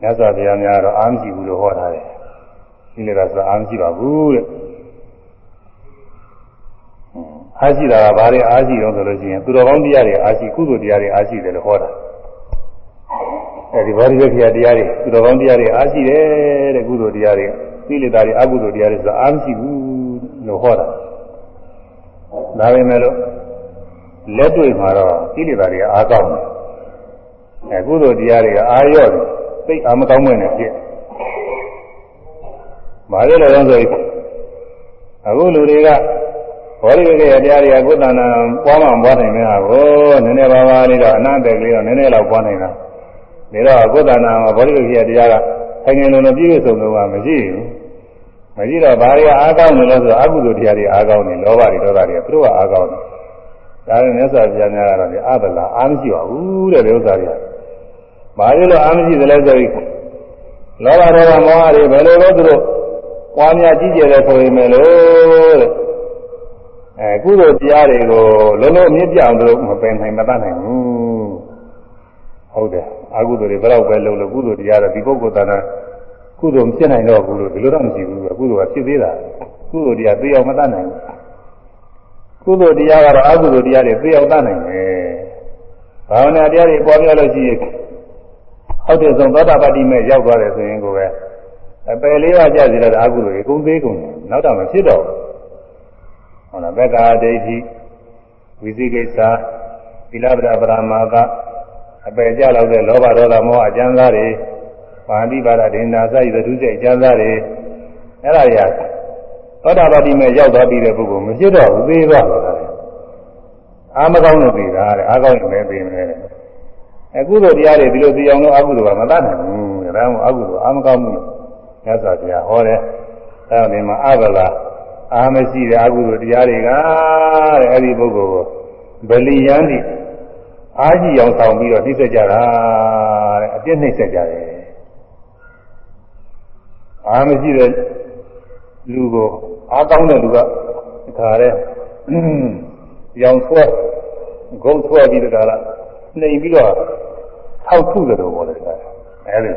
မြတ်စွာဘုရားများတော့အာမရှိဘူးလို့ဟောထားတယ်ကိလေသာဆိုတာအာမရှိပါဘူးတဲ့အားရှိတာကဘာတွေအားရှိတော့ဆိုလို့ရှိရင်သူတော်ကောင်းတရားတွေအားရှိကုသိုလ်တရားတွေအားရှိတယ်လို့ဟောတာအဲဒီဘောဓိဝိခယတရားတွေသူတော်ကောင်းတရားတွေအားရှိတယ်တဲ့ကုသိုလ်တရားတွေကိလေသာတွေအကုသိုလ်တရားတွေဆိုတာအားမရှိဘူးလို့ဟောတာဒါပေမဲ့လို့လက်တွေ့မှာတော့ကိလေသာတွေအားကောင်းတယ်အဲကုသိုလ်တရားတွေကအားရော့တယ် သိအားမကောင်းမွင့်နေဖြစ်ဘာလို့လဲဆိုရင်အခုလူတွေကဘောဓိဝိကရဲ့တရားတွေကကိုယ်တဏ္ဍာပွားမှပွားနိုင်နေတာကိုနည်းနည်းပါးပါးလေးတော့အနန္တကလေးတော့နည်းနည်းလောက်ပွားနိုင်တာဒါတော့ကိုယ်တဏ္ဍာမှာဘောဓိဝိကရဲ့တရားကထိုင်ငယ်လုံးလုံးပြည့်စုံလုံးကမရှိဘူးမရှိတော့ဘာတွေကအားကောင်းနေလဲဆိုတော့အကုသိုလ်တရားတွေအားကောင်းနေလောဘတွေဒေါသတွေသူတို့ကအားကောင်းနေဒါနဲ့မြတ်စွာဘုရားများကတော့ဒီအဘလာအားမရှိပါဘူးတဲ့ဒီဥစ္စာတွေက ဘာလို့အားမရှိသလဲဆိုရင်လောဘဒေါသမောဟတွေဘယ်လိုလဲသူတို့ပွားများကြီးကျယ်တယ်ဆိုရင်လည်းတဲ့အဲကုသိုလ်တရားတွေကိုလုံးလုံးမြင့်ပြအောင်လို့မပင်နိုင်မတတ်နိုင်ဘူးဟုတ်တယ်အကုသိုလ်တွေဘယ်တော့ပဲလုံးလို့ကုသိုလ်တရားတွေဒီပုဂ္ဂိုလ်တဏ္ဍကုသိုလ်မဖြစ်နိုင်တော့ဘူးလို့ဒီလိုတော့မရှိဘူးကုသိုလ်ကဖြစ်သေးတာကုသိုလ်တရားသိအောင်မတတ်နိုင်ဘူးကုသိုလ်တရားကတော့အကုသိုလ်တရားတွေသိအောင်တတ်နိုင်တယ်ဘာဝနာတရားတွေပေါ်ပြလို့ရှိရင် ဟုတ်တယ်ဆုံးသောတာပတ္တိမဲ့ရောက်သွားတယ်ဆိုရင်ကိုပဲအပယ်လေးပါးကြစီတဲ့အကုသိုလ်တွေကုန်သေးကုန်တယ်နောက်တော့မဖြစ်တော့ဘူးဟုတ်လားဘက္ကာဒိဋ္ဌိဝိသိကိစ္စသီလပဒပရမာကအပယ်ကြလောက်တဲ့လောဘဒေါသမောဟအကျဉ်းသားတွေပါဠိပါဒဒိန္နာစသည်သူစိတ်အကျဉ်းသားတွေအဲ့ဒါရသောတာပတိမဲ့ရောက်သွားပြီးတဲ့ပုဂ္ဂိုလ်မဖြစ်တော့ဘူးသေးသွားတာလေအာမကောင်းလို့ပြီးတာတဲ့အာကောင်းရင်လည်းပြီးမယ်တဲ့ အခုတို့တရားတွေဒီလိုသိအောင်လို့အကုသိုလ်ကမတတ်နိုင်ဘူးဒါမှမဟုတ်အကုသိုလ်အာမကောင်းမှုမြတ်စွာဘုရားဟောတယ်အဲ့ဒီမှာအဘလာအာမရှိတဲ့အကုသိုလ်တရားတွေကတဲ့အဲ့ဒီပုဂ္ဂိုလ်ကိုဗလီယန္တိအားကြီးအောင်ဆောင်ပြီးတော့နှိမ့်ဆက်ကြတာတဲ့အပြစ်နှိမ့်ဆက်ကြတယ်အာမရှိတဲ့လူကိုအားကောင်းတဲ့လူကခါတဲ့ရောင်ဆွဲဂုံဆွဲပြီးတကလား နှိမ်ပြီးတော့ထောက်ထုတယ်လို့ပြောတယ်အဲဒီ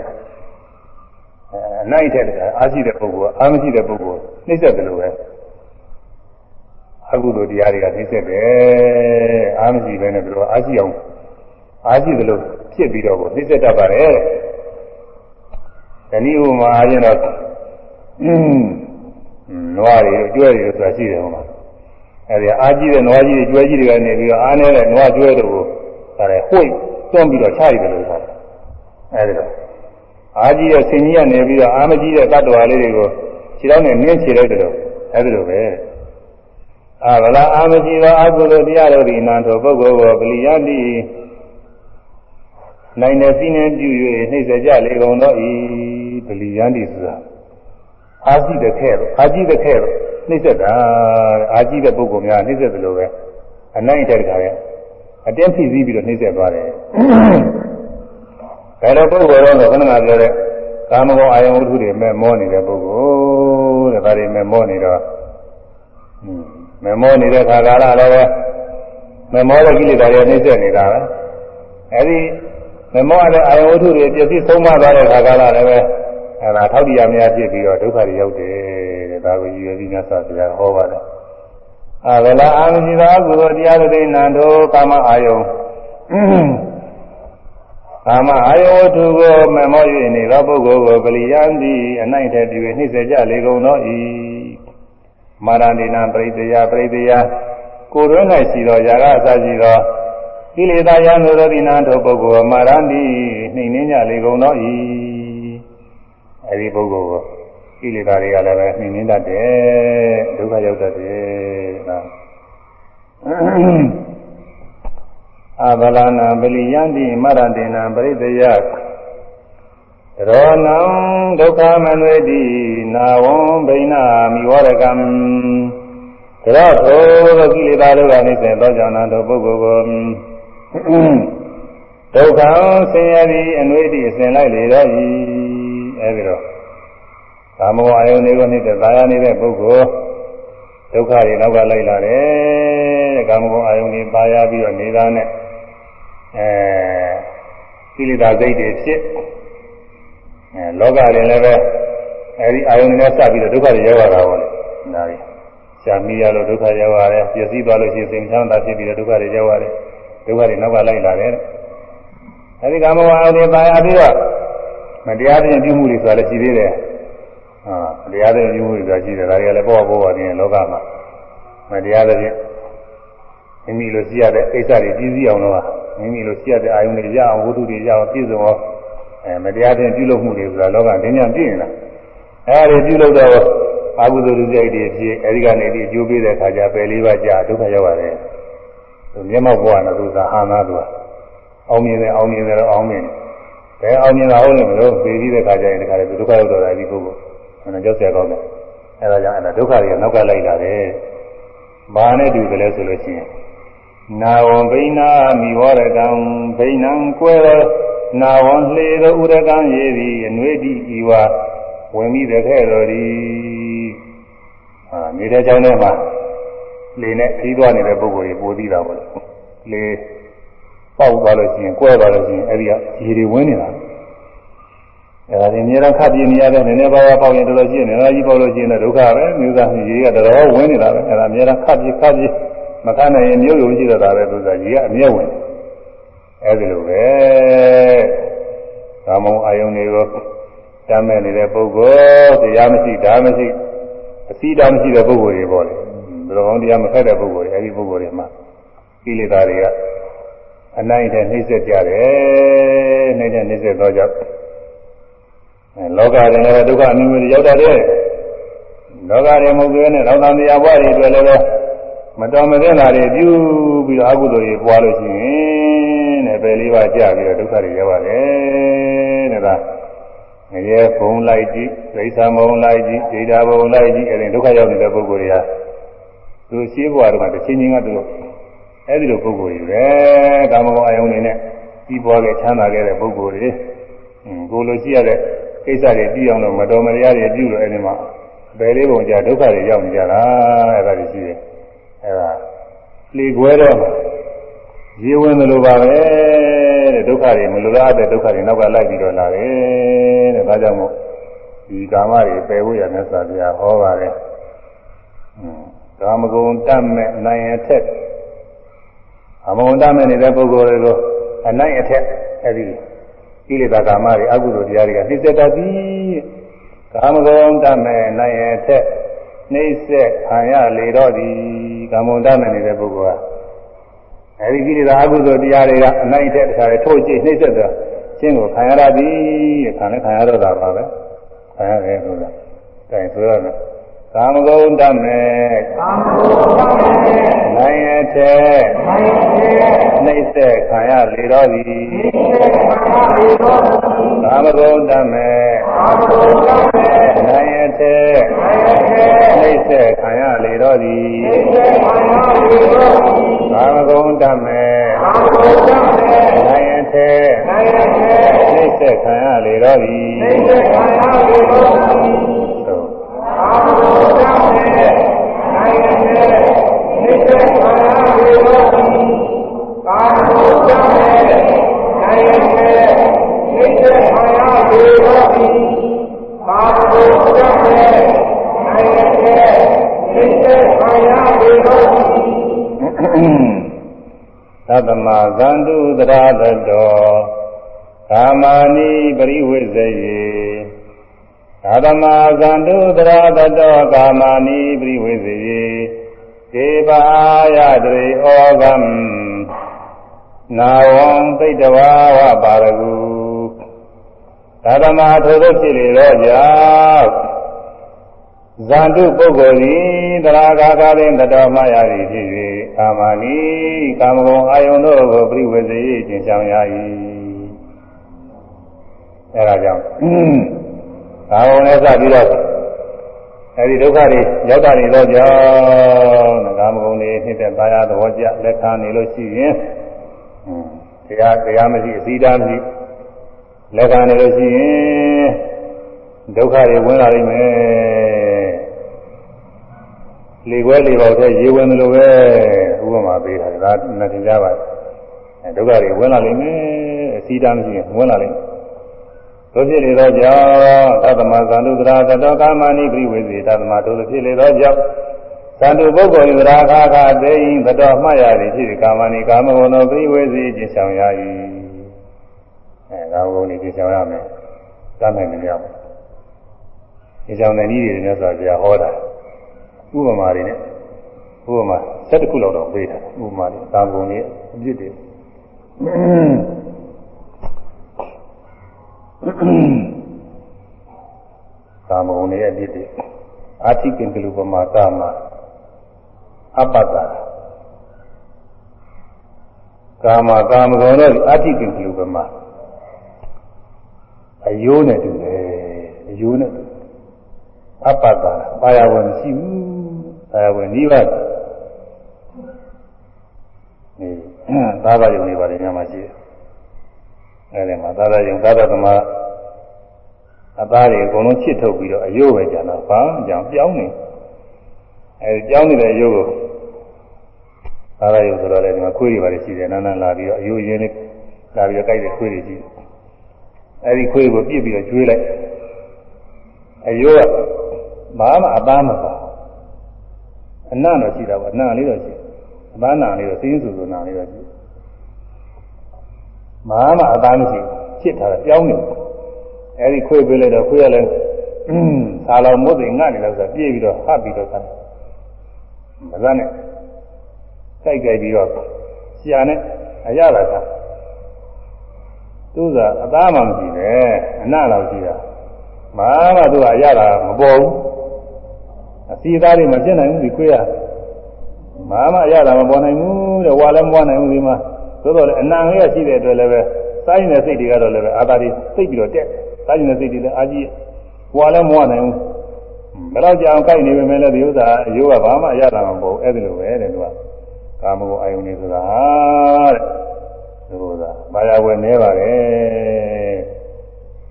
အဲနိုင်တဲ့အားရှိတဲ့ပုဂ္ဂိုလ်အားမရှိတဲ့ပုဂ္ဂိုလ်နှိမ့်ဆက်တယ်လို့ပဲအကုသိုလ်တရားတွေကနှိမ့်ဆက်တယ်အားမရှိဘဲနဲ့ဘယ်လိုအားရှိအောင်အားရှိတယ်လို့ဖြစ်ပြီးတော့ကိုနှိမ့်ဆက်တတ်ပါတယ်တနည်းဥမာအားဖြင့်တော့อืมနွားတွေကျွဲတွေဆိုတာရှိတယ်ဟောမှာအဲဒီအားကြီးတဲ့နွားကြီးတွေကျွဲကြီးတွေကနေပြီးတော့အားနေတဲ့နွားကျွဲတို့ ကိုဒါလည်းဝှိတ်တွန်းပြီးတော့ချရတယ်လို့ဆိုတာအဲဒီတော့အားကြီးတဲ့ဆင်ကြီးကနေပြီးတော့အားမကြီးတဲ့တ attva လေးတွေကိုခြေထောက်နဲ့နင်းချေလိုက်တယ်လို့အဲဒီလိုပဲအာဗလာအာမရှိသောအကုသိုလ်တရားတို့သည်နာထောပုဂ္ဂိုလ်ကိုပလီယတိနိုင်တဲ့စီးနှင်းပြု၍နှိမ့်စေကြလေကုန်တော့ဤဗလီယန္တိဆိုတာအာကြည့်တဲ့ခဲ့တော့အာကြည့်တဲ့ခဲ့တော့နှိမ့်ဆက်တာအာကြည့်တဲ့ပုဂ္ဂိုလ်များနှိမ့်ဆက်တယ်လို့ပဲအနိုင်တဲ့ခါရဲ့ အတင်းဖိစီးပြီးတော့နှိမ့်ဆက်သွားတယ်ဘယ်လိုပုဂ္ဂိုလ်တော့ခဏကပြောတဲ့ကာမဂုဏ်အာယုံဝတ္ထုတွေမဲ့မောနေတဲ့ပုဂ္ဂိုလ်တဲ့ဒါတွေမဲ့မောနေတော့မဲ့မောနေတဲ့ခါကာလလည်းပဲမဲ့မောတဲ့ကိလေသာတွေနှိမ့်ဆက်နေတာပဲအဲဒီမမောရတဲ့အာယဝတ္ထုတွေပြည့်စည်ဆုံးမသွားတဲ့ခါကာလလည်းပဲအဲဒါထောက်တရားများဖြစ်ပြီးတော့ဒုက္ခတွေရောက်တယ်တဲ့ဒါကိုရည်ရွယ်ပြီးမြတ်စွာဘုရားဟောပါတယ် အာဗလာအာမရှိသောကုသိုလ်တရားတွေနံတို့ကာမအာယုံကာမအာယဝတ္ထုကိုမမော၍နေသောပုဂ္ဂိုလ်ကိုပလီယံသည်အနိုင်တဲ့ပြုနှိမ့်စေကြလေကုန်သောဤမာရဏိနံပရိသေယပရိသေယကိုယ်တွင်၌ရှိသောຢာကအစရှိသောကိလေသာယံသောတိနာတို့ပုဂ္ဂိုလ်မာရန္တိနှိမ့်နှင်းကြလေကုန်သောဤအဲဒီပုဂ္ဂိုလ်ကို ကိလေသာတွေကလည်းပဲနှိမ့်နှင်းတတ်တယ်ဒုက္ခရောက်တတ်တယ်နော်အဘလနာပလိယန္တိမရန္တိနာပရိသေယရောနံဒုက္ခမနွေတိနာဝံဘိနာမိဝရကံဒါတော့သောကိလေသာတို့ကနေစေသောကြောင့်နာတို့ပုဂ္ဂိုလ်ကိုဒုက္ခဆင်းရဲသည်အနွေးသည်အစဉ်လိုက်လေတော့ဤအဲဒီတော့ ကာမဂုဏ်အယုန်တွေကိုနေတဲ့သာယာနေတဲ့ပုဂ္ဂိုလ်ဒုက္ခတွေနောက်ကလိုက်လာတယ်ကာမဂုဏ်အယုန်တွေပါရပြီးတော့နေတာနဲ့အဲကိလေသာစိတ်တွေဖြစ်အဲလောကရင်လည်းပဲအဲဒီအယုန်တွေနဲ့စပြီးတော့ဒုက္ခတွေရောက်လာတာပေါ့လေဒါကြီးရှားမိရလို့ဒုက္ခရောက်ရတယ်ပြည့်စည်သွားလို့ရှိရင်စိတ်ချမ်းသာဖြစ်ပြီးတော့ဒုက္ခတွေရောက်ရတယ်ဒုက္ခတွေနောက်ကလိုက်လာတယ်အဲဒီကာမဝါယတွေပါရပြီးတော့မတရားတဲ့ပြုမှုတွေဆိုတာလည်းရှိသေးတယ် ဟာမတရားတဲ့ပြုမှုတွေဆိုတာရှိတယ်ဒါတွေကလည်းပေါ်ပေါ်ပါတယ်လောကမှာမတရားတဲ့မိမိလိုရှိရတဲ့အိစ္ဆတွေပြည့်စည်အောင်လို့မိမိလိုရှိရတဲ့အာယုန်တွေရအောင်ဝတ္ထုတွေရအောင်ပြည့်စုံအောင်အဲမတရားတဲ့ပြုလုပ်မှုတွေဆိုတာလောကဒင်းညာပြည့်နေတာအဲဒီပြုလုပ်တော့အာဟုသုရိယတွေဖြစ်အဲဒီကနေဒီအကျိုးပေးတဲ့အခါကျပယ်လေးပါးကြာဒုက္ခရောက်ရတယ်သူမျက်မှောက်ဘဝနဲ့သူသာဟာနာသူအောင်မြင်တယ်အောင်မြင်တယ်တော့အောင်မြင်တယ်ဘယ်အောင်မြင်တာဟုတ်လဲမလို့သိပြီးတဲ့ခါကျရင်ဒီခါလေဒုက္ခရောက်တော့တာဒီပုဂ္ဂိုလ် အဲ့ဒါကြောက်စရာကောင်းတယ်အဲ့ဒါကြောင့်အဲ့ဒါဒုက္ခတွေကနောက်ကလိုက်လာတယ်ဘာနဲ့တူတယ်လဲဆိုလို့ရှိရင်နာဝံဘိနာမိဝရကံဘိနံကွဲသောနာဝံလှေသောဥရကံရေသည်အနွေတိဤဝဝင်မိတဲ့ခဲ့တော်သည်ဟာနေတဲ့ကြောင်းထဲမှာလေနဲ့ခီးသွားနေတဲ့ပုံကိုယ်ကြီးပိုသိတာပေါ့လေပေါက်သွားလို့ရှိရင်ကွဲသွားလို့ရှိရင်အဲ့ဒီကရေတွေဝင်နေတာ အဲ့ဒါဒီအများအားခပ်ပြနေရတဲ့နည်းနည်းပါးပါးပေါက်ရင်တော်တော်ရှိနေတယ်ကြီးပေါက်လို့ရှိရင်ဒုက္ခပဲမျိုးသားရေကတော်တော်ဝင်နေတာပဲအဲ့ဒါအများအားခပ်ပြခပ်ပြမခနိုင်ရင်မျိုးရုံရှိတော့တာပဲသူကရေကအမြဲဝင်အဲ့ဒီလိုပဲကာမုံအာယုန်တွေကိုတမ်းမဲ့နေတဲ့ပုဂ္ဂိုလ်တရားမရှိဓာမရှိအစီဓာမရှိတဲ့ပုဂ္ဂိုလ်တွေပေါ့လေဘယ်လိုကောင်းတရားမဖက်တဲ့ပုဂ္ဂိုလ်တွေအဲဒီပုဂ္ဂိုလ်တွေမှာကိလေသာတွေကအနိုင်တဲ့နှိမ့်ဆက်ကြတယ်နှိမ့်တဲ့နှိမ့်ဆက်တော့ကြောင့်အဲ လောကရင်လည်းဒုက္ခအမျိုးမျိုးရောက်တတ်တယ်လောကရင်မဟုတ်သေးနဲ့လောကတရားဘဝတွေအတွက်လည်းမတော်မသင့်တာတွေပြုပြီးတော့အကုသိုလ်တွေပွားလို့ရှိရင်တဲ့ပယ်လေးပါးကြာပြီးတော့ဒုက္ခတွေရောက်ပါတယ်တဲ့ဒါငရဲဘုံလိုက်ကြည့်ဒိဋ္ဌာဘုံလိုက်ကြည့်ဒိဋ္ဌာဘုံလိုက်ကြည့်အဲဒီဒုက္ခရောက်နေတဲ့ပုဂ္ဂိုလ်တွေကသူရှိဘဝတုန်းကတစ်ချင်းချင်းကသူအဲဒီလိုပုဂ္ဂိုလ်တွေပဲကာမဂုဏ်အယုံနေနဲ့ပြီးပွားခဲ့ချမ်းသာခဲ့တဲ့ပုဂ္ဂိုလ်တွေကိုလိုရှိရတဲ့ ကိစ္စတွေပြီးအောင်လို့မတော်မတရားတွေပြုလို့အဲဒီမှာဘယ်လေးပုံကြဒုက္ခတွေရောက်နေကြတာအဲဒါတွေရှိတယ်အဲဒါလေခွဲတော့ရေဝင်သလိုပါပဲတဲ့ဒုက္ခတွေမလိုလားတဲ့ဒုက္ခတွေနောက်ကလိုက်ပြီးတော့လာတယ်တဲ့ဒါကြောင့်မို့ဒီကာမတွေပယ်ဖို့ရမြတ်စွာဘုရားဟောပါတယ်ကာမဂုဏ်တတ်မဲ့နိုင်အထက်ကာမဂုဏ်တတ်မဲ့နေတဲ့ပုဂ္ဂိုလ်တွေကိုအနိုင်အထက်အဲဒီ ကိလေသာကာမတွေအကုသိုလ်တရားတွေကနှိစ္စတတ်သည်ကာမဂုဏ်တတ်မဲ့နိုင်အထက်နှိစ္စခံရလေတော့သည်ကာမဂုဏ်တတ်မဲ့နေတဲ့ပုဂ္ဂိုလ်ကအဲဒီကိလေသာအကုသိုလ်တရားတွေကအနိုင်အထက်တခါလေထိုးကြည့်နှိစ္စတဲ့ချင်းကိုခံရတာသည်ခံလည်းခံရတော့တာပါပဲခံရတယ်ဆိုတာအဲဆိုတော့ကာမ ဂုဏ်တမေကာမဂုဏ်တမေနိုင်ရတဲ့နိုင်ရတဲ့နှိစ္စသက်ခံရလေတော်သည်နိစ္စခံရလေသောကာမဂုဏ်တမေအာမဂုဏ်တမေနိုင်ရတဲ့နိစ္စနှိမ့်သက်ခံရလေတော်သည်နိစ္စခံရလေသောကာမဂုဏ်တမေအာမဂုဏ်တမေနိုင်ရတဲ့နိုင်ရသေနှိမ့်သက်ခံရလေတော်သည် နိစ္စခံရလေသောသို့အာမဂုဏ်တမေနိုင်ရသေနိစ္စခံရလေသောအာမဂုဏ်တမေနိုင်ရသေနိစ္စခံရလေသောအာမဂုဏ်တမေနိုင်ရသေနိစ္စခံရလေသောသတ္တမဇန္တုသရတတောကာမာနိပရိဝိဇယေ သတ္တမဇန္တုသရတတောကာမာနိပရိဝိဇယေဒေဘာယတရေဩဂံနာဝံသိတဝါဝပါရဂုသတ္တမထိုသို့ဖြစ်လေတော့ကြောင့်ဇန္တုပုဂ္ဂိုလ်သည်သရဂါကာရင်တတော်မှရသည်ဖြစ်၍ကာမဏီကာမဂုဏ်အာယုန်တို့ကိုပြိဝေစေကျင့်ဆောင်ရ၏အဲဒါကြောင့် ကာမဂုဏ်နဲ့စပြီးတော့အဲဒီဒုက္ခတွေရောက်တာနေတော့ကြောင့်ကာမဂုဏ်တွေနှိမ့်တဲ့သာယာသဘောကျလက်ခံနေလို့ရှိရင်တရားတရားမရှိအစည်းအတားမရှိလက်ခံနေလို့ရှိရင်ဒုက္ခတွေဝင်လာလိမ့်မယ်လေခွဲလေပေါက်တဲ့ရေဝင်တယ်လို့ပဲဥပမာပေးတာဒါနဲ့သင်ကြပါအဲဒုက္ခတွေဝင်လာလိမ့်မယ်အစည်းအတားမရှိရင်ဝင်လာလိမ့် မယ်တို့ဖြစ်လေသောကြောင့်သတ္တမသန္တုတရာတတောကာမဏိပိဝေစီသတ္တမတို့ဖြစ်လေသောကြောင့်သန္တုပုဂ္ဂိုလ်သရာခါခသိင်တတော်မှတ်ရသည်ဖြစ်ကာမဏိကာမဂုဏ်သောပိဝေစီကျင့်ဆောင်ရ၏အဲကာမဂုဏ်ကိုကျင့်ဆောင်ရမယ်သတ်နိုင်နေရမယ်ကျင့်ဆောင်တဲ့နည်းတွေနဲ့ဆိုကြဟောတာဥပမာတွေနဲ့ဥပမာ7ခုလောက်တော့ပေးတာဥပမာတွေကာမဂုဏ်တွေအပြစ်တွေ ကာမဂုဏ်ရဲ့အဖြစ်တွေအာတိကင်ကလူပမာကာမအပ္ပတ္တကာမကာမဂုဏ်တို့အာတိကင်ကလူပမာအယိုးနဲ့တူတယ်အယိုးနဲ့တူအပ္ပတ္တပါရဝမရှိဘူးပါရဝနိဗ္ဗာန်ဒီသာသာယုံနေပါတယ်ညမှာရှိတယ် အဲဒီမှာသာသာယုံသာသာသမားအသားတွေအကုန်လုံးချစ်ထုတ်ပြီးတော့အယိုးပဲကြတော့ဘာမှကြောင်ပြောင်းနေအဲဒီပြောင်းနေတဲ့အယိုးကိုသာသာယုံဆိုတော့လည်းဒီမှာခွေးတွေပါတယ်ရှိတယ်နာနာလာပြီးတော့အယိုးရင်းလေးလာပြီးတော့ကြိုက်တဲ့ခွေးတွေရှိတယ်အဲဒီခွေးကိုပြစ်ပြီးတော့ကျွေးလိုက်အယိုးကဘာမှအသားမပါအနံ့တော့ရှိတာပေါ့အနံ့လေးတော့ရှိအသားနာလေးတော့စင်းစူစူနာလေးတော့ရှိ ဘာမှအသားမရှိချစ်ထားတာပြောင်းနေတယ်အဲဒီခွေးပေးလိုက်တော့ခွေးကလည်းသာလောင်မုတ်တွေငတ်နေလို့ဆိုပြေးပြီးတော့ဟပ်ပြီးတော့ဆက်မစမ်းနဲ့စိုက်ကြိုက်ပြီးတော့ရှာနဲ့အရသာကသူကအသားမှမရှိပဲအနလောက်ရှိတာမာမသူကအရသာမပေါ်ဘူးအစီသားတွေမဖြစ်နိုင်ဘူးဒီခွေးကမာမအရသာမပေါ်နိုင်ဘူးတဲ့ဝါလည်းမပေါ်နိုင်ဘူးဒီမှာ သို့တော်လည်းအနံလေးကရှိတဲ့အတွက်လည်းပဲစိုင်းတဲ့စိတ်တွေကတော့လည်းပဲအာသာတွေစိတ်ပြီးတော့တက်စားကျင်တဲ့စိတ်တွေလည်းအာကြီးဟွာလည်းမဝနိုင်ဘူးဘယ်တော့ကြာအောင်ကြိုက်နေပေမဲ့လည်းဒီဥစ္စာအယိုးကဘာမှရတာမဟုတ်အဲ့ဒီလိုပဲတဲ့သူကကာမဂုဏ်အာယုန်နေဆိုတာတဲ့ဒီဥစ္စာဘာယာဝယ်နေပါလေ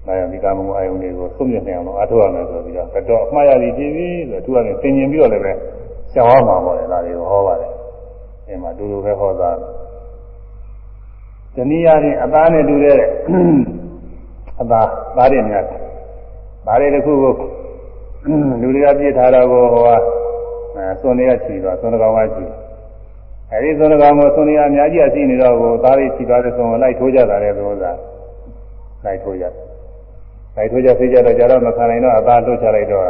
ဒါကြောင့်ဒီကာမဂုဏ်အာယုန်တွေကိုသုံးမြနေအောင်လို့အထောက်ရမယ်ဆိုပြီးတော့ကတော့အမှားရသည်ဖြစ်ပြီးဆိုသူကလည်းသင်ကျင်ပြီးတော့လည်းပဲရှောင်အောင်မှာပေါ့လေဒါတွေကိုဟောပါတယ်ဒီမှာတူတူပဲဟောတာ တနည်းအားဖြင့်အသားနဲ့တူတဲ့အသာသားတွေများသားတွေတစ်ခုကိုလူတွေကပြစ်ထားတော့ကိုဟိုကအဲသွန်တွေကချီသွားသွန်တကောင်ကချီအဲဒီသွန်တကောင်ကိုသွန်တွေအများကြီးအစီနေတော့ကိုသားတွေချီသွားတဲ့သွန်ကိုလိုက်ထိုးကြတာလေသူကလိုက်ထိုးကြလိုက်ထိုးကြသိကြတော့ကြတော့မခံနိုင်တော့အသားလွတ်ချလိုက်တော့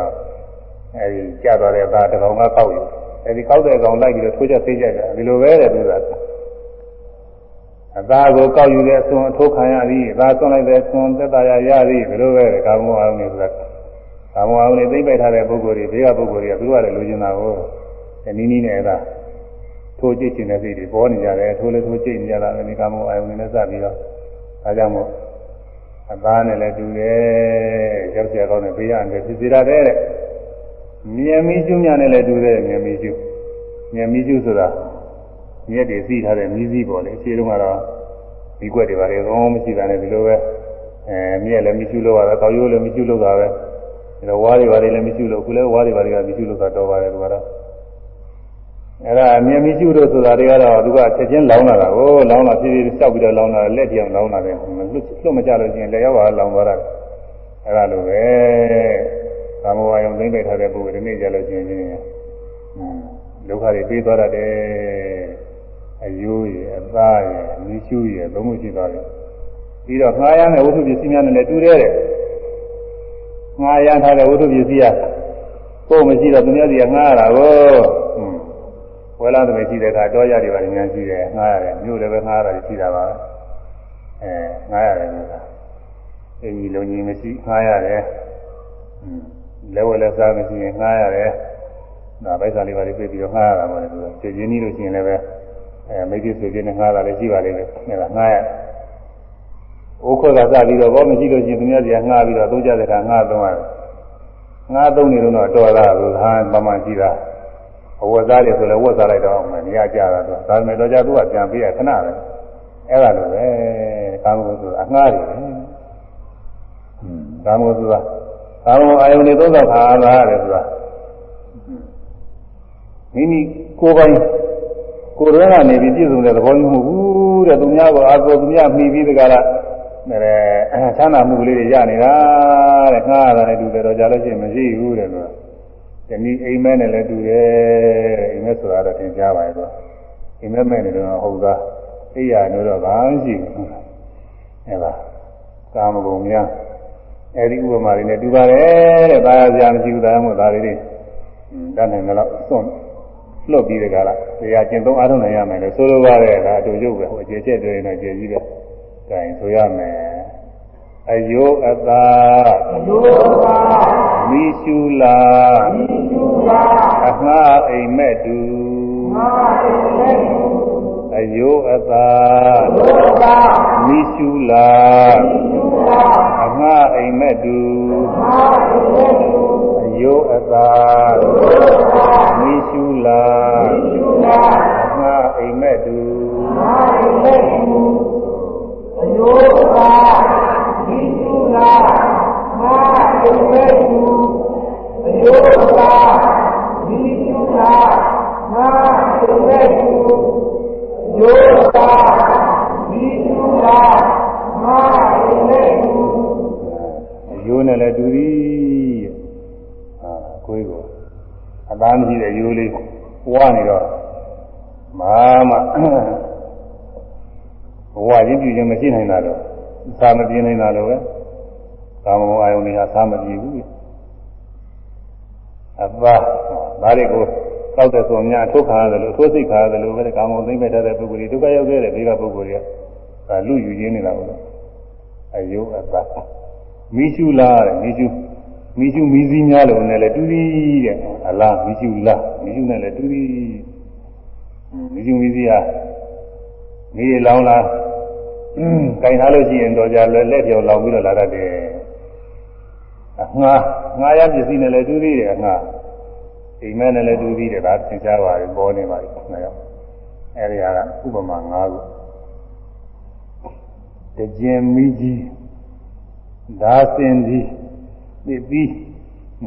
အဲဒီကျသွားတဲ့အသားတကောင်ကကောက်ယူအဲဒီကောက်တဲ့ကောင်လိုက်ပြီးတော့ထိုးကြသိကြတယ်ဒီလိုပဲတဲ့သူက အသားကိုကောက်ယူတဲ့အသွင်အထိုးခံရသည်အသားသွန်လိုက်တဲ့အသွင်သက်သာရရသည်ဘယ်လိုပဲကာမောအောင်နေဆိုတာကာမောအောင်နေသိမ့်ပိုက်ထားတဲ့ပုဂ္ဂိုလ်တွေဘေးကပုဂ္ဂိုလ်တွေကသူတို့ကလည်းလိုချင်တာကိုတနည်းနည်းနဲ့အဲ့ဒါထိုးကြည့်ချင်တဲ့စိတ်တွေပေါ်နေကြတယ်ထိုးလည်းထိုးကြည့်နေကြတာလည်းကာမောအောင်နေနဲ့စပြီးတော့ဒါကြောင့်မို့အသားနဲ့လည်းတူတယ်ရောက်ကြကောင်းတဲ့ဘေးကနေဖြစ်စီရတယ်တဲ့မြင်မိကျုမြနဲ့လည်းတူတယ်မြင်မိကျုမြင်မိကျုဆိုတာ မြက်တွေစီးထားတဲ့မီးစည်းပေါ်လေအခြေတုန်းကတော့ဒီကွက်တွေပါလေကောင်းမရှိတာနဲ့ဒီလိုပဲအဲမြက်လည်းမီးကျူးလို့ရတယ်တောက်ရိုးလည်းမီးကျူးလို့တာပဲဒီလိုဝါးတွေပါလေလည်းမီးကျူးလို့ခုလည်းဝါးတွေပါလေကမီးကျူးလို့တာတော့ပါတယ်သူကတော့အဲ့ဒါအမြင်မရှိတို့ဆိုတာတွေကတော့သူကချက်ချင်းလောင်းလာတာကိုလောင်းလာဖြည်းဖြည်းစောက်ပြီးတော့လောင်းလာလက်ပြောင်လောင်းလာတယ်လွတ်လွတ်မကြလို့ရှိရင်လက်ရောက်ပါလောင်းသွားတာအဲ့ဒါလိုပဲကာမဝါယုံသိမ့်ပိတ်ထားတဲ့ပုဂ္ဂိုလ်ဒီနေ့ကြလို့ရှိရင်ဒုက္ခတွေပေးသွားတတ်တယ် အယိုးရယ်အသားရယ်အမြရှူရယ်သုံးခုရှိသွားတယ်ပြီးတော့ငှားရမ်းတဲ့ဝိသုပစ္စည်းများနဲ့လည်းတူတယ်တဲ့ငှားရမ်းထားတဲ့ဝိသုပစ္စည်းကကိုယ်မရှိတော့သူများစီကငှားရတာကိုဝဲလာတယ်ရှိတဲ့အခါတော့ရတွေပါညာရှိတယ်ငှားရတယ်မြို့လည်းပဲငှားရတယ်ရှိတာပါအဲငှားရတယ်ဆိုတာအင်းကြီးလုံးကြီးမရှိငှားရတယ်လဲဝဲလဲစားမရှိရင်ငှားရတယ်ဒါဗိုက်စာလေးပါလေးပြပြီးတော့ငှားရတာပေါ့လေသူကကျေချင်းကြီးလို့ရှိရင်လည်းပဲ အဲမိတ်ဆွေချင်းနဲ့ငှားတာလည်းရှိပါလိမ့်မယ်အဲဒါငှားရအိုးခွက်ကစပြီးတော့ဘောမရှိလို့ရှိရင်သူများစီကငှားပြီးတော့သုံးကြတဲ့အခါငှားသုံးရတယ်ငှားသုံးနေတော့တော်တာလို့ဟာပမာရှိတာအဝတ်စားတွေဆိုလည်းဝတ်စားလိုက်တော့မှနေရာကြတာသူဒါပေမဲ့တော့ကြသူကပြန်ပေးရခဏပဲအဲ့ဒါလိုပဲကာမဂုဏ်ဆိုတာအငှားတွေပဲကာမဂုဏ်ဆိုတာကာမဂုဏ်အာယုန်တွေသုံးသပ်ခါလာရတယ်ဆိုတာမိမိကိုယ်ပိုင် ကိုယ်ရဲကနေပြီးပြည့်စုံတဲ့သဘောမျိုးမဟုတ်ဘူးတဲ့သူများကအာကိုသူများမှီပြီးတကလားအဲချမ်းသာမှုကလေးတွေရနေတာတဲ့ငှားရတယ်တူတယ်တော့ကြလို့ရှိရင်မရှိဘူးတဲ့လို့ဒီနည်းအိမ်မဲနဲ့လည်းတူတယ်အိမ်မဲဆိုတာတော့သင်ကြားပါရဲ့တော့အိမ်မဲမဲ့နေတော့ဟုတ်သားအိယာလို့တော့ဘာမှရှိဘူးအဲဒါကာမဂုဏ်များအဲဒီဥပမာတွေနဲ့တူပါတယ်တဲ့ဒါရစရာမရှိဘူးဒါမှမဟုတ်ဒါလေးတွေတတ်နိုင်ကြတော့စွန့် လွတ်ပြီးတကလားတရားကျင့်သုံးအားထုတ်နိုင်ရမယ်လို့ဆိုလိုပါတယ်ဒါအတူရုပ်ပဲဟိုအခြေချက်တွေနဲ့ကျေကြီးပဲဒါရင်ဆိုရမယ်အယိုးအသာအယိုးအသာမိရှုလာမိရှုလာအငှားအိမ်မဲ့တူငှားအိမ်မဲ့တူအယိုးအသာအယိုးအသာမိရှုလာမိရှုလာအငှားအိမ်မဲ့တူငှားအိမ်မဲ့တူ အယိုးအသာအယိုးအသာမိရှုလာမိရှုလာအငှားအိမ်မဲ့တူငှားအိမ်မဲ့တူအယိုးအသာမိရှုလာငှားအိမ်မဲ့တူအယိုးအသာမိရှုလာငါအိမ်မဲ့တူအယိုးအသာမိရှုလာငါအိမ်မဲ့တူအယိုးနဲ့လည်းတူသည် ဟာကိုယ်ကိုအသားမရှိတဲ့ရိုးလေးဝါနေတော့မာမဘဝရင်းပြခြင်းမရှိနိုင်တာတော့သာမပြင်းနိုင်တာတော့ပဲကာမဂုဏ်အာယုန်တွေကသာမပြင်းဘူးအပါဒါတွေကိုတောက်တဲ့ဆိုများထုတ်ခါရတယ်လို့ထိုးစိတ်ခါရတယ်လို့ပဲကာမဂုဏ်သိမ့်မဲ့တဲ့ပုဂ္ဂိုလ်တွေဒုက္ခရောက်ခဲ့တဲ့ဘေးကပုဂ္ဂိုလ်တွေကဒါလူယူရင်းနေတာပေါ့အယုအပါမိရှုလားတဲ့မိရှု မိရှုမိစည်းများလို့နဲ့လည်းတူသည်တဲ့အလားမိရှုလားမိရှုနဲ့လည်းတူသည်မိရှုမိစည်းဟာမိလောင်းလားအင်းခြင်ထားလို့ရှိရင်တော့ကြလက်လက်ပြောင်လောင်ပြီးတော့လာတတ်တယ်အငှားငှားရပစ္စည်းနဲ့လည်းတူသေးတယ်အငှားအိမ်မဲနဲ့လည်းတူသေးတယ်ဒါသင်ကြားပါပြီပေါ်နေပါပြီနှစ်ယောက်အဲဒီဟာကဥပမာ၅ခုတကြင်မိကြီးဒါစင်ကြီး ဒီပြီး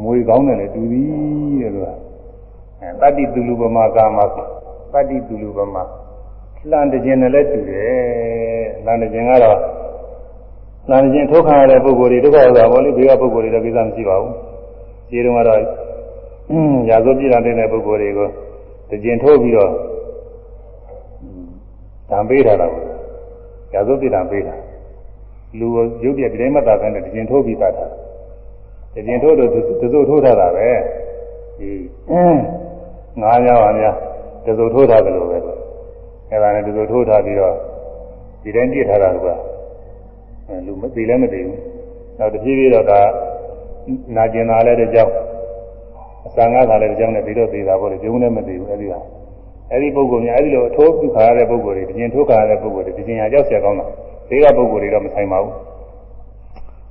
မွေကောင်းတယ်လေတူသည်တဲ့လို့အဲတတ္တိတူလူပမာကာမတတ္တိတူလူပမာလှန်တခြင်းနဲ့လည်းတူတယ်လှန်တခြင်းကတော့လှန်တခြင်းထုတ်ခံရတဲ့ပုဂ္ဂိုလ်တွေဒုက္ခရောက်တာပေါ့လေဘေးကပုဂ္ဂိုလ်တွေတော့ကိစ္စမရှိပါဘူးဒီတုန်းကတော့ရာဇဝပြည်တဲ့ပုဂ္ဂိုလ်တွေကိုတခြင်းထုတ်ပြီးတော့ဓာပေးထားတာပေါ့ရာဇဝပြည်တာပေးတာလူရုပ်ပြဒီတိုင်းမှသာတဲ့တခြင်းထုတ်ပြီးသားတာ တခြင်းထုတ်တော့တစုထိုးထားတာပဲဒီငါးယောက်အများတစုထိုးထားတယ်လို့ပဲအဲ့ဒါနဲ့ဒီလိုထိုးထားပြီးတော့ဒီတိုင်းပြစ်ထားတာကလူမသိလည်းမသိဘူးနောက်တဖြည်းဖြည်းတော့ဒါနာကျင်တာလည်းတကြောင်အစံငါးတာလည်းတကြောင်နဲ့ပြီးတော့သိတာပေါ့လေကျုံလည်းမသိဘူးအဲ့ဒီဟာ အဲ့ဒီပုဂ္ဂိုလ်များအဲ့ဒီလိုအထိုးပြုခါရတဲ့ပုဂ္ဂိုလ်တွေတင်ထိုးခါရတဲ့ပုဂ္ဂိုလ်တွေတင်ဟာကြောက်เสียကောင်းတာဒီကပုဂ္ဂိုလ်တွေတော့မဆိုင်ပါဘူး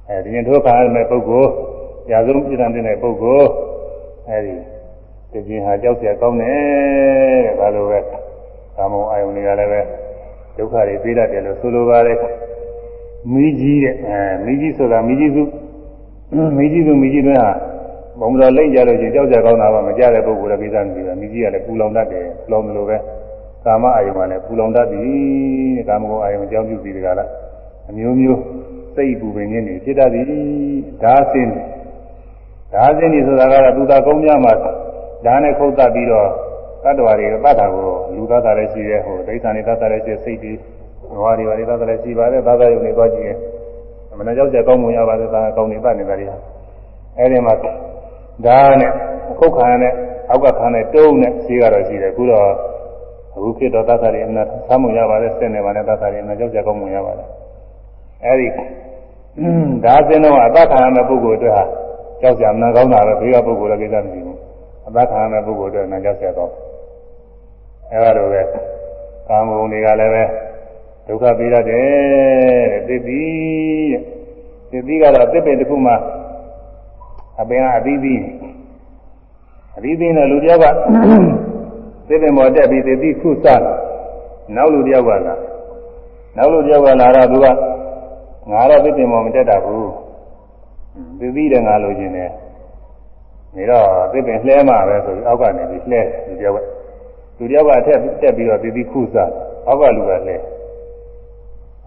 အဲဒီတင်ထိုးခါရတဲ့ပုဂ္ဂိုလ် ရာဇုံပြည်တန်တဲ့ပုဂ္ဂိုလ်အဲဒီတင်ဟာကြောက်เสียကောင်းတယ်တဲ့ဒါလိုပဲကာမုံအာယုန်တွေကလည်းပဲဒုက္ခတွေပြေးတတ်တယ်လို့ဆိုလိုပါတယ်မိကြီးတဲ့အဲမိကြီးဆိုတာမိကြီးစုမိကြီးစုမိကြီးတွင်ဟာဘုံတော်လိမ့်ကြလို့ချင်းကြောက်ကြကောင်းတာပါမကြတဲ့ပုဂ္ဂိုလ်လည်းကိစ္စမရှိဘူးမိကြီးကလည်းပူလောင်တတ်တယ်ပူလောင်တယ်လို့ပဲကာမအာယုံကလည်းပူလောင်တတ်သည်တဲ့ကာမဂုဏ်အာယုံအကြောင်းပြုပြီးတကလားအမျိုးမျိုးစိတ်ပူပင်ခြင်းတွေဖြစ်တတ်သည်ဒါစင်း ဒါစင်းဒီဆိုတာကတော့သူသာကုန်းများမှာဒါနဲ့ခုတ်တတ်ပြီးတော့တတ္တဝါတွေတတ်တာကိုလူသားသားလည်းရှိရဲဟိုဒိဋ္ဌာန်တွေတတ်တာလည်းရှိစိတ်တွေဘဝတွေပါတွေတတ်တာလည်းရှိပါတယ်သာသာယုံတွေသွားကြည့်ရင်အမှန်တရားကြောက်ကြကောင်းမွန်ရပါတယ်သာကောင်းနေတတ်နေတာတွေအဲဒီမှာဒါနဲ့အခုတ်ခံရတဲ့အောက်ကခံတဲ့တုံးနဲ့ရှိကတော့ရှိတယ်အခုတော့အခုခေတ်တော့သတ်တာတွေအမှန်သာမွန်ရပါတယ်စက်နေပါနဲ့သတ်တာတွေအမှန်ကြောက်ကြကောင်းမွန်ရပါတယ်အဲဒီဒါစင်းတော့အသက်ခံရတဲ့ပုဂ္ဂိုလ်အတွက်ဟာ ကြောက်ကြမနာကောင်းတာပဲဘေးကပုဂ္ဂိုလ်လည်းကိစ္စမရှိဘူးအသက်ခံရတဲ့ပုဂ္ဂိုလ်အတွက်နာကြောက်ကြကောင်းအဲလိုပဲကာမဂုဏ်တွေကလည်းပဲဒုက္ခပေးရတယ်တဲ့သိပြီတဲ့သိပြီကတော့သစ်ပင်တစ်ခုမှအပင်ကအသီးသီးအသီးသီးနဲ့လူတယောက်ကသစ်ပင်ပေါ်တက်ပြီးသိပြီးခုစားနောက်လူတယောက်ကလာနောက်လူတယောက်ကလာတော့သူကငါတော့သစ်ပင်ပေါ်မတက်တာဘူး သိပြီးတယ်ငါလိုချင်တယ်နေတော့သစ်ပင်လှဲမှာပဲဆိုပြီးအောက်ကနေပြီးလှဲလူတယောက်ကလူတယောက်ကအထက်တက်ပြီးတော့သိပြီးခုစားအောက်ကလူကလှဲ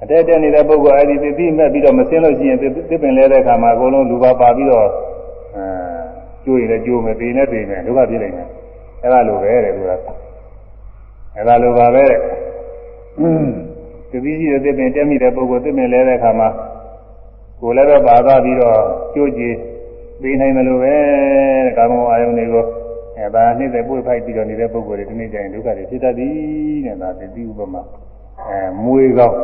အတက်တက်နေတဲ့ပုဂ္ဂိုလ်အဲ့ဒီသိပြီးမဲ့ပြီးတော့မစင်းလို့ရှိရင်သစ်ပင်လဲတဲ့အခါမှာအကုန်လုံးလူပါပါပြီးတော့အဲကျိုးရင်လည်းကျိုးမယ်ပေနဲ့ပေမယ်ဒုက္ခပြည့်နိုင်တယ်အဲ့ဒါလိုပဲတဲ့သူကအဲ့ဒါလိုပါပဲတဲ့သူပြီးရှိတဲ့သစ်ပင်တက်မိတဲ့ပုဂ္ဂိုလ်သစ်ပင်လဲတဲ့အခါမှာ ကိုယ်လည်းပဲပါသွားပြီးတော့ကျိုးကြည်ပေနိုင်တယ်လို့ပဲတဲ့ကာမဂုဏ်အာယုန်တွေကိုအဲဒါနှိမ့်တဲ့ပွေဖိုက်ပြီးတော့နေတဲ့ပုဂ္ဂိုလ်တွေဒီနေ့ကျရင်ဒုက္ခတွေဖြစ်တတ်သည်တဲ့ဒါသိဥပမာအဲမွေကောင်း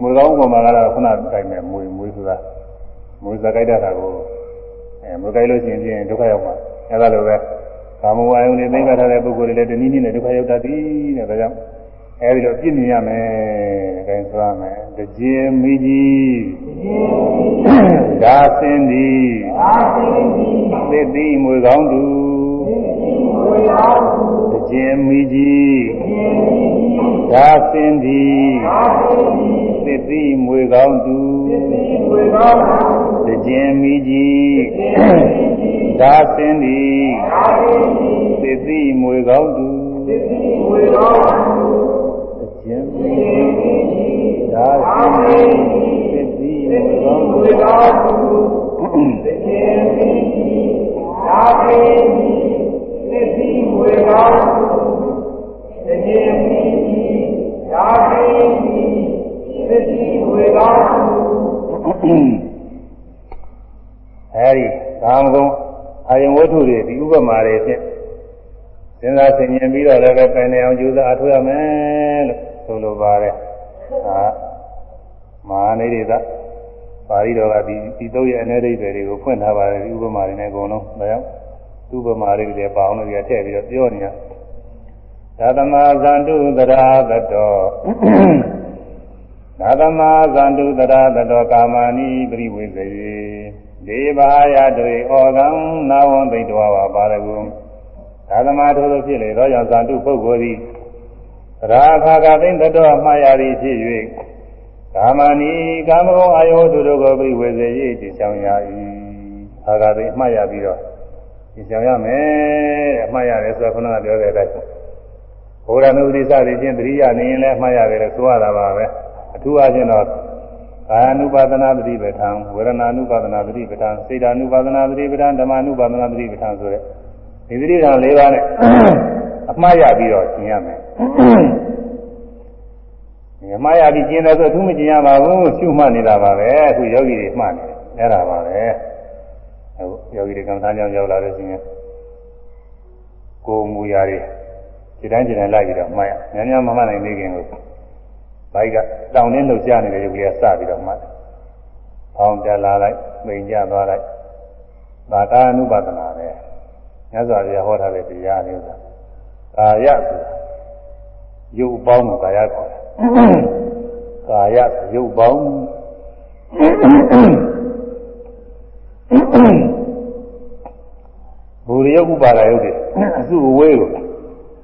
မွေကောင်းဥပမာကတော့ခုနတိုင်းမဲ့မွေမွေဆိုတာမွေစကြိုက်တတ်တာကိုအဲမွေကြိုက်လို့ရှိရင်ပြင်ဒုက္ခရောက်မှာအဲဒါလိုပဲကာမဝါယုန်တွေသိက္ခာထားတဲ့ပုဂ္ဂိုလ်တွေလည်းတနည်းနည်းနဲ့ဒုက္ခရောက်တတ်သည်တဲ့ဒါကြောင့် အဲဒီလိုပြည့်မြင်ရမယ်အဲဒါဆိုရမယ်တကြင်မိကြီးဒါစင်းသည်သစ်သည်မွေကောင်းသူတကြင်မိကြီးဒါစင်းသည်သစ်သည်မွေကောင်းသူတကြင်မိကြီးဒါစင်းသည်သစ်သည်မွေကောင်းသူတကြင်မိကြီးဒါစင်း သည်သစ်သည်မွေကောင်းသူတကြင်မိကြီးဒါစင်းသည်သစ်သည်မွေကောင်းသူတကြင်မိကြီးဒါစင်းသည်သစ်သည်မွေကောင်းသူအဲဒီကာမဂုဏ်အာယုံဝတ္ထုတွေဒီဥပမာတွေဖြင့်စဉ်းစားဆင်ခြင်ပြီးတော့လည်းပဲပင်နေအောင်ကြိုးစားအထောက်ရမယ်လို့ ဆိုလိုပါတယ်ဟာမဟာနေရိသပါဠိတော်ကဒီဒီသုံးရဲ့အနေရိပ်တွေကိုဖွင့်ထားပါတယ်ဒီဥပမာတွေနဲ့အကုန်လုံးဒါကြောင့်ဥပမာတွေတွေပါအောင်လို့ထည့်ပြီးတော့ပြောနေရသာသမဇန္တုသရာသတောသာသမဇန္တုသရာသတောကာမဏိပရိဝေဇေဒေဘာယတွေဩကံနာဝံသိတဝါပါရကုသာသမထိုးသို့ဖြစ်လေသောကြောင့်ဇန္တုပုဂ္ဂိုလ်သည် ရာခာကသိမ့်တတော်မှားရသည်ဖြစ်၍ကာမဏီကာမဂုဏ်အယောသူတို့ကိုပြိဝေစေရေးတည်ဆောင်ရ၏ခာကသိမ့်မှားရပြီးတော့တည်ဆောင်ရမယ်တဲ့အမှားရတယ်ဆိုတော့ခုနကပြောတဲ့အတိုင်းဘုရားနုပတိစသည်ဖြင့်တရိယာနေရင်လည်းမှားရတယ်လို့ဆိုရတာပါပဲအထူးအားဖြင့်တော့ကာယ ानु ပါဒနာတိပဋ္ဌံဝေဒနာ ानु ပါဒနာတိပဋ္ဌံစေတ ानु ပါဒနာတိပဋ္ဌံဓမ္မ ानु ပါဒနာတိပဋ္ဌံဆိုတဲ့ဒီသတိဓာတ်၄ပါးနဲ့ အမှားရပြီးတော့ကျင်ရမယ်ဒီအမှားရပြီးကျင်တယ်ဆိုအထူးမကျင်ရပါဘူးရှုမှတ်နေတာပါပဲအခုယောဂီတွေမှတ်နေတယ်အဲ့ဒါပါပဲအခုယောဂီတွေကံသားကြောင့်ရောက်လာလို့ရှိရင်ကိုယ်မူရာတွေဒီတိုင်းဒီတိုင်းလိုက်ပြီးတော့မှတ်ရများများမမှတ်နိုင်သေးခင်လို့ဘိုက်ကတောင်းနှင်းလှုပ်ရှားနေတဲ့ရုပ်ကလေးကစပြီးတော့မှတ်တယ်။ဖောင်းတက်လာလိုက်၊ပိန်ကျသွားလိုက်။ဒါကာနုပါဒနာပဲ။မြတ်စွာဘုရားဟောထားတဲ့တရားလေးဆိုတာ ကာယဆိုတာရုပ်ပေါင်းကိုကာယခေါ်တယ်ကာယရုပ်ပေါင်းဘူရိယဥပါဒယုတ်တွေအစုအဝေးကို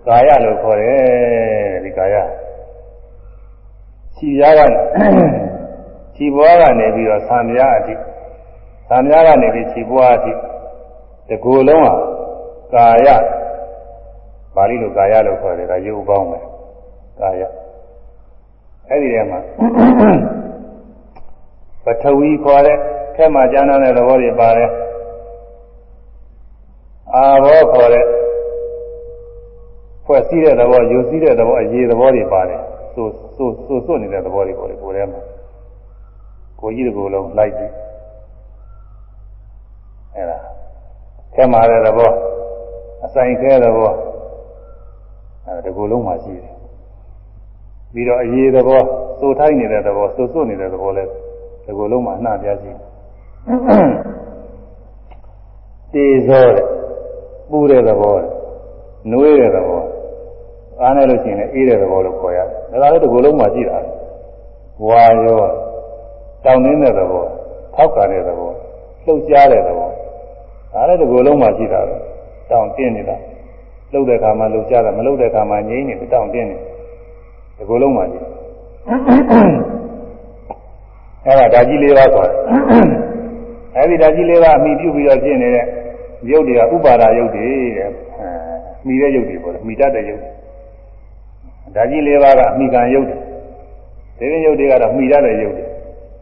ကာယလို့ခေါ်တယ်ဒီကာယခြီရားကခြီပွားကနေပြီးတော့သံမြားအထိသံမြားကနေပြီးခြီပွားအထိဒီကိုယ်လုံးဟာကာယ ပါဠိလိုကာယလို့ခေါ်တယ်ဒါရုပ်ပေါင်းပဲကာယအဲ့ဒီထဲမှာပထဝီခေါ်တဲ့ခဲမှာကျမ်းတဲ့သဘောတွေပါတယ်အာဘောခေါ်တဲ့ဖွဲ့စည်းတဲ့သဘောယူစည်းတဲ့သဘောအရေးသဘောတွေပါတယ်ဆိုဆိုဆိုစွနေတဲ့သဘောတွေပေါ်လေကိုယ်ထဲမှာကိုကြီးတကူလုံးလိုက်ပြီးအဲ့ဒါခဲမှာတဲ့သဘောအဆိုင်ခဲသဘော အဲတကူလုံးမှာရှိတယ်ပြီးတော့အရေးသဘောစိုးထိုင်းနေတဲ့သဘောစိုးစွနေတဲ့သဘောလဲဒီကိုယ်လုံးမှာအနှံ့ပြားရှိတေဇောတဲ့ပူတဲ့သဘောတဲ့နွေးတဲ့သဘောအားနဲ့လို့ရှိရင်လည်းအေးတဲ့သဘောလို့ခေါ်ရတယ်ဒါကလည်းဒီကိုယ်လုံးမှာရှိတာဝါရောတောင်းနေတဲ့သဘောထောက်ကန်တဲ့သဘောလှုပ်ရှားတဲ့သဘောဒါလည်းဒီကိုယ်လုံးမှာရှိတာပဲတောင်းတင်းနေတာ လှုပ်တဲ့အခါမှာလှုပ်ရှားတာမလှုပ်တဲ့အခါမှာငြိမ့်နေတောင်းတင်းနေဒီကိုယ်လုံးမှာရှိအဲ့ဒါဓာကြီးလေးပါခေါ်တယ်အဲ့ဒီဓာကြီးလေးပါအမိပြုပြီးတော့ဖြစ်နေတဲ့ရုပ်တွေကဥပါဒရုပ်တွေတဲ့မိတဲ့ရုပ်တွေပေါ့လေမိတတ်တဲ့ရုပ်ဓာကြီးလေးပါကအမိကံရုပ်တွေဒီရင်ရုပ်တွေကတော့မိတတ်တဲ့ရုပ်တွေ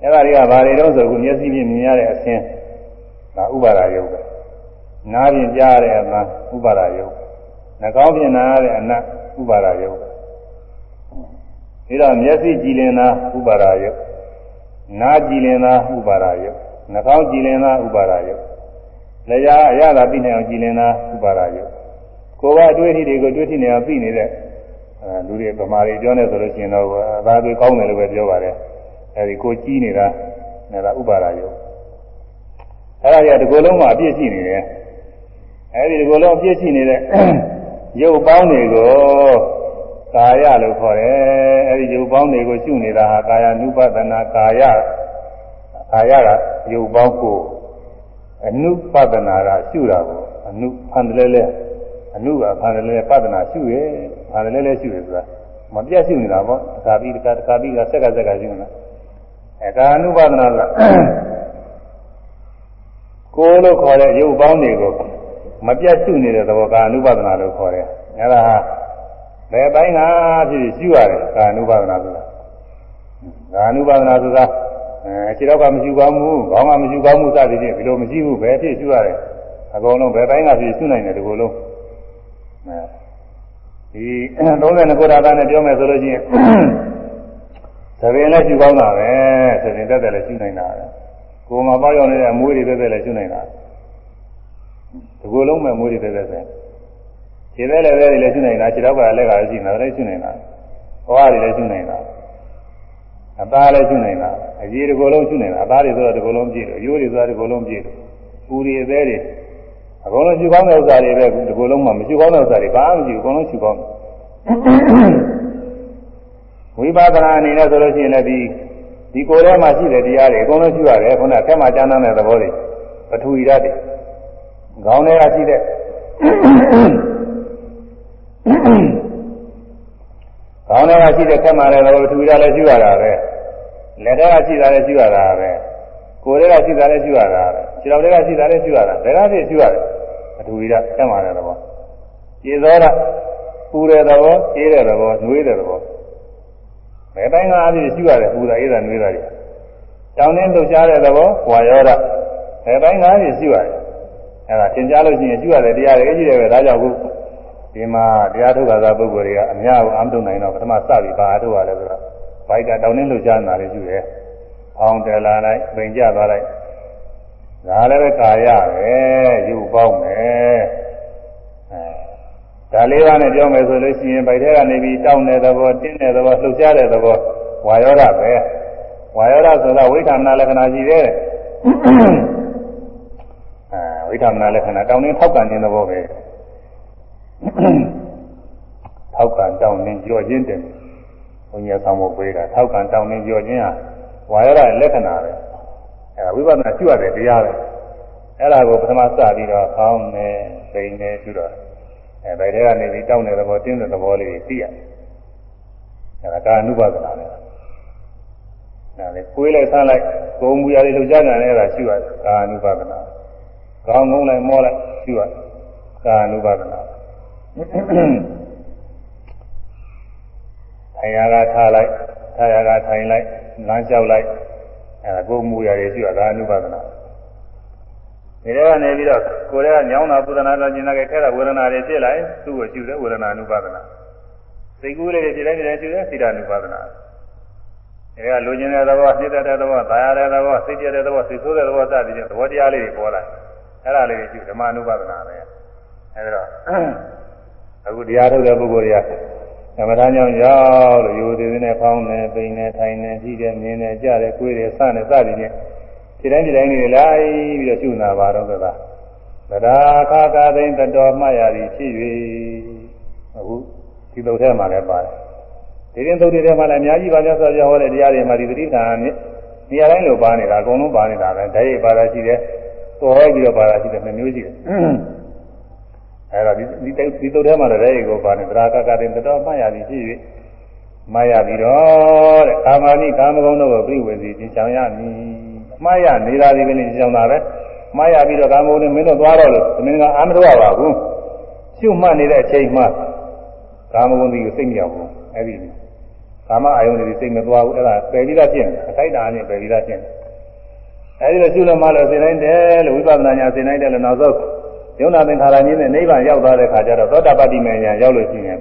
အဲ့ဒါတွေကဘာတွေတော့ဆိုခုမျက်စိဖြင့်မြင်ရတဲ့အဆင်းဒါဥပါဒရုပ်ပဲနားဖြင့်ကြားရတဲ့အမှဥပါဒရုပ် နှာခေါင်းဖြင့်နားရတဲ့အနတ်ဥပါဒရုပ်ပြီးတော့မျက်စိကြည်လင်တာဥပါဒရုပ်နားကြည်လင်တာဥပါဒရုပ်နှာခေါင်းကြည်လင်တာဥပါဒရုပ်လျာအရသာသိနေအောင်ကြည်လင်တာဥပါဒရုပ်ကိုယ်ကအတွေ့အထိတွေကိုတွေ့ထိနေအောင်သိနေတဲ့အဲလူတွေဗမာတွေပြောနေဆိုလို့ရှိရင်တော့အသာတွေကောင်းတယ်လို့ပဲပြောပါတယ်အဲဒီကိုကြီးနေတာနေတာဥပါဒရုပ်အဲဒါကြီးဒီကိုယ်လုံးမှာအပြည့်ရှိနေတယ်အဲဒီဒီကိုယ်လုံးအပြည့်ရှိနေတဲ့ ရုပ်ပေါင်းတွေကိုကာယလို့ခေါ်တယ်အဲဒီရုပ်ပေါင်းတွေကိုရှုနေတာဟာကာယ ानु ပဒနာကာယကာယကရုပ်ပေါင်းကိုအနုပဒနာကရှုတာကိုအနုဖန်တယ်လဲလဲအနုကဖန်တယ်လဲပဒနာရှုရဲဖန်တယ်လဲလဲရှုရဆိုတာမပြတ်ရှုနေတာပေါ့တခါပြီးတခါတခါပြီးကဆက်ကဆက်ကရှုနေတာအဲကာအနုပဒနာကကိုယ်လို့ခေါ်တဲ့ရုပ်ပေါင်းတွေကို မပြတ်ရှုနေတဲ့သဘောကာအနုပဒနာလို့ခေါ်တယ်အဲဒါဟာဘယ်ပိုင်းကဖြစ်ရှုရတယ်ကာအနုပဒနာဆိုတာကာအနုပဒနာဆိုတာအဲခြေတော့ကမရှိကောင်းဘူးခေါင်းကမရှိကောင်းမှုစသည်ဖြင့်ဒီလိုမရှိဘူးဘယ်ဖြစ်ရှုရတယ်အကုန်လုံးဘယ်တိုင်းကဖြစ်ရှုနိုင်တယ်ဒီလိုလုံးအဲဒီ32ခုဓာတ်နဲ့ပြောမယ်ဆိုလို့ရှိရင်သဘင်လည်းရှုကောင်းတာပဲသဘင်တက်တယ်လည်းရှုနိုင်တာပဲကိုယ်မှာပေါ့ရောက်နေတဲ့အမွေးတွေတက်တယ်လည်းရှုနိုင်တာ ဒီလိုလုံးမဲ့မွေးတွေတက်တယ်ဆိုရင်ခြေသေးလည်းပဲလည်းရှုနိုင်တာခြေတော့ကလည်းကလည်းရှိနေတာလည်းရှုနိုင်တာဘဝတွေလည်းရှုနိုင်တာအသားလည်းရှုနိုင်တာအကြီးတစ်ကိုယ်လုံးရှုနိုင်တာအသားတွေဆိုတော့တစ်ကိုယ်လုံးပြည့်တယ်ရိုးတွေဆိုတော့တစ်ကိုယ်လုံးပြည့်တယ်ပူတွေအသေးတွေအကုန်လုံးရှုကောင်းတဲ့ဥစ္စာတွေပဲတစ်ကိုယ်လုံးမှမရှုကောင်းတဲ့ဥစ္စာတွေဘာမှမရှိဘူးအကုန်လုံးရှုကောင်းတယ်ဝိပဿနာအနေနဲ့ဆိုလို့ရှိရင်လည်းဒီဒီကိုယ်ထဲမှာရှိတဲ့တရားတွေအကုန်လုံးရှုရတယ်ခုနကက်မှကျမ်းမ်းတဲ့သဘောတွေပထဝီဓာတ်တွေ ခေါင်းထဲကရှိတဲ့ခေါင်းထဲကရှိတဲ့ခက်မှလည်းပထဝီဓာတ်လည်းရှုရတာပဲလက်ထဲကရှိတာလည်းရှုရတာပဲကိုယ်ထဲကရှိတာလည်းရှုရတာပဲခြေတော်ထဲကရှိတာလည်းရှုရတာဘယ်ကဖြစ်ရှုရတယ်ပထဝီဓာတ်ခက်မှလည်းသဘောကျေသောတာပူတဲ့သဘောအေးတဲ့သဘောနှွေးတဲ့သဘောဘယ်တိုင်းကအဖြစ်ရှုရတယ်ပူတာအေးတာနှွေးတာတွေတောင်းတင်းလှုပ်ရှားတဲ့သဘောဝါယောဓာဘယ်တိုင်းကအဖြစ်ရှုရတယ် အဲဒါသင်ကြားလို့ရှိရင်ရှုရတယ်တရားတွေအကြီးတယ်ပဲဒါကြောင့်ခုဒီမှာတရားထုတ်တာသာပုဂ္ဂိုလ်တွေကအများကိုအမတုံနိုင်တော့ပထမစပြီးဘာထုတ်ရလဲဆိုတော့ဘိုက်ကတောင်းတင်းလှုပ်ရှားနေတာလေးရှုတယ်အောင်တယ်လာလိုက်ပြင်ကြသွားလိုက်ဒါလည်းပဲကာယပဲယူပေါင်းမယ်အဲဒါလေးပါးနဲ့ပြောမယ်ဆိုလို့ရှိရင်ဗိုက်ထဲကနေပြီးတောင်းတဲ့သဘောတင်းတဲ့သဘောလှုပ်ရှားတဲ့သဘောဝါယောဓပဲဝါယောဓဆိုတာဝိထာမနာလက္ခဏာရှိတယ်အဲ ဝိထာမနာလက္ခဏာတောင်းတင်းထောက်ကန်ခြင်းသဘောပဲထောက်ကန်တောင်းနှင်းကြောခြင်းတယ်ဘုညာဆောင်ဖို့ပေးတာထောက်ကန်တောင်းနှင်းကြောခြင်းဟာဝါရရဲ့လက္ခဏာပဲအဲဝိပဿနာရှိရတဲ့တရားပဲအဲ့ဒါကိုပထမစပြီးတော့ကောင်းနေပိန်နေရှိတော့အဲဘယ်ထဲကနေပြီးတောင်းတဲ့သဘောတင်းတဲ့သဘောလေးတွေသိရတယ်အဲဒါကာနုပါဒနာပဲအဲလေကိုယ်လိုက်ဆန်းလိုက်ဂုံမူရလေးလှုပ်ရှားနေတယ်အဲ့ဒါရှိရတယ်ကာနုပါဒနာ ကောင်းငုံလိုက်မောလိုက်ရှိရတယ်ကာနုပါဒနာထိုင်ရကထားလိုက်ထားရကထိုင်လိုက်လမ်းလျှောက်လိုက်အဲဒါကိုယ်မူရတယ်ရှိရတာအနုပါဒနာဒီထဲကနေပြီးတော့ကိုယ်ထဲကညောင်းတာပူဒနာတော့ကျင်တာကဲထဲတာဝေဒနာတွေဖြစ်လိုက်သူ့ကိုရှုတယ်ဝေဒနာအနုပါဒနာစိတ်ကူးလေးတွေဖြစ်လိုက်ဖြစ်လိုက်ရှုတယ်စိတ္တအနုပါဒနာအဲကလိုချင်တဲ့သဘောစိတ်တဲ့သဘောသာရတဲ့သဘောစိတ်ပြတဲ့သဘောစိတ်ဆိုးတဲ့သဘောစသည်ဖြင့်သဘောတရားလေးတွေပေါ်လာ အဲ့ဒါလေးတွေရှုဓမ္မအနုပါဒနာပဲအဲဒါတော့အခုတရားထုတ်တဲ့ပုဂ္ဂိုလ်တွေကသမထကြောင့်ရောက်လို့ယူသေးသေးနဲ့ဖောင်းနေပိန်နေထိုင်နေကြည့်တယ်မြင်နေကြတယ်ကိုယ်တယ်စနေစသည်ဖြင့်ဒီတိုင်းဒီတိုင်းနေလိုက်ပြီးတော့ရှုနာပါတော့ကသာသဒ္ဒါခါကာသိမ့်တတော်မှတ်ရသည်ဖြစ်၍အခုဒီသုတ်ထဲမှာလည်းပါတယ်ဒီရင်သုတ်တွေထဲမှာလည်းအများကြီးပါများစွာပြောဟောတဲ့တရားတွေမှာဒီသတိဌာန်နဲ့နေရာတိုင်းလိုပါနေတာအကုန်လုံးပါနေတာပဲဓာတ်ရိပ်ပါတာရှိတယ် တော်ဟောပြီးတော့ပါတာရှိတယ်နှစ်မျိုးရှိတယ်အဲ့ဒါဒီဒီဒီတုတ်ထဲမှာလည်းရေကိုပါနေသရာကကတဲ့တော်မှတ်ရသည်ဖြစ်၍မှတ်ရပြီးတော့တဲ့ကာမဏိကာမဂုဏ်တို့ကိုပြိဝေစီသင်ချောင်ရမည်မှတ်ရနေတာဒီကနေ့သင်ချောင်တာပဲမှတ်ရပြီးတော့ကာမဂုဏ်နဲ့မင်းတို့သွားတော့လို့သမင်းကအာမတော်ပါဘူးရှုမှတ်နေတဲ့အချိန်မှကာမဂုဏ်ဒီကိုစိတ်မရောက်ဘူးအဲ့ဒီကာမအာယုန်တွေစိတ်မသွားဘူးအဲ့ဒါပယ်ပြီးသားဖြစ်နေအခိုက်တာနဲ့ပယ်ပြီးသားဖြစ်နေ အဲ့ဒီလိုရှုလို့မှလို့စိတ်တိုင်းတယ်လို့ဝိပဿနာညာစိတ်တိုင်းတယ်လို့နောက်ဆုံးယုံနာသင်္ခါရကြီးနဲ့နိဗ္ဗာန်ရောက်သွားတဲ့ခါကျတော့သောတာပတ္တိမေညာရောက်လို့ရှိရင်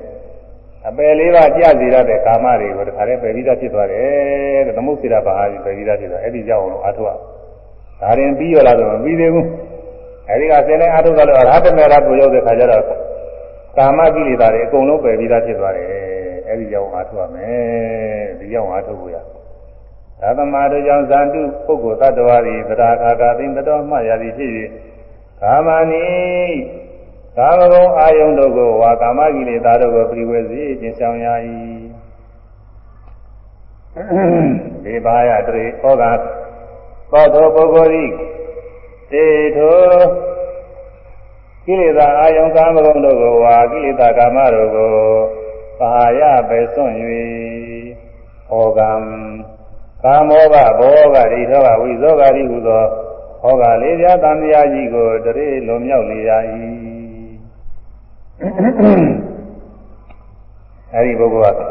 အပယ်လေးပါးကြစီရတဲ့ကာမတွေကိုတခါတည်းပယ်ပြီးသားဖြစ်သွားတယ်တဲ့သမုတ်စေရဘာဟာကြီးပယ်ပြီးသားဖြစ်သွားအဲ့ဒီကြောင့်လို့အာထုကဒါရင်ပြီးရလားဆိုမပြီးသေးဘူးအဲ့ဒီကဆင်းနေအာထုကလည်းအရဟတမေရကိုရောက်တဲ့ခါကျတော့ကာမကိလေသာတွေအကုန်လုံးပယ်ပြီးသားဖြစ်သွားတယ်အဲ့ဒီကြောင့်အာထုရမယ်ဒီကြောင့်အာထုကိုရ သာသမတို့ကြောင့်ဇန်တုပုဂ္ဂိုလ်သတ္တဝါတွေသဒ္ဒါခါကာသိမ့်တော်မှရသည်ဖြစ်၍ကာမဏိကာမဂုဏ်အာယုန်တို့ကိုဝါကာမကိလေသာတို့ကိုပြိဝေစီကျင်ဆောင်ရ၏ဒီပါယတရေဩဃသောသောပုဂ္ဂိုလ်ဤတေထောကိလေသာအာယုန်ကာမဂုဏ်တို့ကိုဝါကိလေသာကာမတို့ကိုပါယပဲစွန့်၍ဩဃံ ကာမောဘဘောဂဒိထောကဝိဇောဂရိဟုသောဟောကလေးပြားတန်မြာကြီးကိုတရေလွန်မြောက်လေရ၏အဲဒီပုဂ္ဂိုလ်က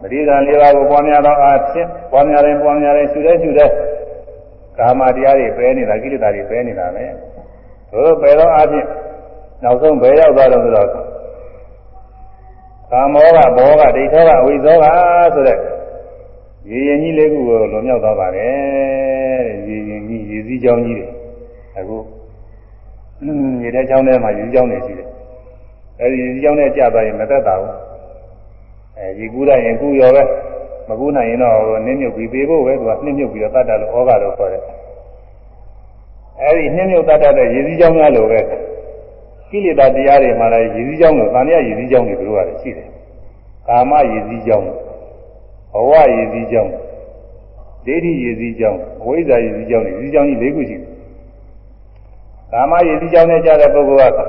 ပရိဒါလေးပါးကိုပွားများသောအားဖြင့်ပွားများရင်ပွားများရင်ရှုတဲ့ရှုတဲ့ကာမတရားတွေပယ်နေတာကိလေသာတွေပယ်နေတာပဲတို့ပယ်သောအားဖြင့်နောက်ဆုံးဘယ်ရောက်သွားတော့ဆိုတော့ကာမောကဘောကဒိဋ္ဌောကအဝိဇောကဆိုတဲ့ ရေရင်ကြီးလေးခုကိုလွန်မြောက်သွားပါတယ်ရေရင်ကြီးရေစည်းကြောင်းကြီးတွေအခုရေထဲချောင်းထဲမှာရေကြောင်းတွေရှိတယ်အဲဒီရေကြောင်းနဲ့ကြာသွားရင်မသက်တာဘူးအဲရေကူးလိုက်ရင်ကူးရောပဲမကူးနိုင်ရင်တော့နင်းမြုပ်ပြီးပေးဖို့ပဲသူကနှင်းမြုပ်ပြီးတော့တတ်တယ်လို့ဩဃလို့ခေါ်တယ်အဲဒီနှင်းမြုပ်တတ်တဲ့ရေစည်းကြောင်းများလိုပဲကိလေသာတရားတွေမှာလည်းရေစည်းကြောင်းလို့သံဃာရေစည်းကြောင်းတွေတို့ရတယ်ရှိတယ်ကာမရေစည်းကြောင်း ဘဝရည်စည်းကြောင်းဒိဋ္ဌိရည်စည်းကြောင်းအဝိဇ္ဇာရည်စည်းကြောင်းရည်စည်းကြောင်းကြီး၄ခုရှိတယ်။ကာမရည်စည်းကြောင်းနဲ့ကြားတဲ့ပုဂ္ဂိုလ်က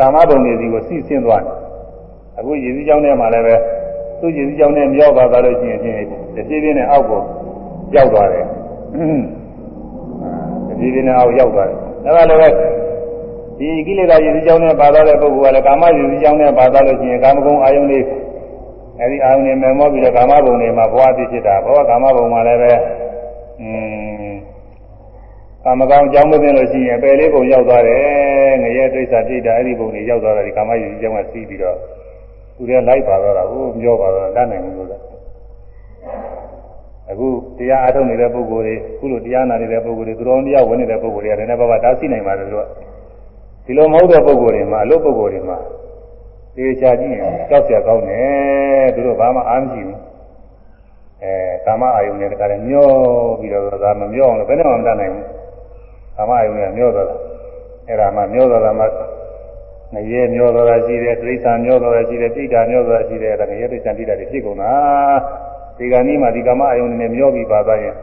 ကာမဘုံရည်စည်းကိုစီးဆင်းသွားတယ်။အခုရည်စည်းကြောင်းထဲမှာလည်းပဲသူ့ရည်စည်းကြောင်းနဲ့မြောက်သွားလို့ရှိရင်ချင်းတစ်ပြေးပြေးနဲ့အောက်ကိုရောက်သွားတယ်။တစ်ပြေးပြေးနဲ့အောက်ရောက်သွားတယ်။ဒါကလည်းပဲဒီကိလေသာရည်စည်းကြောင်းနဲ့ပါသွားတဲ့ပုဂ္ဂိုလ်ကလည်းကာမရည်စည်းကြောင်းနဲ့ပါသွားလို့ရှိရင်ကာမဂုဏ်အာယုန်လေး အဲဒီအာယုန်နဲ့မယ်မောပြီးတော့ကာမဘုံတွေမှာဘဝသိဖြစ်တာဘောကာမဘုံမှာလည်းပဲอืมကာမကောင်ကြောင်းမသိလို့ရှိရင်အပယ်လေးပုံရောက်သွားတယ်ငရဲတိစ္ဆာပြိတ္တာအဲ့ဒီပုံတွေရောက်သွားတာဒီကာမယုံကြောင်းကစီးပြီးတော့သူတွေလိုက်ပါတော့တာဟိုမျောပါတော့တတ်နိုင်ဘူးလို့အခုတရားအားထုတ်နေတဲ့ပုဂ္ဂိုလ်တွေခုလိုတရားနာနေတဲ့ပုဂ္ဂိုလ်တွေသူတော်တရားဝင်နေတဲ့ပုဂ္ဂိုလ်တွေကလည်းနည်းနည်းပါးပါးတားဆီးနိုင်ပါတယ်သူကဒီလိုမဟုတ်တဲ့ပုဂ္ဂိုလ်တွေမှာအလုပ်ပုဂ္ဂိုလ်တွေမှာ သေချာကြည့်ရင်ကြောက်ရကောင်းတယ်သူတို့ဘာမှအားမရှိဘူးအဲကာမအာယုန်နဲ့တခါလည်းမျောပြီးတော့ဒါမမျောအောင်လည်းဘယ်နဲ့မှမတတ်နိုင်ဘူးကာမအာယုန်ကမျောသွားတာအဲ့ဒါမှမျောသွားတာမှငရေမျောသွားတာရှိတယ်တိဋ္ဌာမျောသွားတာရှိတယ်တိဋ္ဌာမျောသွားတာရှိတယ်ဒါငရေတိဋ္ဌာတိဋ္ဌာတွေဖြစ်ကုန်တာဒီကနေ့မှဒီကာမအာယုန်နဲ့မျောပြီးပါသွားရင်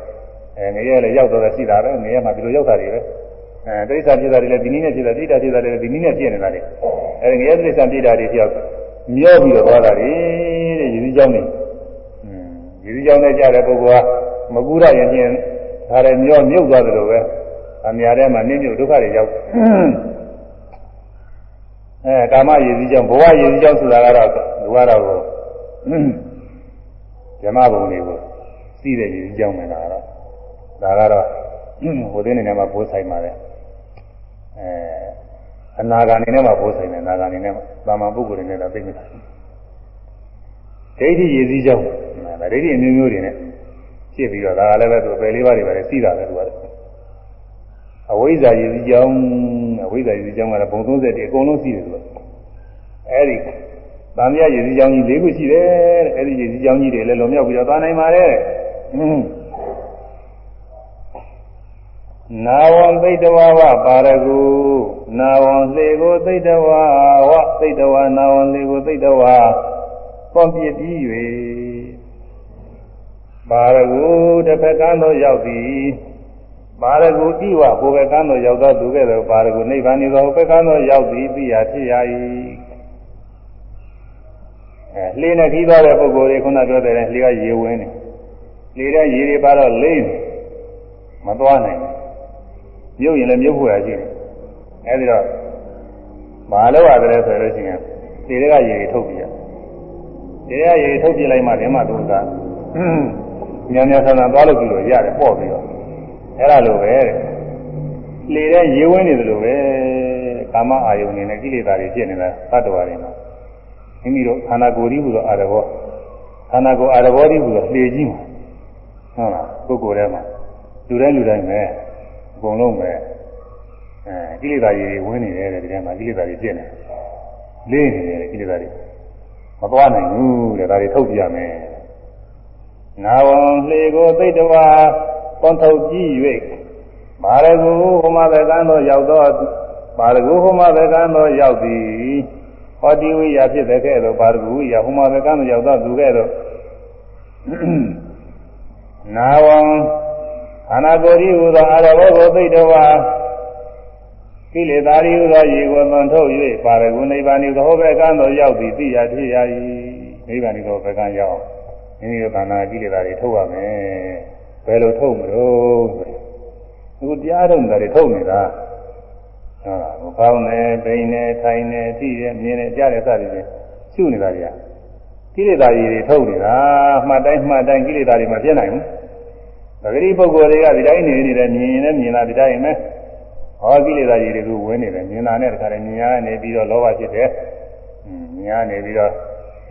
အဲငရေလည်းရောက်သွားတာရှိတာပဲငရေမှဒီလိုရောက်တာတွေပဲ အဲတိဋ္ဌာဖြစ်တာတွေလည်းဒီနည်းနဲ့ဖြစ်တာတိဋ္ဌာဖြစ်တာတွေလည်းဒီနည်းနဲ့ဖြစ်နေတာတွေအဲဒီငရဲတိဋ္ဌာတိဋ္ဌာတွေပြောက်မျောပြီးတော့သွားတာတွေတဲ့ရည်စည်းကြောင်းနေရည်စည်းကြောင်းနဲ့ကြားတဲ့ပုဂ္ဂိုလ်ကမကူရရင်ချင်းဒါလည်းမျောမြုပ်သွားတယ်လို့ပဲအများထဲမှာနင်းမြုပ်ဒုက္ခတွေရောက်အဲကာမရည်စည်းကြောင်းဘဝရည်စည်းကြောင်းဆိုတာကတော့လူကတော့ဓမ္မဘုံတွေကိုသိတဲ့ရည်စည်းကြောင်းပဲလားတော့ဒါကတော့ဟိုတဲ့နေရာမှာဘိုးဆိုင်ပါတယ် အဲအနာဂါနေနဲ့မှဘိုးဆိုင်တယ်အနာဂါနေနဲ့သာမန်ပုဂ္ဂိုလ်တွေနဲ့တော့သိမတာဒိဋ္ဌိရည်စည်းကြောင်းဒါဒိဋ္ဌိအမျိုးမျိုးတွေနဲ့ဖြစ်ပြီးတော့ဒါကလည်းပဲသူပယ်လေးပါးတွေပဲသိတာပဲသူကအဝိဇ္ဇာရည်စည်းကြောင်းအဝိဇ္ဇာရည်စည်းကြောင်းကတော့ဘုံ30တိအကုန်လုံးသိတယ်သူကအဲဒီသံဃာရည်စည်းကြောင်းကြီး၄ခုရှိတယ်တဲ့အဲဒီရည်စည်းကြောင်းကြီးတွေလည်းလုံမြောက်ပြီးတော့သွားနိုင်ပါတယ် နာဝံသိတဝဝပါရဂုနာဝံလေကိုသိတဝဝသိတဝနာဝံလေကိုသိတဝပွန်ပြည့်ပြီး၍ပါရဂုတစ်ဖက်ကန်းသို့ရောက်သည်ပါရဂုတိဝဘုဘကန်းသို့ရောက်သောသူကဲ့သို့ပါရဂုနိဗ္ဗာန်ဤသောဘက်ကန်းသို့ရောက်သည်ပြရာဖြစ်ရ၏အဲလှေနဲ့ခီးသွားတဲ့ပုဂ္ဂိုလ်တွေခုနပြောတဲ့လှေကရေဝင်နေလှေတဲ့ရေတွေပါတော့လိမ့်မသွားနိုင်ဘူး မြုပ်ရင်လည်းမြုပ်ဖို့ရရှိတယ်အဲဒီတော့မလုပ်ရတယ်ဆိုလို့ရှိရင်လှေတွေကရေတွေထုတ်ပြရလှေတွေကရေထုတ်ပြလိုက်မှဒီမှာသူကညံ့ညံ့ဆန်းဆန်းသွားလို့ပြီးတော့ရတယ်ပေါ့ပြီးတော့အဲ့ဒါလိုပဲတဲ့လေတဲ့ရေဝင်းနေတယ်လို့ပဲကာမအာယုန်နေနဲ့ကိလေသာတွေဖြစ်နေတာသတ္တဝါတွေမှာမိမိတို့ခန္ဓာကိုယ်ကြီးဟူသောအာရဘောခန္ဓာကိုယ်အာရဘောကြီးဟူသောလေကြီးမှာဟုတ်လားပုဂ္ဂိုလ်ထဲမှာလူတိုင်းလူတိုင်းပဲ အကုန်လုံးပဲအဲကိလေသာတွေဝင်နေတယ်တဲ့ဒီထဲမှာကိလေသာတွေဖြစ်နေလေးနေတယ်ကိလေသာတွေမသွားနိုင်ဘူးတဲ့ဒါတွေထုတ်ပြရမယ်နာဝံလေကိုသိတဝါပွန်ထုတ်ကြည့်၍မာရဂုဟောမဘကံသောရောက်သောမာရဂုဟောမဘကံသောရောက်သည်ဟောတိဝိယဖြစ်တဲ့ကဲ့သို့ပါရဂုဝိယဟောမဘကံသောရောက်သောသူကဲ့သို့နာဝံ အနာကိုရီဟူသောအာရဘောကိုသိတဝါကိလေသာရီဟူသောရေကိုသွန်ထုတ်၍ပါရဂုနိဗ္ဗာန်ဤသောဘကံသောရောက်သည်သိရဖြစ်ရ၏နိဗ္ဗာန်ဤသောဘကံရောက်မိမိတို့ခန္ဓာကိလေသာတွေထုတ်ရမယ်ဘယ်လိုထုတ်မလို့ဆိုသူတရားထုတ်နေတာတွေထုတ်နေတာဟုတ်လားဘောင်းနေပိန်နေထိုင်နေထိရမြင်နေကြားနေစသည်ဖြင့်ရှုနေတာတွေကကိလေသာတွေထုတ်နေတာမှတ်တိုင်းမှတ်တိုင်းကိလေသာတွေမပြည့်နိုင်ဘူး ပဂတိပုဂ္ဂိုလ်တွေကဒီတိုင်းနေနေတယ်မြင်ရင်လည်းမြင်တာဒီတိုင်းပဲဟောကိလေသာကြီးတွေကဝင်နေတယ်မြင်တာနဲ့တခါတည်းမြင်ရနေပြီးတော့လောဘဖြစ်တယ်မြင်ရနေပြီးတော့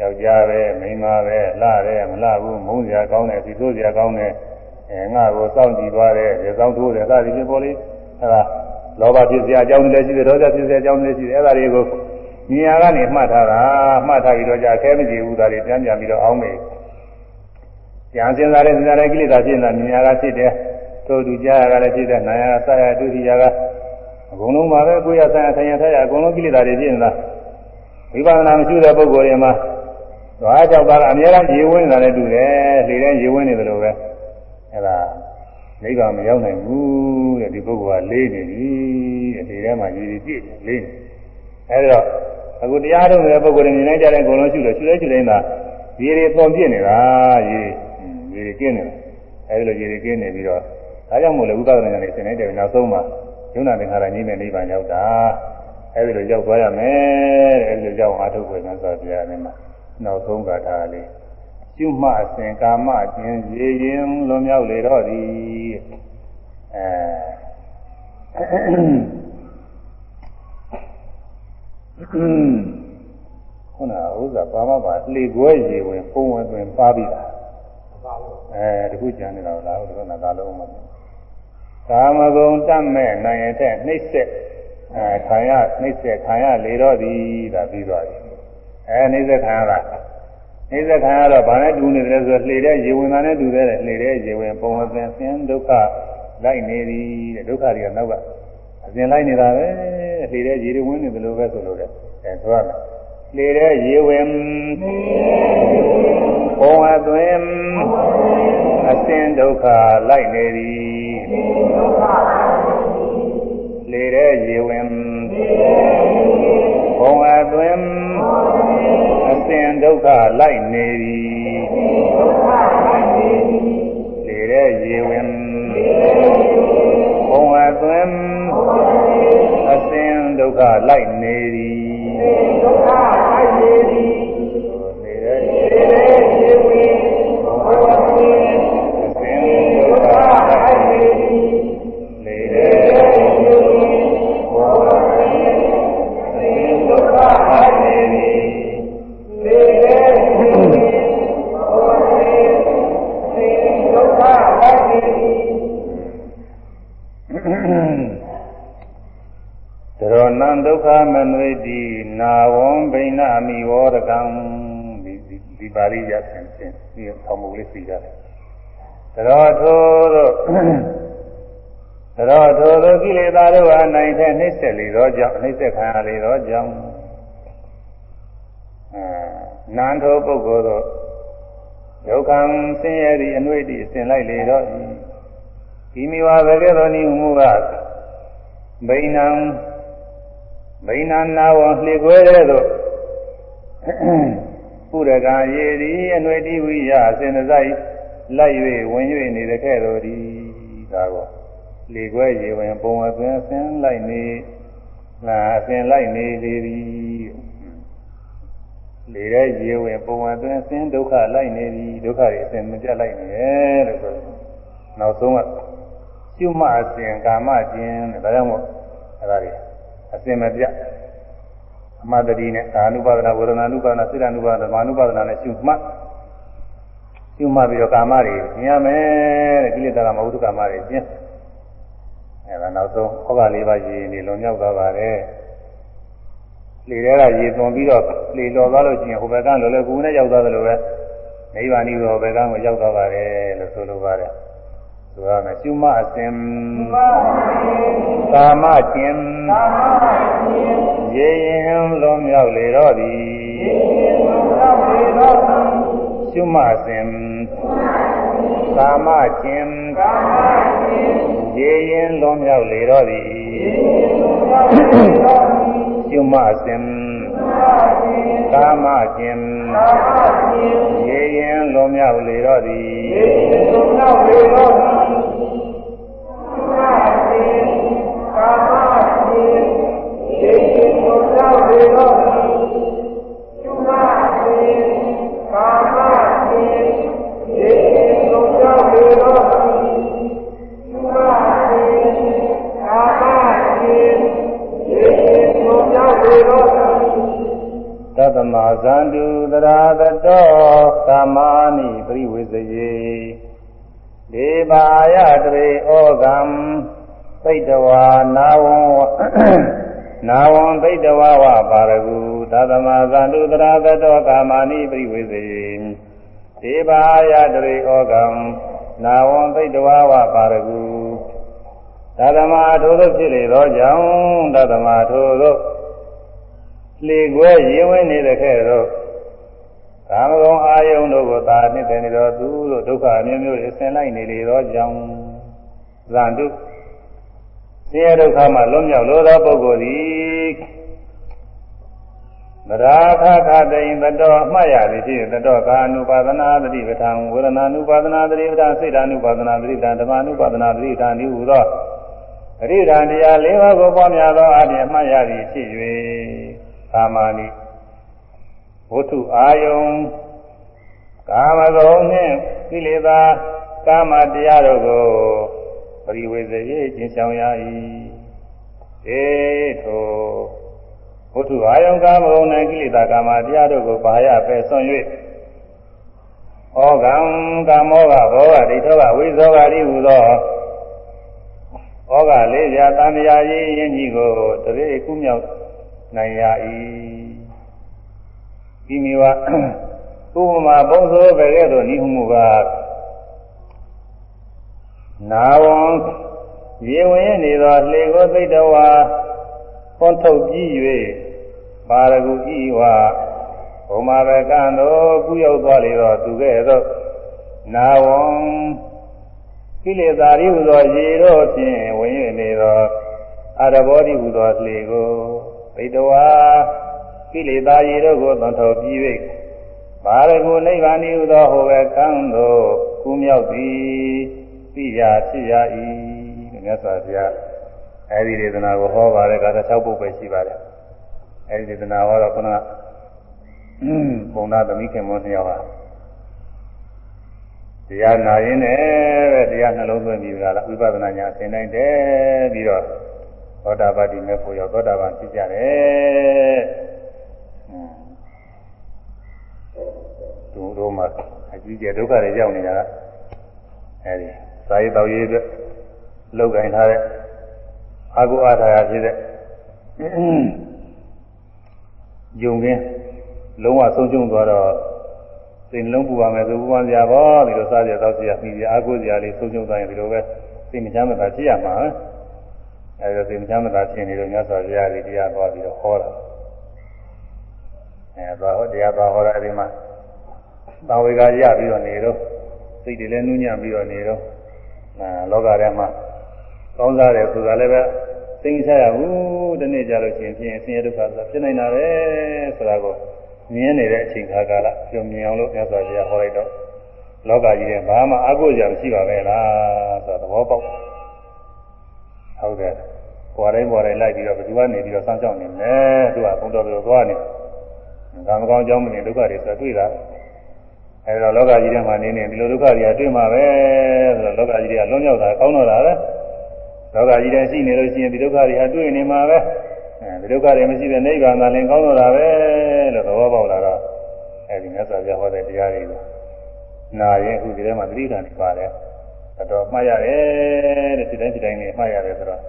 ယောက်ျားပဲမိန်းမပဲလှတယ်မလှဘူးမုန်းစရာကောင်းတယ်ဒီဆိုးစရာကောင်းတယ်အဲငါ့ကိုစောင့်ကြည့်သွားတယ်ဒီစောင့်ထိုးတယ်ဒါဒီဖြစ်ပေါ်လေအဲဒါလောဘဖြစ်စရာအကြောင်းတွေလည်းရှိတယ်ဒေါသဖြစ်စရာအကြောင်းတွေလည်းရှိတယ်အဲဒါတွေကိုမြင်ရကနေမှတ်ထားတာမှတ်ထားပြီးတော့ကြာခဲမကြည့်ဘူးဒါတွေပြန်ပြန်ပြီးတော့အောင်းနေ ပြန်စဉ်းစားတဲ့စဉ်းစားတဲ့ကိလေသာဖြစ်နေတာမြင်ရကဖြစ်တယ်သို့သူကြားရကလည်းဖြစ်တယ်နာယကစရဒုတိယကအကုန်လုံးပါပဲကိုယ်ရဆိုင်ထိုင်ရထိုင်ရအကုန်လုံးကိလေသာတွေဖြစ်နေတာဝိပဿနာမရှိတဲ့ပုဂ္ဂိုလ်တွေမှာသွားကြောက်တာကအများအားရေဝင်နေတာလည်းတူတယ်လေတဲ့ရေဝင်နေတယ်လို့ပဲအဲဒါနိဗ္ဗာန်မရောက်နိုင်ဘူးတဲ့ဒီပုဂ္ဂိုလ်ကလေးနေပြီတဲ့ဒီထဲမှာရေကြီးပြည့်လေးနေအဲဒီတော့အခုတရားထုတ်နေတဲ့ပုဂ္ဂိုလ်တွေမြင်နိုင်ကြတဲ့အကုန်လုံးရှိလို့ရှိလဲရှိတိုင်းသာရေတွေပုံပြည့်နေတာရေ ရေတွေကင်းနေတယ်အဲဒီလိုရေတွေကင်းနေပြီးတော့ဒါကြောင့်မို့လဲဥပဒနာနဲ့ဆင်နေတဲ့နောက်ဆုံးမှာယုံနာသင်္ခါရကြီးနဲ့နိဗ္ဗာန်ရောက်တာအဲဒီလိုရောက်သွားရမယ်တဲ့အဲဒီလိုရောက်အားထုတ်ခွင့်နဲ့ဆိုတရားနဲ့မှာနောက်ဆုံးကထာလေးကျွမှအစဉ်ကာမကျင်ရေရင်လွန်မြောက်လေတော့သည်အဲခုနဥစ္စာပါမပါလှေခွဲရေဝင်ပုံဝင်တွင်ပါပြီလား အဲတခုကြံနေတာလားဒီကနေ့ဒါလုံးမကာမဂုဏ်တတ်မဲ့နိုင်ရတဲ့နှိမ့်ဆက်အဲခံရနှိမ့်ဆက်ခံရလေတော့သည်ဒါပြီးသွားပြီအဲနှိမ့်ဆက်ခံရတာနှိမ့်ဆက်ခံရတော့ဗာနဲ့တူနေတယ်ဆိုလှေတဲ့ရေဝင်တာနဲ့တူတယ်လှေတဲ့ရေဝင်ပုံဝင်ဆင်းဒုက္ခလိုက်နေသည်တဲ့ဒုက္ခတွေကနောက်ကအစဉ်လိုက်နေတာပဲလေတဲ့ရေတွေဝင်နေတယ်လို့ပဲဆိုလို့တဲ့အဲဆိုရမယ် လေတဲ့ရေဝင်ဘုံအသွင်အစဉ်ဒုက္ခလိုက်နေသည်လေတဲ့ရေဝင်ဘုံအသွင်အစဉ်ဒုက္ခလိုက်နေသည်လေတဲ့ရေဝင်ဘုံအသွင်အစဉ်ဒုက္ခလိုက်နေသည်ဒုက္ခလိုက် နေသည်နေတဲ့ရေဝင်ဘုံအသွ ဒုက္ခမနွေတိနာဝံဘိဏမိဝရကံဒီဒီပါဠိရဆင်ဖြင့်ဒီဆောင်းမုတ်လေးသိကြတယ်သရောထိုတို့သရောထိုတို့ကိလေသာတို့အနိုင်တဲ့နှိမ့်ဆက်လေသောကြောင့်နှိမ့်ဆက်ခံရလေသောကြောင့်အဲနန္ထိုပုဂ္ဂိုလ်တို့ဒုက္ခံဆင်းရဲသည့်အနှွေ့သည့်အစဉ်လိုက်လေတော့ဒီမိဝါပဲကဲ့သို့ဤမှုကဘိဏံ ဗိနာနာဝလှေခွဲတဲ့သို့ပုရကရေဒီအနွေတိဝိယအစဉ်စိုက်လိုက်၍ဝင်၍နေတဲ့ခဲ့တော်ဒီဒါကောလေခွဲရေဝင်ပုံအသွင်အစဉ်လိုက်နေလာအစဉ်လိုက်နေလေသည်လေတဲ့ရေဝင်ပုံအသွင်အစဉ်ဒုက္ခလိုက်နေသည်ဒုက္ခတွေအစဉ်မပြတ်လိုက်နေတယ်လို့ဆိုနောက်ဆုံးကကျွမအစဉ်ကာမကျင်တဲ့ဒါကြောင့်မို့အဲဒါတွေ အစင်မပြတ်အမတတိနဲ့အာနုပါဒနာဝေဒနာနုပါဒနာစိတ္တနုပါဒနာမာနုပါဒနာနဲ့ရှုမှတ်ရှုမှတ်ပြီးတော့ကာမတွေကျင်ရမယ်တဲ့ကိလေသာကမဟုတ်ကာမတွေကျင်အဲဒါနောက်ဆုံးဟောကလေးပါးရည်နေလွန်မြောက်သွားပါတယ်လေထဲကရေသွန်ပြီးတော့လေလော်သွားလို့ရှိရင်ဟိုဘက်ကလော်လဲကူနဲ့ရောက်သွားတယ်လို့ပဲနိဗ္ဗာန်ဤဘက်ကကိုရောက်သွားပါတယ်လို့ဆိုလိုပါတယ် ဆိုရမယ်ရှုမအစဉ်ကာမကျင်ရေရင်လုံးမြောက်လေတော့သည်ရှုမအစဉ်ကာမကျင်ရေရင်လုံးမြောက်လေတော့သည်ရှုမအစဉ် ကာမကျင်ရေရင်လုံးမြောက်လေတော့သည်ရေရင်လုံးမြောက်လေတော့သည်ကာမကျင်ရေရင်လုံးမြောက်လေတော့ သတ္တမဇန္တုတရာတတောကာမာနိပရိဝေစယေဒေဘာယတရေဩကံသိတဝါနာဝံနာဝံသိတဝါဝပါရဂုသတ္တမဇန္တုတရာတတောကာမာနိပရိဝေစယေဒေဘာယတရေဩကံနာဝံသိတဝါဝပါရဂုသတ္တမထိုသို့ဖြစ်လေသောကြောင့်သတ္တမထိုသို့ လေခွဲရေဝင်နေတဲ့ခဲ့တော့ကာမဂုဏ်အာယုန်တို့ကိုသာနှစ်တယ်နေတော့သူတို့ဒုက္ခအမျိုးမျိုးတွေဆင်လိုက်နေလေတော့ကြောင်းဇန်တုဆင်းရဲဒုက္ခမှလွတ်မြောက်လို့သောပုဂ္ဂိုလ်သည်မရာခခတိန်တတော်အမှတ်ရသည်ဖြစ်တတော်ကာနုပါဒနာသတိပဋ္ဌာန်ဝေဒနာနုပါဒနာသတိပဋ္ဌာန်စိတ်ဓာနုပါဒနာသတိပဋ္ဌာန်ဓမ္မနုပါဒနာသတိပဋ္ဌာန်ဤဟူသောအရိဒံတရား၄ပါးကိုပွားများသောအပြင်အမှတ်ရသည်ဖြစ်၍ ကာမဏိဝတ္ထုအာယုံကာမဂုဏ်နှင့်ကိလေသာကာမတရားတို့ကိုပရိဝေဇေကျင့်ဆောင်ရ၏ေထိုဝတ္ထုအာယုံကာမဂုဏ်နှင့်ကိလေသာကာမတရားတို့ကိုပါရပဲဆွံ့၍ဩကံကာမောကဘောဂဒိဋ္ဌောကဝိဇောကတိဟူသောဩဃလေးပြတန်တရားရေးယဉ်ကြီးကိုတရေကုမြောက် နိုင်ရ၏ဒီမိဝဥပမာပုံစိုးပဲကဲ့သို့ဤဟုမူကားနာဝံရေဝင်နေသောလှေကိုသိတဝါဖွန်ထုတ်ပြီး၍ပါရဂုဤဝဘုမာဘကံတို့ကုရောက်သွားလေတော့သူကဲ့သို့နာဝံကိလေသာရိဟုသောရေတို့ဖြင့်ဝင်၍နေသောအရဘောတိဟုသောလှေကို သိတဝါကိလေသာရေတို့ကိုသွန်ထုတ်ပြီး၍ပါရဂုနိဗ္ဗာန်ဤဟုသောဟောဘကံတို့ကုမြောက်သည်သိရာဖြစ်ရ၏မြတ်စွာဘုရားအဲဒီဒေသနာကိုဟောပါတယ်ကာသ6ပုဒ်ပဲရှိပါတယ်အဲဒီဒေသနာဟောတော့ခုနကဘုံနာသမီးခင်မောနှစ်ယောက်ဟာတရားနာရင်းနဲ့ပဲတရားနှလုံးသွင်းပြီးကြလားဝိပဿနာညာအစဉ်တိုင်းတည်းပြီးတော့ သောတာပတိမေဖို့ရောက်သောတာပန်ဖြစ်ကြတယ်သူတို့မှအကြီးကျယ်ဒုက္ခတွေရောက်နေတာကအဲဒီစာရေးတော်ရေးအတွက်လောက်ကင်ထားတဲ့အာဟုအာထာယဖြစ်တဲ့ယုံကင်းလုံးဝဆုံးရှုံးသွားတော့စိတ်နှလုံးပူပါမယ်ဆိုပူပန်ကြပါဒီလိုစားကြတော့စီရပြီးအာဟုစရာလေးဆုံးရှုံးသွားရင်ဒီလိုပဲစိတ်မချမ်းသာဖြစ်ရမှာ အဲဒီတော့စိတ်မချမ်းသာဖြစ်နေလို့မြတ်စွာဘုရားကြီးတရားသွားပြီးတော့ဟောတာအဲသွားဟောတရားသွားဟောတာအဲဒီမှာသာဝေကရပြီးတော့နေတော့စိတ်တွေလည်းနူးညံ့ပြီးတော့နေတော့အဲလောကထဲမှာကောင်းစားတယ်ဆိုတာလည်းပဲသိသိရဘူးဒီနေ့ကြလို့ရှိရင်ဖြင့်ဆင်းရဲဒုက္ခဆိုတာဖြစ်နေတာပဲဆိုတာကိုမြင်နေတဲ့အချိန်ခါကာလပြုံမြင်အောင်လို့မြတ်စွာဘုရားဟောလိုက်တော့လောကကြီးထဲဘာမှအကုသိုလ်မရှိပါပဲလားဆိုတာသဘောပေါက်ဟုတ်တယ် ပေါ်တိုင်းပေါ်တိုင်းလိုက်ပြီးတော့ဘယ်သူကနေပြီးတော့စောင့်ရှောက်နေလဲသူကဘုံတော်ပြောသွားနေဒါမကောင်းကြောင်းမနေဒုက္ခတွေဆိုတာတွေ့တာအဲဒါလောကကြီးထဲမှာနေနေဒီလိုဒုက္ခတွေကတွေ့မှာပဲဆိုတော့လောကကြီးတွေကလွန်မြောက်တာကောင်းတော့တာပဲလောကကြီးထဲရှိနေလို့ရှိရင်ဒီဒုက္ခတွေဟာတွေ့နေမှာပဲအဲဒီဒုက္ခတွေမရှိတဲ့နိဗ္ဗာန်သာလင်ကောင်းတော့တာပဲလို့သဘောပေါက်လာတော့အဲဒီမြတ်စွာဘုရားဟောတဲ့တရားတွေကိုနာရင်အခုဒီထဲမှာသတိဓာတ်ပါတယ်အတော်မှတ်ရတယ်တဲ့ဒီတိုင်းဒီတိုင်းနေမှတ်ရတယ်ဆိုတော့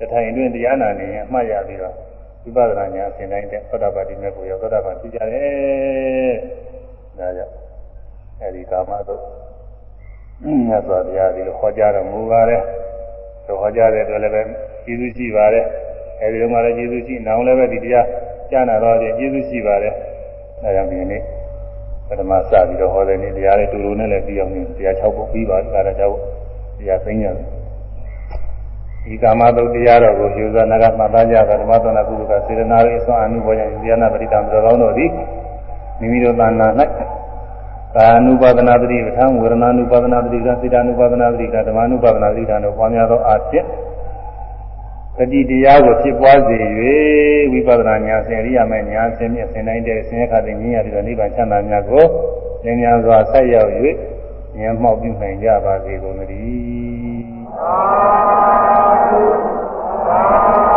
တထိုင်အတွင်းတရားနာနေရင်မှတ်ရပြီးတော့ဝိပဿနာဉာဏ်အစဉ်တိုင်းတဲ့သောတာပတိမေကိုရောသောတာပန်ဖြစ်ကြတယ်ဒါကြောင့်အဲဒီကာမတို့မြတ်စွာဘုရားဒီလိုဟောကြားတော်မူပါတယ်သို့ဟောကြားတဲ့အတွက်လည်းပဲကျေးဇူးရှိပါတယ်အဲဒီတော့မှလည်းကျေးဇူးရှိနောင်လည်းပဲဒီတရားကြားနာတော့ကျေးဇူးရှိပါတယ်အဲဒါကြောင့်ဒီနေ့ပထမစပြီးတော့ဟောတဲ့နေ့တရားလေးတူတူနဲ့လည်းပြီးအောင်တရား6ပုဒ်ပြီးပါဒါလည်း6ပုဒ်တရားသိညာ ဒီကာမတုတ်တရားတော်ကိုယူဇာနာကမှတ်သားကြတာဓမ္မသနာကုသကစေတနာရေးအစွမ်းအမှုပေါ်ခြင်းဉာဏပရိတံတော်ကောင်းတို့သည်မိမိတို့သာနာ၌ကာနုပါဒနာတိပဋ္ဌာန်းဝေဒနာနုပါဒနာတိကစေတ ानु ပါဒနာတိကဓမ္မ ानु ပါဒနာတိကတို့ပွားများသောအဖြစ်တတိတရားကိုဖြစ်ပွားစေ၍ဝိပဿနာဉာဏ်ဆင်အရိယာမေဉာဏ်ဆင်မြင့်ဆင်နိုင်တဲ့ဆင်းရဲခါတဲ့ဉာဏ်ရပြီးတော့နိဗ္ဗာန်ချမ်းသာများကိုဉာဏ်ဉာဏ်စွာဆက်ရောက်၍ဉာဏ်မှောက်ပြုနိုင်ကြပါစေကုန်သတည်း သာ